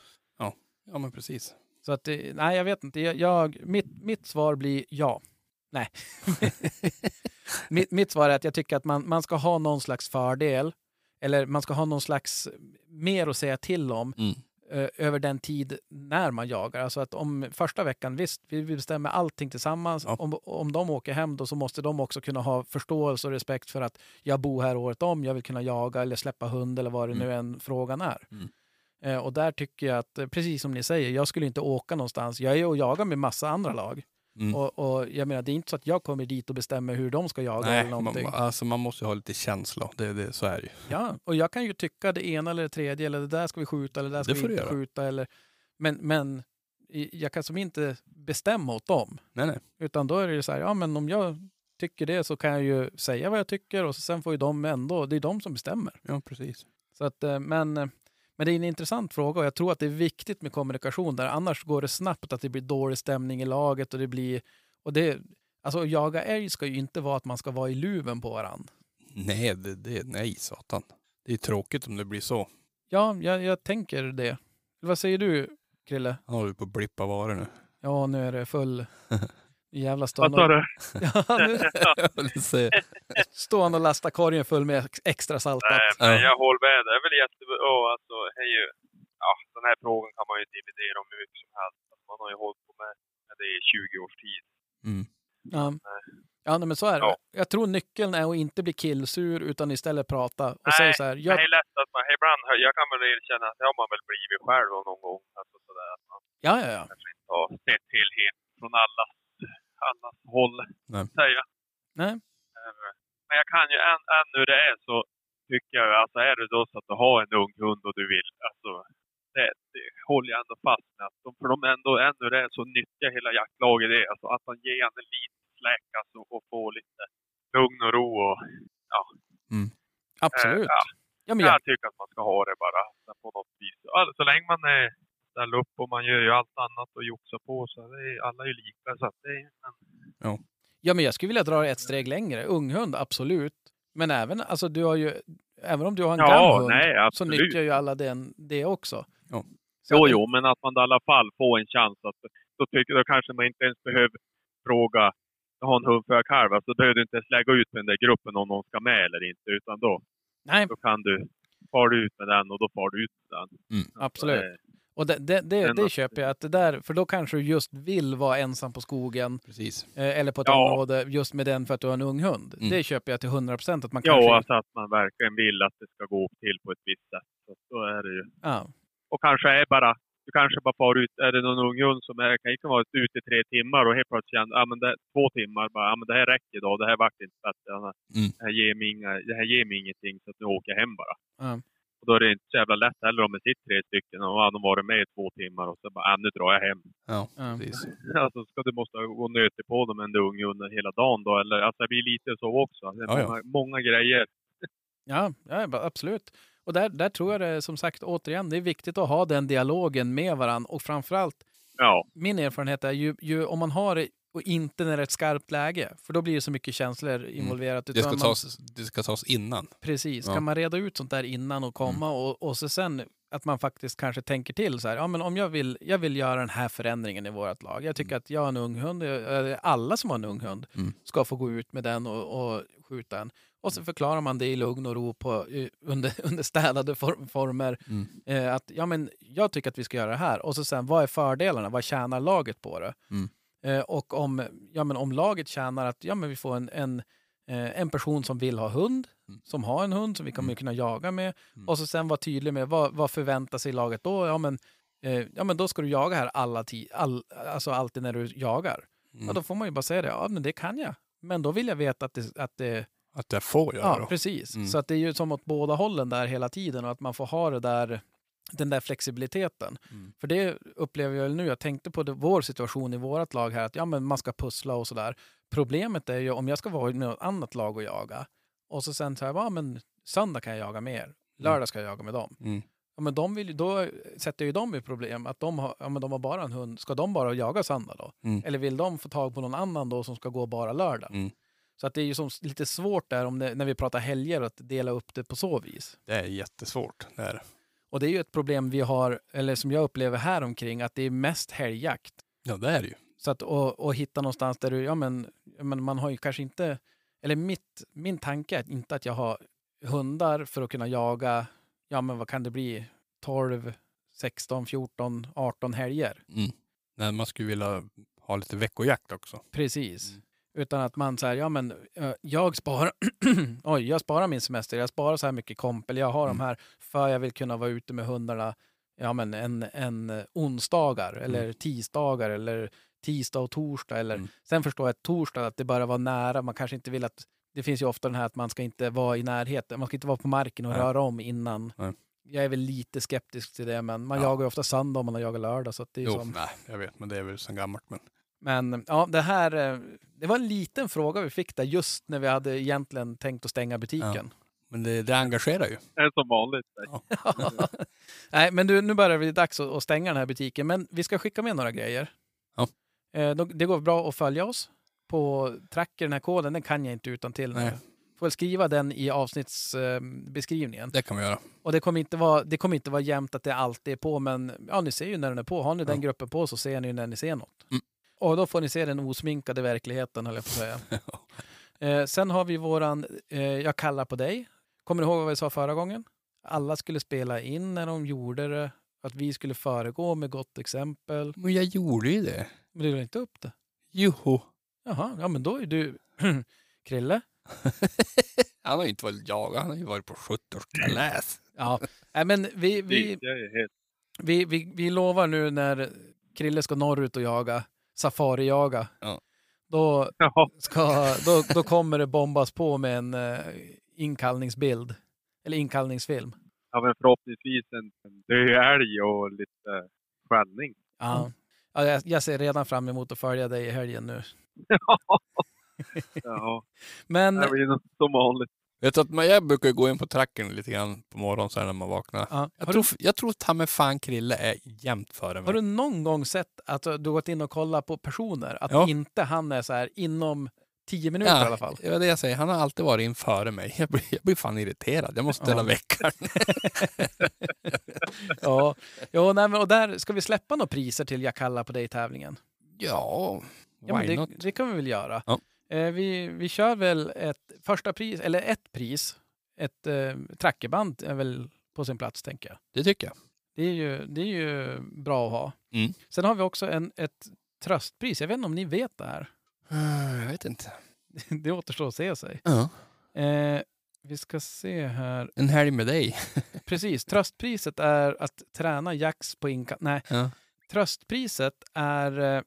D: Ja, men precis.
A: Så att, eh, nej jag vet inte. Jag, jag, mitt, mitt svar blir ja. Nej. [LAUGHS] mitt, mitt svar är att jag tycker att man, man ska ha någon slags fördel. Eller man ska ha någon slags mer att säga till om
D: Mm.
A: Eh, över den tid när man jagar. Alltså att om första veckan, visst, vi bestämmer allting tillsammans.
D: Ja.
A: Om, om de åker hem då så måste de också kunna ha förståelse och respekt för att jag bor här året om, jag vill kunna jaga eller släppa hund eller vad det nu än frågan är.
D: Mm.
A: Eh, och där tycker jag att, eh, precis som ni säger, jag skulle inte åka någonstans. Jag är och jagar med massa andra lag.
D: Mm.
A: Och, och jag menar, det är inte så att jag kommer dit och bestämmer hur de ska jaga
D: Nej,
A: eller
D: man,
A: någonting.
D: alltså man måste ju ha lite känsla. Det, det, så är det ju.
A: Ja, och jag kan ju tycka det ena eller det tredje, eller det där ska vi skjuta, eller det där ska
D: Det
A: vi inte
D: göra.
A: skjuta. Eller, men, men jag kan som inte bestämma åt dem.
D: Nej, nej.
A: Utan då är det ju så här, ja men om jag tycker det så kan jag ju säga vad jag tycker och så sen får ju de ändå, det är de som bestämmer.
D: Ja, precis.
A: Så att, eh, men, eh, men det är en intressant fråga och jag tror att det är viktigt med kommunikation där. Annars går det snabbt att det blir dålig stämning i laget och det blir... Och det, alltså att jaga älg ska ju inte vara att man ska vara i luven på varandra.
D: Nej, det, det, nej satan. Det är tråkigt om det blir så.
A: Ja, jag, jag tänker det. Vad säger du, Krille?
D: Han håller på att blippa varor nu.
A: Ja, nu är det full... [LAUGHS] Jävla
E: Vad
A: stånd
E: sa du? [LAUGHS]
A: Ja, nu [LAUGHS] står han och lastar korgen full med ex- extra saltat.
E: Nej, men
D: Ja.
E: jag håller med. Det är väl jättebra. Ja, alltså, det ju, ja, den här frågan kan man ju dividera om hur mycket som helst. Alltså, Man har ju hållit på med det i 20 års tid.
D: Mm.
A: Ja. Ja, nej, men så är det.
E: Ja.
A: Jag tror nyckeln är att inte bli killsur utan istället prata och
E: Nej,
A: säga så här.
E: Det
A: Jag,
E: är lätt att man, det ibland, jag kan väl erkänna att det har man väl blivit själv någon gång. Alltså sådär att man
A: Ja, ja, ja.
E: kanske inte har sett helhet från allas, allas håll.
D: Nej.
E: Säga.
A: Nej.
E: Eh, Men jag kan ju än, än hur det är så tycker jag, alltså är det då så att du har en ung hund och du vill, alltså det, det håller jag ändå fast med. Att de, för de ändå, ännu det är så nyttjar hela jaktlaget det. Alltså att man ger en liten släck alltså, och får lite lugn och ro och
A: Absolut.
E: ja.
A: Ja, men jag,
E: jag tycker att man ska ha det bara på något vis. Alltså, så länge man är ställer upp och man gör ju allt annat och joxar på så det är, alla är ju lika. Så att det är, men,
A: ja, men jag skulle vilja dra det ett steg längre. Unghund, absolut. Men även, alltså du har ju, även om du har en
E: ja,
A: gammal hund
E: nej
A: så nyttjar ju alla den, det också.
D: Ja.
A: Så
E: Jo,
A: att-
E: jo, men att man i alla fall får en chans. Att, då, tycker, då kanske man inte ens behöver fråga, jag har en hund för jag kalv, så alltså, behöver du inte ens lägga ut med den där gruppen om någon ska med eller inte. Utan då,
A: Nej,
E: då kan du, far du ut med den och då far du ut med den.
D: Mm.
E: Alltså,
A: Absolut. Och det, det, det, det köper jag. Att det där, för då kanske du just vill vara ensam på skogen
D: Precis.
A: eh, eller på ett
E: Ja.
A: område just med den för att du har en ung hund.
D: Mm.
A: Det köper jag till 100 procent. Att man
E: Ja,
A: kanske...
E: alltså att man verkligen vill att det ska gå till på ett visst sätt. Så då är det ju.
A: Ja.
E: Och kanske är bara, du kanske bara far ut, är det någon ung hund som är, kan vara ute i tre timmar och helt plötsligt känner, ja men det, två timmar bara, ja men det här räcker idag, det här vart inte bättre.
D: Mm.
E: Det, här ger mig inga, det här ger mig ingenting så att nu åker jag hem bara.
A: Ja.
E: Och då är det inte så jävla lätt heller om det sitter tre stycken och ja, de har varit med i två timmar och så bara, ja, nu drar jag hem.
D: Ja, precis. [LAUGHS]
E: Alltså ska du måste gå och nöta på dem en ung hund hela dagen då eller? Alltså det blir lite så också. Det är
D: Ja, ja.
E: många, många grejer. [LAUGHS]
A: Ja, ja, absolut. Och där, där tror jag det, som sagt, återigen, det är viktigt att ha den dialogen med varandra. Och framförallt,
E: Ja,
A: min erfarenhet är ju, ju om man har och inte när det är ett skarpt läge, för då blir det så mycket känslor involverat.
D: Mm. Det ska,
A: man-
D: tas, det ska tas innan.
A: Precis,
D: Ja.
A: kan man reda ut sånt där innan och komma och, och så sen att man faktiskt kanske tänker till så här, ja men om jag vill, jag vill göra den här förändringen i vårt lag. Jag tycker att jag har en ung hund, alla som har en ung hund
D: Mm.
A: ska få gå ut med den och, och skjuta den. Och så förklarar man det i lugn och ro på, under, [LAUGHS] under städade for, former.
D: Mm.
A: Eh, att ja, men jag tycker att vi ska göra det här. Och så sen, vad är fördelarna? Vad tjänar laget på det?
D: Mm.
A: Eh, och om, ja, men om laget tjänar att ja, men vi får en, en, eh, en person som vill ha hund,
D: Mm.
A: som har en hund som vi kommer
D: Mm.
A: kunna jaga med.
D: Mm.
A: Och så sen vara tydlig med vad, vad förväntar sig laget då? Ja men, eh, ja, men då ska du jaga här alla ti- all, alltså alltid när du jagar.
D: Mm.
A: Ja, då får man ju bara säga det. Ja, men det kan jag. Men då vill jag veta att det, att det
D: Att jag får göra
A: Ja,
D: då.
A: precis.
D: Mm.
A: Så att det är ju som åt båda hållen där hela tiden och att man får ha det där, den där flexibiliteten.
D: Mm.
A: För det upplever jag nu. Jag tänkte på det, vår situation i vårt lag här, att ja, men man ska pussla och sådär. Problemet är ju om jag ska vara med något annat lag och jaga och så sen så här, ja men söndag kan jag jaga med er, lördag ska jag jaga med dem.
D: Mm.
A: Ja, men de vill, då sätter ju de i problem att de har, ja, men de har bara en hund. Ska de bara jaga söndag då?
D: Mm.
A: Eller vill de få tag på någon annan då som ska gå bara lördag?
D: Mm.
A: Så att det är ju som, lite svårt där om det, när vi pratar helger att dela upp det på så vis.
D: Det är jättesvårt. Det är.
A: Och det är ju ett problem vi har, eller som jag upplever här omkring att det är mest helgjakt.
D: Ja, det är det ju.
A: Så att och, och hitta någonstans där du, ja men, men man har ju kanske inte, eller mitt, min tanke är inte att jag har hundar för att kunna jaga, ja men vad kan det bli, 12, 16, 14, 18 helger.
D: Mm. Nej, man skulle vilja ha lite veckojakt också.
A: Precis.
D: Mm.
A: Utan att man säger, ja men eh, jag sparar, [CLEARS THROAT] oj, jag sparar min semester, jag sparar så här mycket komp, eller jag har
D: Mm.
A: de här för jag vill kunna vara ute med hundarna ja, men en, en eh, onsdagar eller tisdagar eller tisdag och torsdag. Eller,
D: Mm.
A: Sen förstår jag torsdag, att det bara var nära, man kanske inte vill att, det finns ju ofta den här att man ska inte vara i närheten, man ska inte vara på marken och
D: Nej.
A: röra om innan.
D: Nej.
A: Jag är väl lite skeptisk till det, men man
D: Ja.
A: jagar ju ofta söndag om man har jagat lördag. Så att det är
D: Jo,
A: som,
D: nej, jag vet, men det är väl sen gammalt. Men
A: men ja, det här, eh, det var en liten fråga vi fick där just när vi hade egentligen tänkt att stänga butiken.
D: Men det, det engagerar ju.
E: Det är som vanligt. [LAUGHS]
A: Nej, men du, nu börjar det bli dags att att stänga den här butiken. Men vi ska skicka med några grejer.
D: Ja.
A: Eh, Det går bra att följa oss på tracker, den här koden, den kan jag inte utan till.
D: Nej.
A: Får väl skriva den i avsnittsbeskrivningen.
D: Det kan vi göra.
A: Och det kommer, inte vara, det kommer inte vara jämnt att det alltid är på, men ja, ni ser ju när den är på. Har ni den
D: Ja.
A: gruppen på så ser ni när ni ser något.
D: Mm.
A: Och då får ni se den osminkade verkligheten, höll jag på att säga. [LAUGHS] eh, sen har vi våran eh, Jag kallar på dig. Kommer du ihåg vad vi sa förra gången? Alla skulle spela in när de gjorde det. Att vi skulle föregå med gott exempel.
D: Men jag gjorde ju det.
A: Men du la inte upp det.
D: Joho.
A: Jaha, ja men då är du [CLEARS THROAT] Krille. [LAUGHS]
D: Han har inte varit jagad, han har ju varit på 70-årskalas.
A: Ja, Nej, men vi, vi, vi, vi, vi lovar nu när Krille ska norrut och jaga, safari-jaga.
D: Ja.
A: Då, ska, då, då kommer det bombas på med en uh, inkallningsbild. Eller inkallningsfilm.
E: ja, men förhoppningsvis en, en död älg och lite skällning.
A: Ja. Ja, jag, jag ser redan fram emot att följa dig i helgen nu. [LAUGHS] [LAUGHS]
E: ja,
A: Men
E: det blir som vanligt.
D: Vet du att man, jag brukar gå in på tracken lite grann på morgonen så när man vaknar.
A: ja,
D: Jag tror,
A: du,
D: jag tror ta mig fan Krille är jämt före mig.
A: har du någon gång sett att du gått in och kollat på personer? Att
D: Ja.
A: inte han är så här inom tio minuter i alla fall?
D: Det var det jag säger. Han har alltid varit in före mig. Jag blir, jag blir fan irriterad. Jag måste ställa
A: Ja.
D: väckaren. [LAUGHS] [LAUGHS]
A: Ja, jo, nej, men, och där ska vi släppa några priser till Jag kallar på dig-tävlingen.
D: Ja, why
A: Ja, men det,
D: not?
A: det kan vi väl göra.
D: Ja.
A: Eh, vi, vi kör väl ett första pris, eller ett pris. Ett eh, trackerband är väl på sin plats, tänker jag.
D: Det tycker jag.
A: Det är ju, det är ju bra att ha.
D: Mm.
A: Sen har vi också en, ett tröstpris. Jag vet inte om ni vet det här.
D: Eh, Jag vet inte. [LAUGHS]
A: Det återstår att se sig.
D: Ja.
A: Eh, vi ska se här.
D: En helg med dig. [LAUGHS]
A: Precis, tröstpriset är att träna jax på inkast. Nej,
D: Ja.
A: tröstpriset är eh,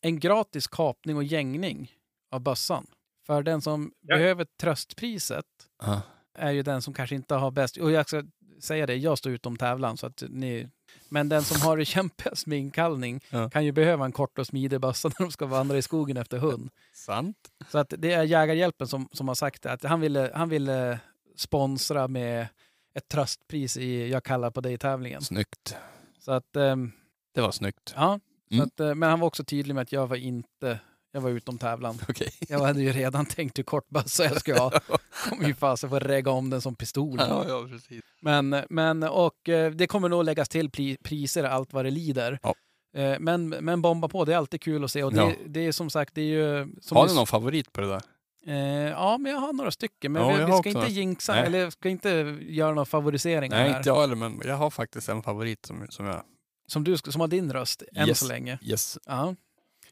A: en gratis kapning och gängning av bössan. För den som
E: Ja.
A: behöver tröstpriset
D: Ja.
A: är ju den som kanske inte har bäst... Och jag ska säga det, jag står utom tävlan så att ni... Men den som har det [LAUGHS] kämpigast med inkallning
D: Ja.
A: kan ju behöva en kort och smidig bössa [LAUGHS] när de ska vandra i skogen efter hund.
D: Sant.
A: Så att det är Jägarhjälpen som, som har sagt det, att han ville, han ville sponsra med ett tröstpris i Jag kallar på dig-tävlingen.
D: Snyggt.
A: Så att, ehm,
D: Det var snyggt.
A: ja. Så
D: Mm.
A: att, eh, men han var också tydlig med att jag var inte, jag var utom tävlan. [LAUGHS]
D: Okej.
A: Jag hade ju redan tänkt hur kort bössa jag skulle ha. [LAUGHS] Kommer ju fasen få regga om den som pistol.
D: Ja, ja, precis.
A: Men, men och eh, det kommer nog läggas till pri, priser allt vad det lider.
D: Ja.
A: Eh, Men, men bomba på, det är alltid kul att se. Och det,
D: Ja.
A: det är som sagt, det är ju...
D: Har du någon favorit på det där?
A: Eh, ja, men jag har några stycken. Men
D: Ja,
A: vi, vi ska inte
D: några.
A: jinxa,
D: Nej.
A: eller ska inte göra några favoriseringar
D: Nej,
A: här.
D: inte jag heller, men jag har faktiskt en favorit som, som jag...
A: Som, du, som har din röst än
D: Yes.
A: så länge.
D: Yes.
A: Ja.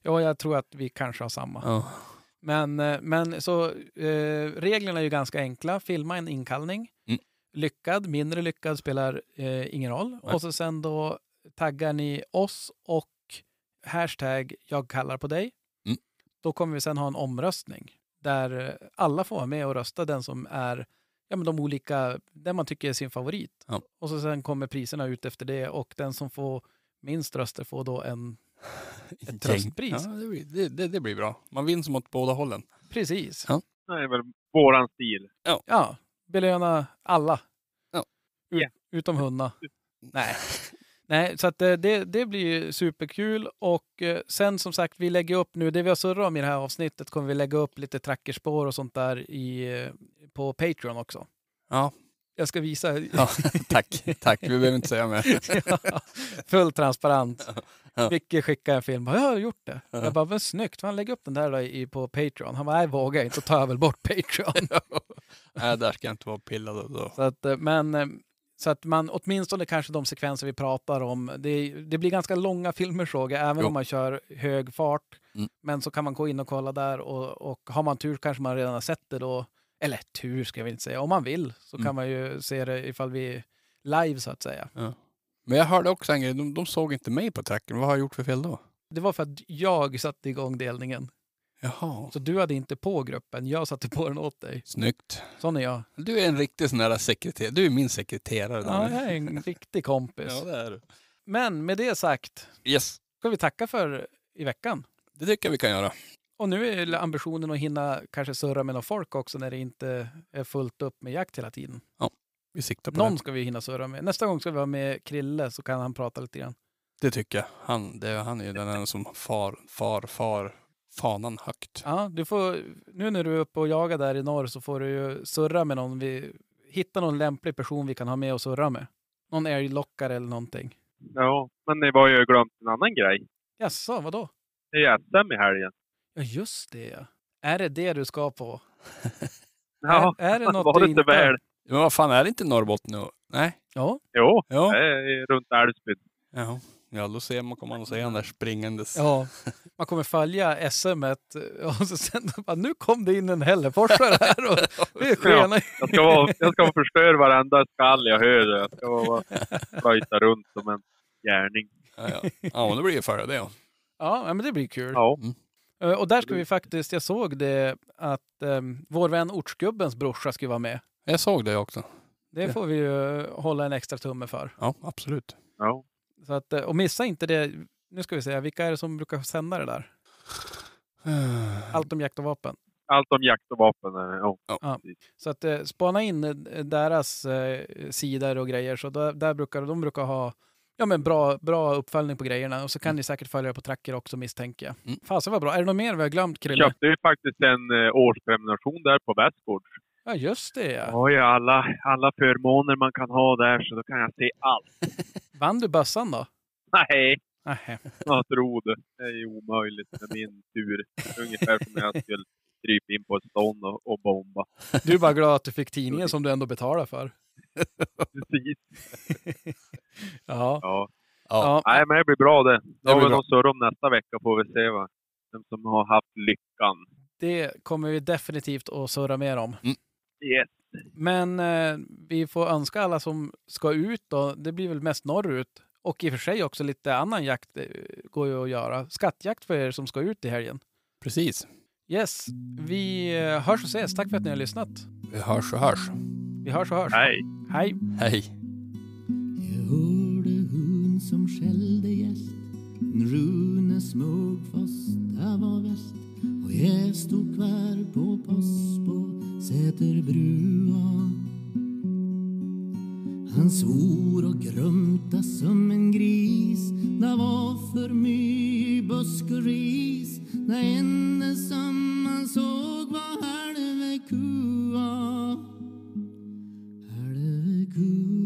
A: Ja, jag tror att vi kanske har samma.
D: Ja.
A: Men, eh, men så eh, reglerna är ju ganska enkla. Filma en inkallning.
D: Mm.
A: Lyckad, mindre lyckad spelar eh, ingen roll.
D: Nej.
A: Och så sen då taggar ni oss och hashtag jag kallar på dig.
D: Mm.
A: Då kommer vi sen ha en omröstning där alla får vara med och rösta den som är ja, men de olika, den man tycker är sin favorit.
D: Ja.
A: Och så sen kommer priserna ut efter det och den som får minst röster får då en Ett tröstpris.
D: Ja, det, blir, det, det, det blir bra. Man vinner som åt båda hållen.
A: Precis.
D: Ja.
E: Det är väl våran stil.
A: Ja, belöna alla.
D: Ja.
A: Ut,
E: Ja.
A: Utom hundarna. Nej. Nej, så att eh, det, det blir ju superkul och eh, sen som sagt, vi lägger upp nu, det vi har surrat om i det här avsnittet kommer vi lägga upp lite trackerspår och sånt där i, eh, på Patreon också.
D: Ja,
A: Jag ska visa. [LAUGHS]
D: ja tack. tack. Vi behöver inte säga mer. [LAUGHS]
A: Ja, Full transparent.
D: Ja.
A: Micke skickade en film. Bara, Jag har gjort det.
D: Ja.
A: Jag bara, men snyggt. Han lägger upp den där i, på Patreon. Han bara, nej vågar inte. Då tar jag väl bort Patreon. [LAUGHS]
D: Nej, där ska jag inte vara pillad. Då.
A: Så att, eh, men, eh, så att man åtminstone kanske de sekvenser vi pratar om. Det, det blir ganska långa filmer såg jag, även
D: Jo.
A: om man kör hög fart.
D: Mm.
A: Men så kan man gå in och kolla där och, och har man tur kanske man redan har sett det då. Eller tur ska jag väl inte säga. Om man vill så
D: Mm.
A: kan man ju se det ifall vi är live så att säga.
D: Men jag hörde också en grej. De, de såg inte mig på tracken. Vad har jag gjort för fel då?
A: Det var för att jag satte igång delningen.
D: Jaha.
A: Så du hade inte på gruppen, jag satte på den åt dig.
D: Snyggt.
A: Sån är jag.
D: Du är en riktig sån där sekreterare. Du är min sekreterare.
A: Ja, jag är en riktig kompis.
D: ja det är du.
A: Men med det sagt
D: Yes,
A: ska vi tacka för i veckan.
D: det tycker jag vi kan göra.
A: Och nu är ambitionen att hinna kanske surra med någon folk också när det inte är fullt upp med jakt hela tiden.
D: Vi siktar på
A: Någon
D: det.
A: ska vi hinna surra med. Nästa gång ska vi ha med Krille så kan han prata lite grann.
D: Det tycker jag. Han, det, han är ju den enda som far, far, far fanan högt.
A: Ja, du får, nu när du är uppe och jagar där i norr så får du ju surra med någon. Vi, hitta någon lämplig person vi kan ha med och surra med. Någon älglockare eller någonting.
E: Ja, men ni var ju glömt en annan grej.
A: Jaså, vadå?
E: Det är SM i helgen.
A: Ja, just det. ja. Är det det du ska på? [LAUGHS]
E: Ja,
A: är, är det [LAUGHS] något
E: var det inte väl?
D: Men vad fan, är det inte Norrbotten nu? Nej?
A: Ja,
D: Ja.
E: Jo, det är runt Älvsbyn.
D: ja. Ja, då ser man, kommer man att se han där springandes.
A: Ja, man kommer följa SM och så sen [LAUGHS] bara, nu kom det in en hälleforsare här och det är skena.
E: Jag ska, vara, jag ska förstöra varenda skall jag hör. Jag ska vara, flöjta runt som en gärning.
D: Ja, ja. ja men då blir det före det. Ja.
A: Ja, men det blir kul.
E: Ja.
A: Eh, Och där ska vi faktiskt, jag såg det att um, vår vän Ortsgubbens brorsa skulle vara med.
D: Jag såg det också.
A: Det
D: Ja.
A: får vi ju hålla en extra tumme för.
D: Ja, absolut.
E: Ja.
A: Så att, eh, och missa inte det. Nu ska vi se, vilka är det som brukar sända det där? Allt om jakt och vapen.
E: Allt om jakt och vapen. eh, Ja.
A: Ja. Så att eh, spana in eh, deras eh, sidor och grejer. Så där, där brukar de brukar ha ja, men bra, bra uppföljning på grejerna. Och så kan ni säkert följa det på tracker också misstänker jag.
D: Mm.
A: Fasen vad bra. Är det något mer vi har glömt
E: Jag
A: Krille?
E: köpte ju faktiskt en eh, årsprenumeration där på Västgårds.
A: Ja just det ja.
E: Har ju alla, alla förmåner man kan ha där så då kan jag se allt. [LAUGHS]
A: Vann du bössan då?
E: Nej,
A: Nähä.
E: jag tror det. Det är ju omöjligt med min tur. Ungefär som jag skulle krypa in på ett stånd och, och bomba.
A: Du är bara glad att du fick tidningen som du ändå betalar för. [LAUGHS]
E: Precis. [LAUGHS]
A: Ja.
E: Ja.
A: ja.
E: Nej, men det blir bra det. Då har vi någon surr om nästa vecka får vi se vad, vem som har haft lyckan.
A: Det kommer vi definitivt att surra mer om.
E: Yes.
A: Men eh, vi får önska alla som ska ut då, det blir väl mest norrut. Och i och för sig också lite annan jakt eh, går ju att göra. Skattjakt för er som ska ut i helgen.
D: Precis.
A: Yes, vi eh, hörs och ses. Tack för att ni har lyssnat.
D: Vi hörs och hörs.
A: Vi hörs och hörs.
E: Hej.
A: Hej.
D: Hej.
C: Jag hörde hon som skällde gäst Rune smög fast det var väst Och jag stod kvar på post på Säterbrua Han svor och grumta som en gris Det var för mycket busk och ris Det enda som man såg var halva kua good.